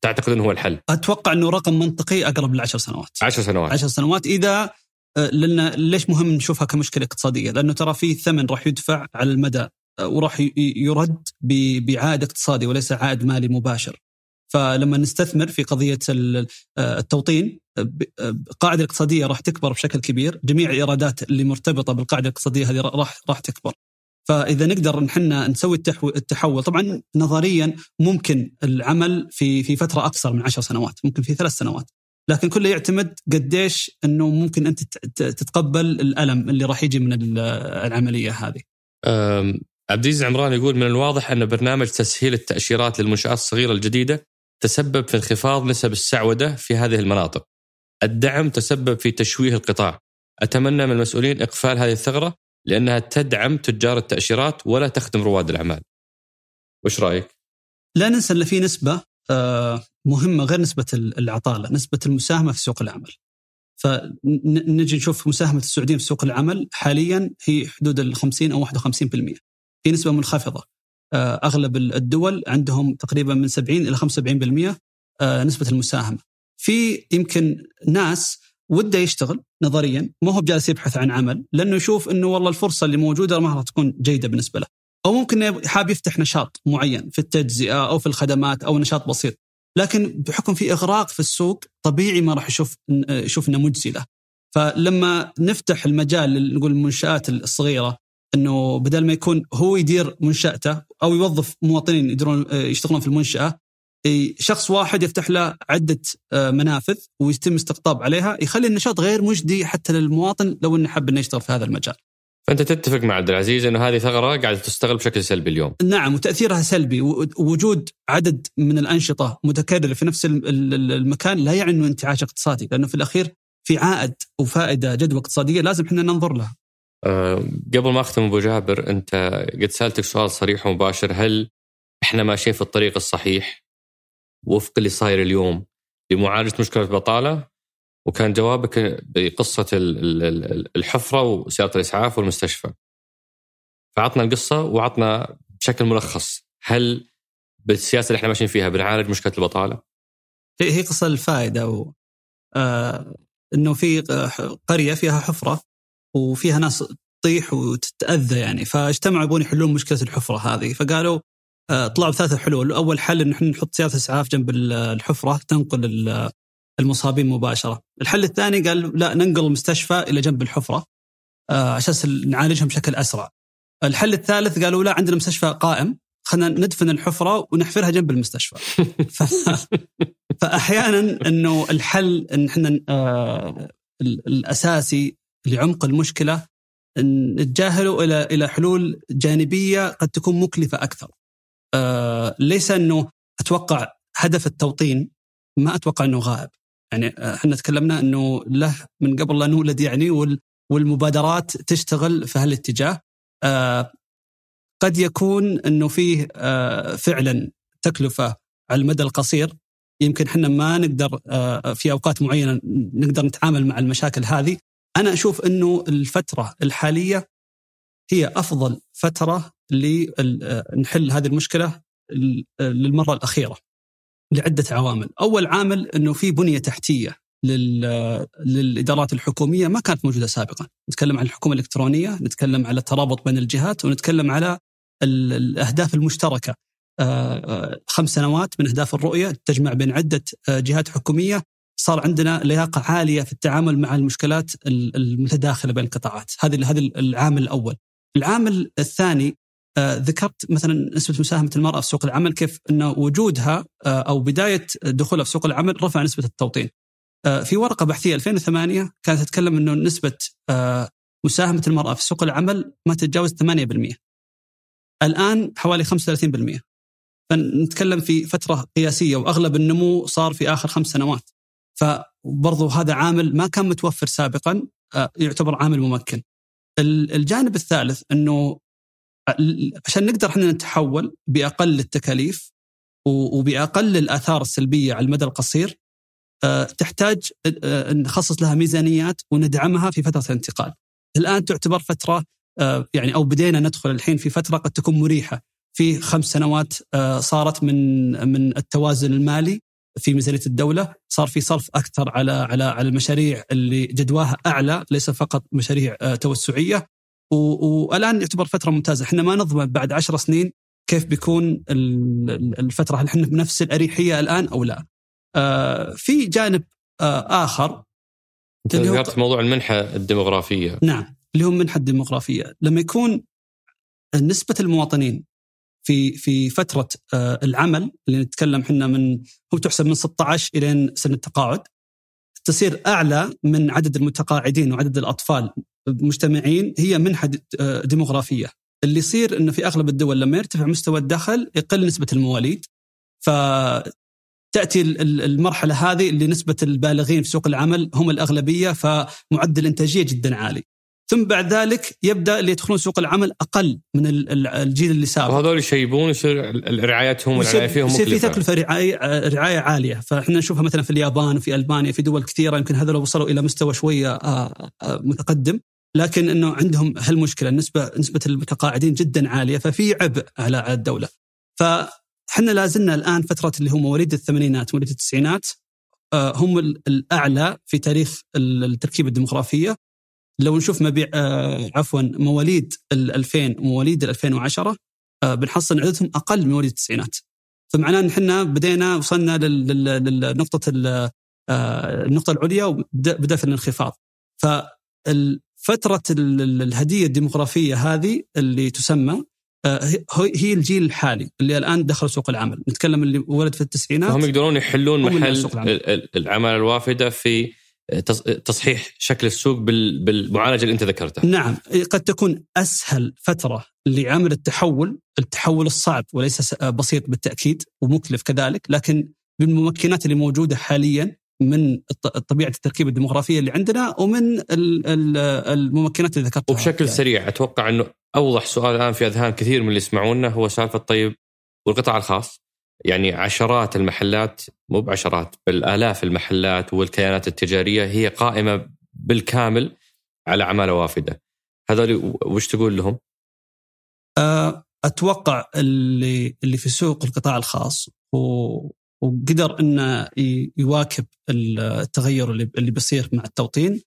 تعتقد أنه هو الحل. أتوقع أنه رقم منطقي أقرب لعشر سنوات. عشر سنوات. عشر سنوات. إذا آه، لأن ليش مهم نشوفها كمشكلة اقتصادية؟ لأنه ترى في ثمن راح يدفع على المدى وراح يرد بعائد اقتصادي وليس عائد مالي مباشر. فلما نستثمر في قضية التوطين القاعدة الاقتصادية راح تكبر بشكل كبير. جميع الإيرادات اللي مرتبطة بالقاعدة الاقتصادية هذه راح راح تكبر. فإذا نقدر نحن نسوي التحول طبعا نظريا ممكن العمل في في فترة أقصر من عشر سنوات ممكن في ثلاث سنوات لكن كله يعتمد قديش إنه ممكن أنت تتقبل الألم اللي راح يجي من العملية هذه عبد العزيز عمران يقول من الواضح أن برنامج تسهيل التأشيرات للمنشآت الصغيرة الجديدة تسبب في انخفاض نسب السعودة في هذه المناطق. الدعم تسبب في تشويه القطاع. أتمنى من المسؤولين إقفال هذه الثغرة لأنها تدعم تجار التأشيرات ولا تخدم رواد الأعمال. وش رأيك؟ لا ننسى إن في نسبة آه، مهمة غير نسبة العطالة، نسبة المساهمة في سوق العمل. فنجي نشوف مساهمة السعوديين في سوق العمل حاليا هي حدود ال 50 أو 51%. في نسبة منخفضة آه، أغلب الدول عندهم تقريبا من 70 إلى 75% آه، نسبة المساهمة. في يمكن ناس وده يشتغل نظريا ما هو بجالس يبحث عن عمل لأنه يشوف إنه والله الفرصة اللي موجودة ما راح تكون جيدة بالنسبة له. أو ممكن حاب يفتح نشاط معين في التجزئة أو في الخدمات أو نشاط بسيط. لكن بحكم في إغراق في السوق طبيعي ما راح يشوف يشوف انه مجزي له. فلما نفتح المجال نقول المنشآت الصغيرة إنه بدل ما يكون هو يدير منشأته أو يوظف مواطنين يديرون يشتغلون في المنشأة شخص واحد يفتح له عدة آه، منافذ ويتم استقطاب عليها يخلي النشاط غير مجدي حتى للمواطن لو إنه حب إنه يشتغل في هذا المجال. فأنت تتفق مع عبد العزيز إنه هذه ثغرة قاعدة تستغل بشكل سلبي اليوم. نعم وتأثيرها سلبي ووجود عدد من الأنشطة متكررة في نفس المكان لا يعني إنه انتعاش اقتصادي لأنه في الأخير في عائد وفائدة جدوى اقتصادية لازم إحنا ننظر لها. أه قبل ما أختم أبو جابر أنت قد سألتك سؤال صريح ومباشر هل إحنا ماشيين في الطريق الصحيح وفق اللي صاير اليوم لمعالجة مشكلة البطالة وكان جوابك بقصة الحفرة وسيارة الإسعاف والمستشفى. فعطنا القصة وعطنا بشكل ملخص هل بالسياسة اللي إحنا ماشيين فيها بنعالج مشكلة البطالة؟ هي هي قصة الفائدة و... آه إنه في قرية فيها حفرة وفيها ناس تطيح وتتأذى يعني فاجتمعوا يبون يحلون مشكلة الحفرة هذه فقالوا طلعوا بثلاثة حلول، اول حل انه إحنا نحط سيارة اسعاف جنب الحفرة تنقل المصابين مباشرة. الحل الثاني قال لا ننقل المستشفى إلى جنب الحفرة آه عشان نعالجهم بشكل أسرع. الحل الثالث قالوا لا عندنا مستشفى قائم خلينا ندفن الحفرة ونحفرها جنب المستشفى. ف... فأحيانا إنه الحل إن إحنا آه الأساسي لعمق المشكلة نتجاهله إلى إلى حلول جانبية قد تكون مكلفة أكثر. آه ليس أنه أتوقع هدف التوطين ما أتوقع أنه غائب. يعني إحنا تكلمنا أنه له من قبل لا نولد يعني والمبادرات تشتغل في هالاتجاه. آه قد يكون أنه فيه آه فعلا تكلفة على المدى القصير يمكن إحنا ما نقدر آه في أوقات معينة نقدر نتعامل مع المشاكل هذه أنا أشوف أنه الفترة الحالية هي أفضل فترة لنحل هذه المشكلة للمرة الأخيرة لعدة عوامل، أول عامل إنه في بنية تحتية للإدارات الحكومية ما كانت موجودة سابقا، نتكلم عن الحكومة الإلكترونية، نتكلم على الترابط بين الجهات ونتكلم على الأهداف المشتركة. خمس سنوات من أهداف الرؤية تجمع بين عدة جهات حكومية. صار عندنا لياقة عالية في التعامل مع المشكلات المتداخلة بين القطاعات، هذه هذا العامل الأول. العامل الثاني ذكرت مثلا نسبة مساهمة المرأة في سوق العمل كيف إن وجودها أو بداية دخولها في سوق العمل رفع نسبة التوطين. في ورقة بحثية 2008 كانت تتكلم إنه نسبة مساهمة المرأة في سوق العمل ما تتجاوز 8%. الآن حوالي 35%. فنتكلم في فترة قياسية وأغلب النمو صار في آخر خمس سنوات. فبرضو هذا عامل ما كان متوفر سابقا يعتبر عامل ممكن. الجانب الثالث إنه عشان نقدر إحنا نتحول بأقل التكاليف وبأقل الآثار السلبية على المدى القصير تحتاج نخصص لها ميزانيات وندعمها في فترة الانتقال. الآن تعتبر فترة يعني أو بدينا ندخل الحين في فترة قد تكون مريحة. في خمس سنوات صارت من من التوازن المالي في ميزانية الدولة. صار في صرف أكثر على على على المشاريع اللي جدواها أعلى ليس فقط مشاريع توسعية. والان يعتبر فترة ممتازة. إحنا ما نضمن بعد عشر سنين كيف بيكون الفترة. هل إحنا بنفس الأريحية الآن أو لا؟ في جانب آخر. أنت ذكرت موضوع المنحة الديموغرافية. نعم اللي هو المنحة الديموغرافية. لما يكون نسبة المواطنين في في فترة العمل اللي نتكلم إحنا من هو تحسب من 16 إلى سن التقاعد تصير أعلى من عدد المتقاعدين وعدد الأطفال مجتمعين هي منحة ديموغرافية. اللي يصير إنه في أغلب الدول لما يرتفع مستوى الدخل يقل نسبة المواليد. ف تاتي المرحلة هذه اللي نسبة البالغين في سوق العمل هم الأغلبية فمعدل الانتاجيه جدا عالي. ثم بعد ذلك يبدأ اللي يدخلون سوق العمل أقل من الجيل اللي سابق. وهذول يشيبون يصير رعايتهم والعناية فيهم يصير في تكلفة رعاية رعاية عالية، فإحنا نشوفها مثلا في اليابان وفي ألبانيا في دول كثيرة يمكن هذول وصلوا إلى مستوى شوية متقدم، لكن إنه عندهم هالمشكلة نسبه نسبة المتقاعدين جدا عالية ففي عبء على الدولة. فاحنا لا زلنا الآن فترة اللي هم مواليد الثمانينات مواليد التسعينات هم الأعلى في تاريخ التركيبة الديموغرافيه لو نشوف مبيع آه عفوا مواليد ال 2000 ومواليد ال 2010 آه بنحصل عددهم أقل من مواليد التسعينات. فمعناه إن إحنا بدينا وصلنا للنقطه آه النقطة العليا وبدا في الانخفاض. ففتره الهدية الديموغرافية هذه اللي تسمى هي الجيل الحالي اللي الآن دخل سوق العمل. نتكلم اللي ولد في التسعينات هم يقدرون يحلون محل العمل. الوافدة في تصحيح شكل السوق بالمعالجة اللي انت ذكرتها. نعم. قد تكون أسهل فترة لعمل التحول، التحول الصعب وليس بسيط بالتأكيد ومكلف كذلك، لكن بالممكنات اللي موجودة حاليا من طبيعة التركيبة الديموغرافية اللي عندنا ومن الممكنات اللي ذكرتها وبشكل يعني. سريع أتوقع إنه أوضح سؤال الآن في أذهان كثير من اللي يسمعونا هو سالفة طيب والقطاع الخاص يعني عشرات المحلات مو بعشرات بل الاف المحلات والكيانات التجارية هي قائمة بالكامل على عماله وافدة هذول وش تقول لهم؟ أتوقع اللي اللي في سوق القطاع الخاص وقدر إنه يواكب التغير اللي اللي بيصير مع التوطين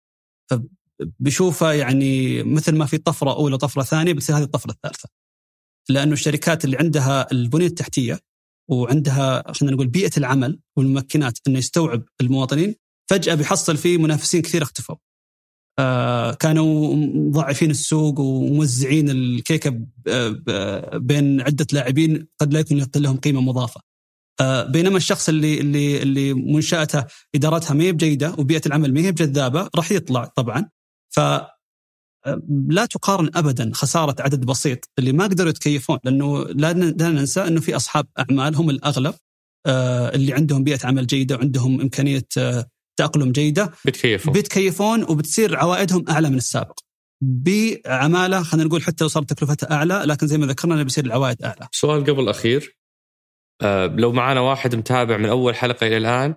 بشوفه يعني مثل ما في طفرة أولى طفره ثانية بتصير هذه الطفرة الثالثة. لأنه الشركات اللي عندها البنية التحتية وعندها خلينا نقول بيئة العمل والممكنات إنه يستوعب المواطنين فجأة بيحصل في منافسين كثير اختفوا. آه كانوا مضاعفين السوق وموزعين الكيكة بين عدة لاعبين قد لا يكون لهم قيمة مضافة. آه بينما الشخص اللي اللي اللي منشأته إدارتها ما هي بجيدة وبيئة العمل ما هي بجذابة راح يطلع طبعا. ف لا تقارن ابدا خسارة عدد بسيط اللي ما قدروا يتكيفون لأنه لا ننسى إنه في أصحاب أعمال هم الأغلب آه، اللي عندهم بيئة عمل جيدة وعندهم إمكانية آه، تأقلم جيدة بيتكيفون بيتكيفون وبتصير عوائدهم أعلى من السابق بعماله خلينا نقول حتى لو صارت تكلفتها أعلى لكن زي ما ذكرنا بيصير العوائد أعلى. سؤال قبل الأخير آه لو معنا واحد متابع من أول حلقة إلى الآن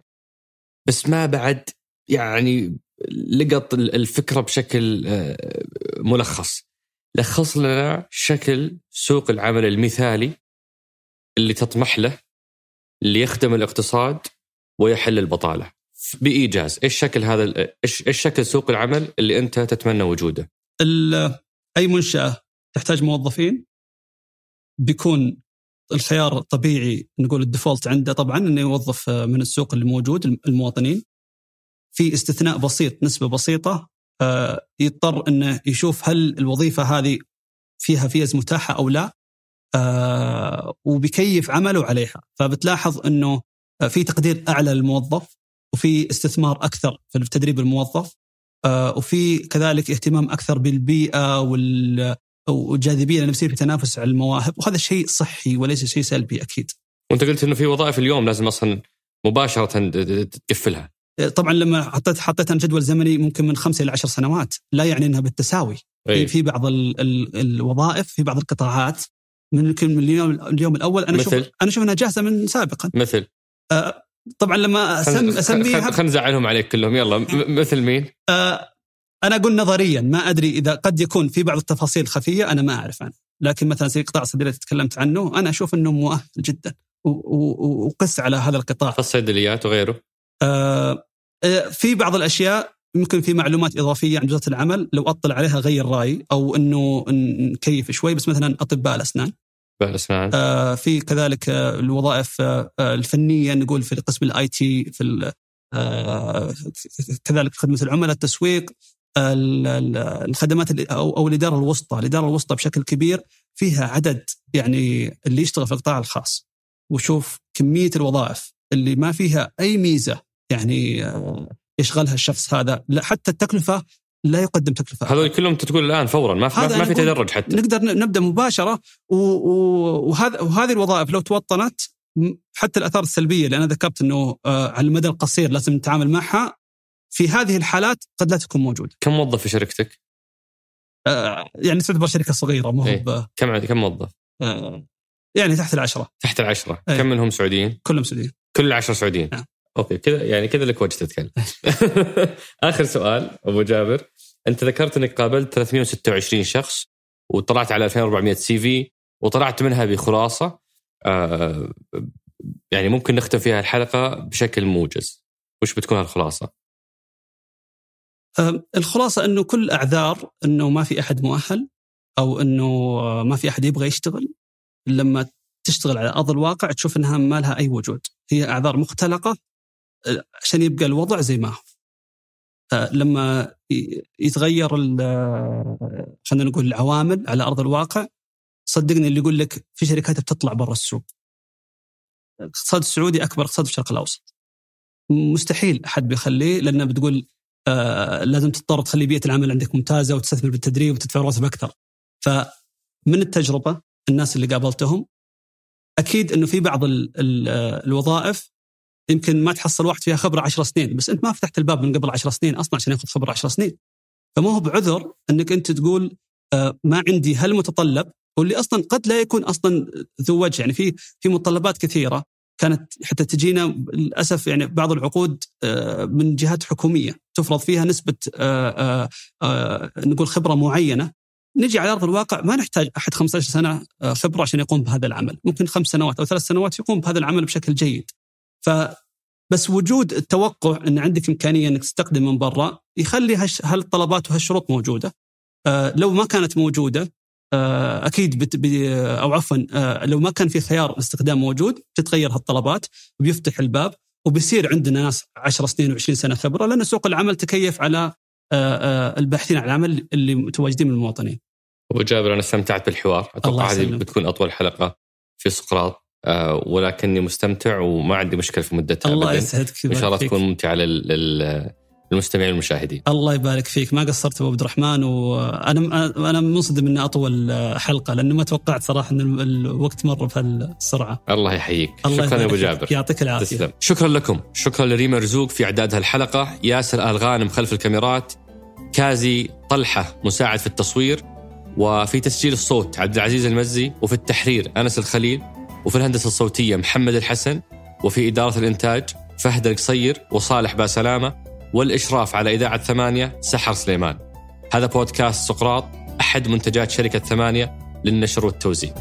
بس ما بعد يعني لقط الفكرة بشكل آه، ملخص. لخص لنا شكل سوق العمل المثالي اللي تطمح له اللي يخدم الاقتصاد ويحل البطالة. بإيجاز إيش شكل هذا إيش شكل سوق العمل اللي أنت تتمنى وجوده؟ أي منشأة تحتاج موظفين؟ بيكون الخيار الطبيعي نقول ال default عنده طبعا إنه يوظف من السوق اللي موجود المواطنين. في استثناء بسيط نسبة بسيطة آه، يضطر إنه يشوف هل الوظيفة هذه فيها فيز متاحة أو لا آه، وبكيف عمله عليها. فبتلاحظ إنه في تقدير أعلى للموظف وفي استثمار أكثر في تدريب الموظف آه، وفي كذلك اهتمام أكثر بالبيئة وال والجاذبيه لأن في تنافس على المواهب وهذا شيء صحي وليس شيء سلبي أكيد. وأنت قلت إنه في وظائف اليوم لازم أصلا مباشرة تقفلها. طبعا لما حطيت حطيت جدول زمني ممكن من خمسة إلى عشر سنوات لا يعني إنها بالتساوي أي. في بعض ال ال الوظائف في بعض القطاعات ممكن من اليوم, اليوم الأول أنا أشوف أنا أشوف إنها جاهزة من سابقا مثل آه طبعا لما أسم اسميها خلينا نزعلهم عليك كلهم يلا مثل مين؟ آه أنا أقول نظريا ما أدري إذا قد يكون في بعض التفاصيل الخفيه أنا ما أعرف عنه لكن مثلا زي قطاع الصيدليه تكلمت عنه أنا أشوف إنه مؤهل جدا وقس على هذا القطاع. الصيدليات وغيره؟ آه آه، في بعض الأشياء ممكن في معلومات إضافية عن وزاره العمل لو أطلع عليها غير رأيي أو إنه نكيف شوي بس مثلا أطباء الأسنان. الأسنان. آه في كذلك آه الوظائف آه الفنية نقول في قسم ال IT في آه كذلك خدمة العملاء التسويق. الخدمات أو أو الإدارة الوسطى، الإدارة الوسطى بشكل كبير فيها عدد يعني اللي يشتغل في القطاع الخاص. وشوف كمية الوظائف اللي ما فيها أي ميزة يعني آه، يشغلها الشخص هذا. لا حتى التكلفة لا يقدم تكلفة هذول كلهم تقول الآن فورا ما في ما في تدرج حتى. نقدر نبدأ مباشرة. وهذا وهذه الوظائف لو توطنت حتى الآثار السلبية اللي أنا ذكرت إنه آه، على المدى القصير لازم نتعامل معها في هذه الحالات قد لا تكون موجودة. كم موظف في شركتك؟ آه يعني تعتبر شركة صغيرة مو إيه؟ كم كم موظف؟ آه يعني تحت العشرة. تحت العشرة، إيه؟ كم منهم سعوديين؟ كلهم سعوديين. كل العشرة سعوديين. نعم. أوكي كذا يعني كذا لك وجه تتكلم آخر سؤال أبو جابر أنت ذكرت إنك قابلت 326 شخص وطلعت على 2400 سي في وطلعت منها بخلاصة آه يعني ممكن نختم فيها الحلقة بشكل موجز وش بتكون الخلاصه؟ الخلاصة إنه كل أعذار إنه ما في أحد مؤهل أو إنه ما في أحد يبغى يشتغل لما تشتغل على أرض الواقع تشوف إنها ما لها أي وجود. هي أعذار مختلقة عشان يبقى الوضع زي ما هو. لما يتغير خلينا نقول العوامل على أرض الواقع صدقني اللي يقول لك في شركات بتطلع برا السوق. الاقتصاد السعودي أكبر اقتصاد في الشرق الأوسط. مستحيل أحد بيخليه لأنه بتقول آه لازم تضطر تخلي بيئة العمل عندك ممتازة وتستثمر بالتدريب وتدفع رواتب أكثر. فمن التجربة الناس اللي قابلتهم أكيد إنه في بعض ال ال الوظائف يمكن ما تحصل واحد فيها خبرة 10 سنين بس أنت ما فتحت الباب من قبل 10 سنين أصلا عشان ياخذ خبرة 10 سنين. فما هو بعذر إنك أنت تقول آه، ما عندي هالمتطلب واللي أصلا قد لا يكون أصلا ذو وجه. يعني في في متطلبات كثيرة. كانت حتى تجينا للأسف يعني بعض العقود آه، من جهات حكومية تفرض فيها نسبة آه، نقول خبرة معينة نجي على أرض الواقع ما نحتاج أحد 15 سنة خبرة عشان يقوم بهذا العمل، ممكن خمس سنوات أو ثلاث سنوات يقوم بهذا العمل بشكل جيد. ف بس وجود التوقع إن عندك إمكانية إنك تستخدم من برا يخلي هالطلبات وهالشروط موجودة. آه لو ما كانت موجودة آه أكيد بت أو عفوا آه لو ما كان في خيار الاستخدام موجود تتغير هالطلبات وبيفتح الباب وبيصير عندنا ناس 10 سنين و20 سنة خبرة لأن سوق العمل تكيف على آه، آه، الباحثين عن العمل اللي متواجدين من المواطنين. أبو جابر أنا استمتعت بالحوار. أتوقع هذه بتكون أطول حلقة في سقراط آه، ولكني مستمتع وما عندي مشكلة في مدتها الله يسعدك إن شاء الله تكون ممتعة للمستمعين والمشاهدين الله يبارك فيك. ما قصرت أبو عبد الرحمن؟ وأنا أنا منصدم إني أطول حلقة لأنه ما توقعت صراحة إن الوقت مر بهالسرعة. الله يحييك. الله شكرا يا ابو جابر. يعطيك العافية. تسلم. شكرا لكم. شكرا لريما رزوق في إعداد هالحلقة. ياسر الغانم خلف الكاميرات. كازي طلحة مساعد في التصوير. وفي تسجيل الصوت عبد العزيز المزي وفي التحرير أنس الخليل وفي الهندسة الصوتية محمد الحسن وفي إدارة الإنتاج فهد القصير وصالح باسلامة. والإشراف على إذاعة ثمانية سحر سليمان. هذا بودكاست سقراط أحد منتجات شركة ثمانية للنشر والتوزيع.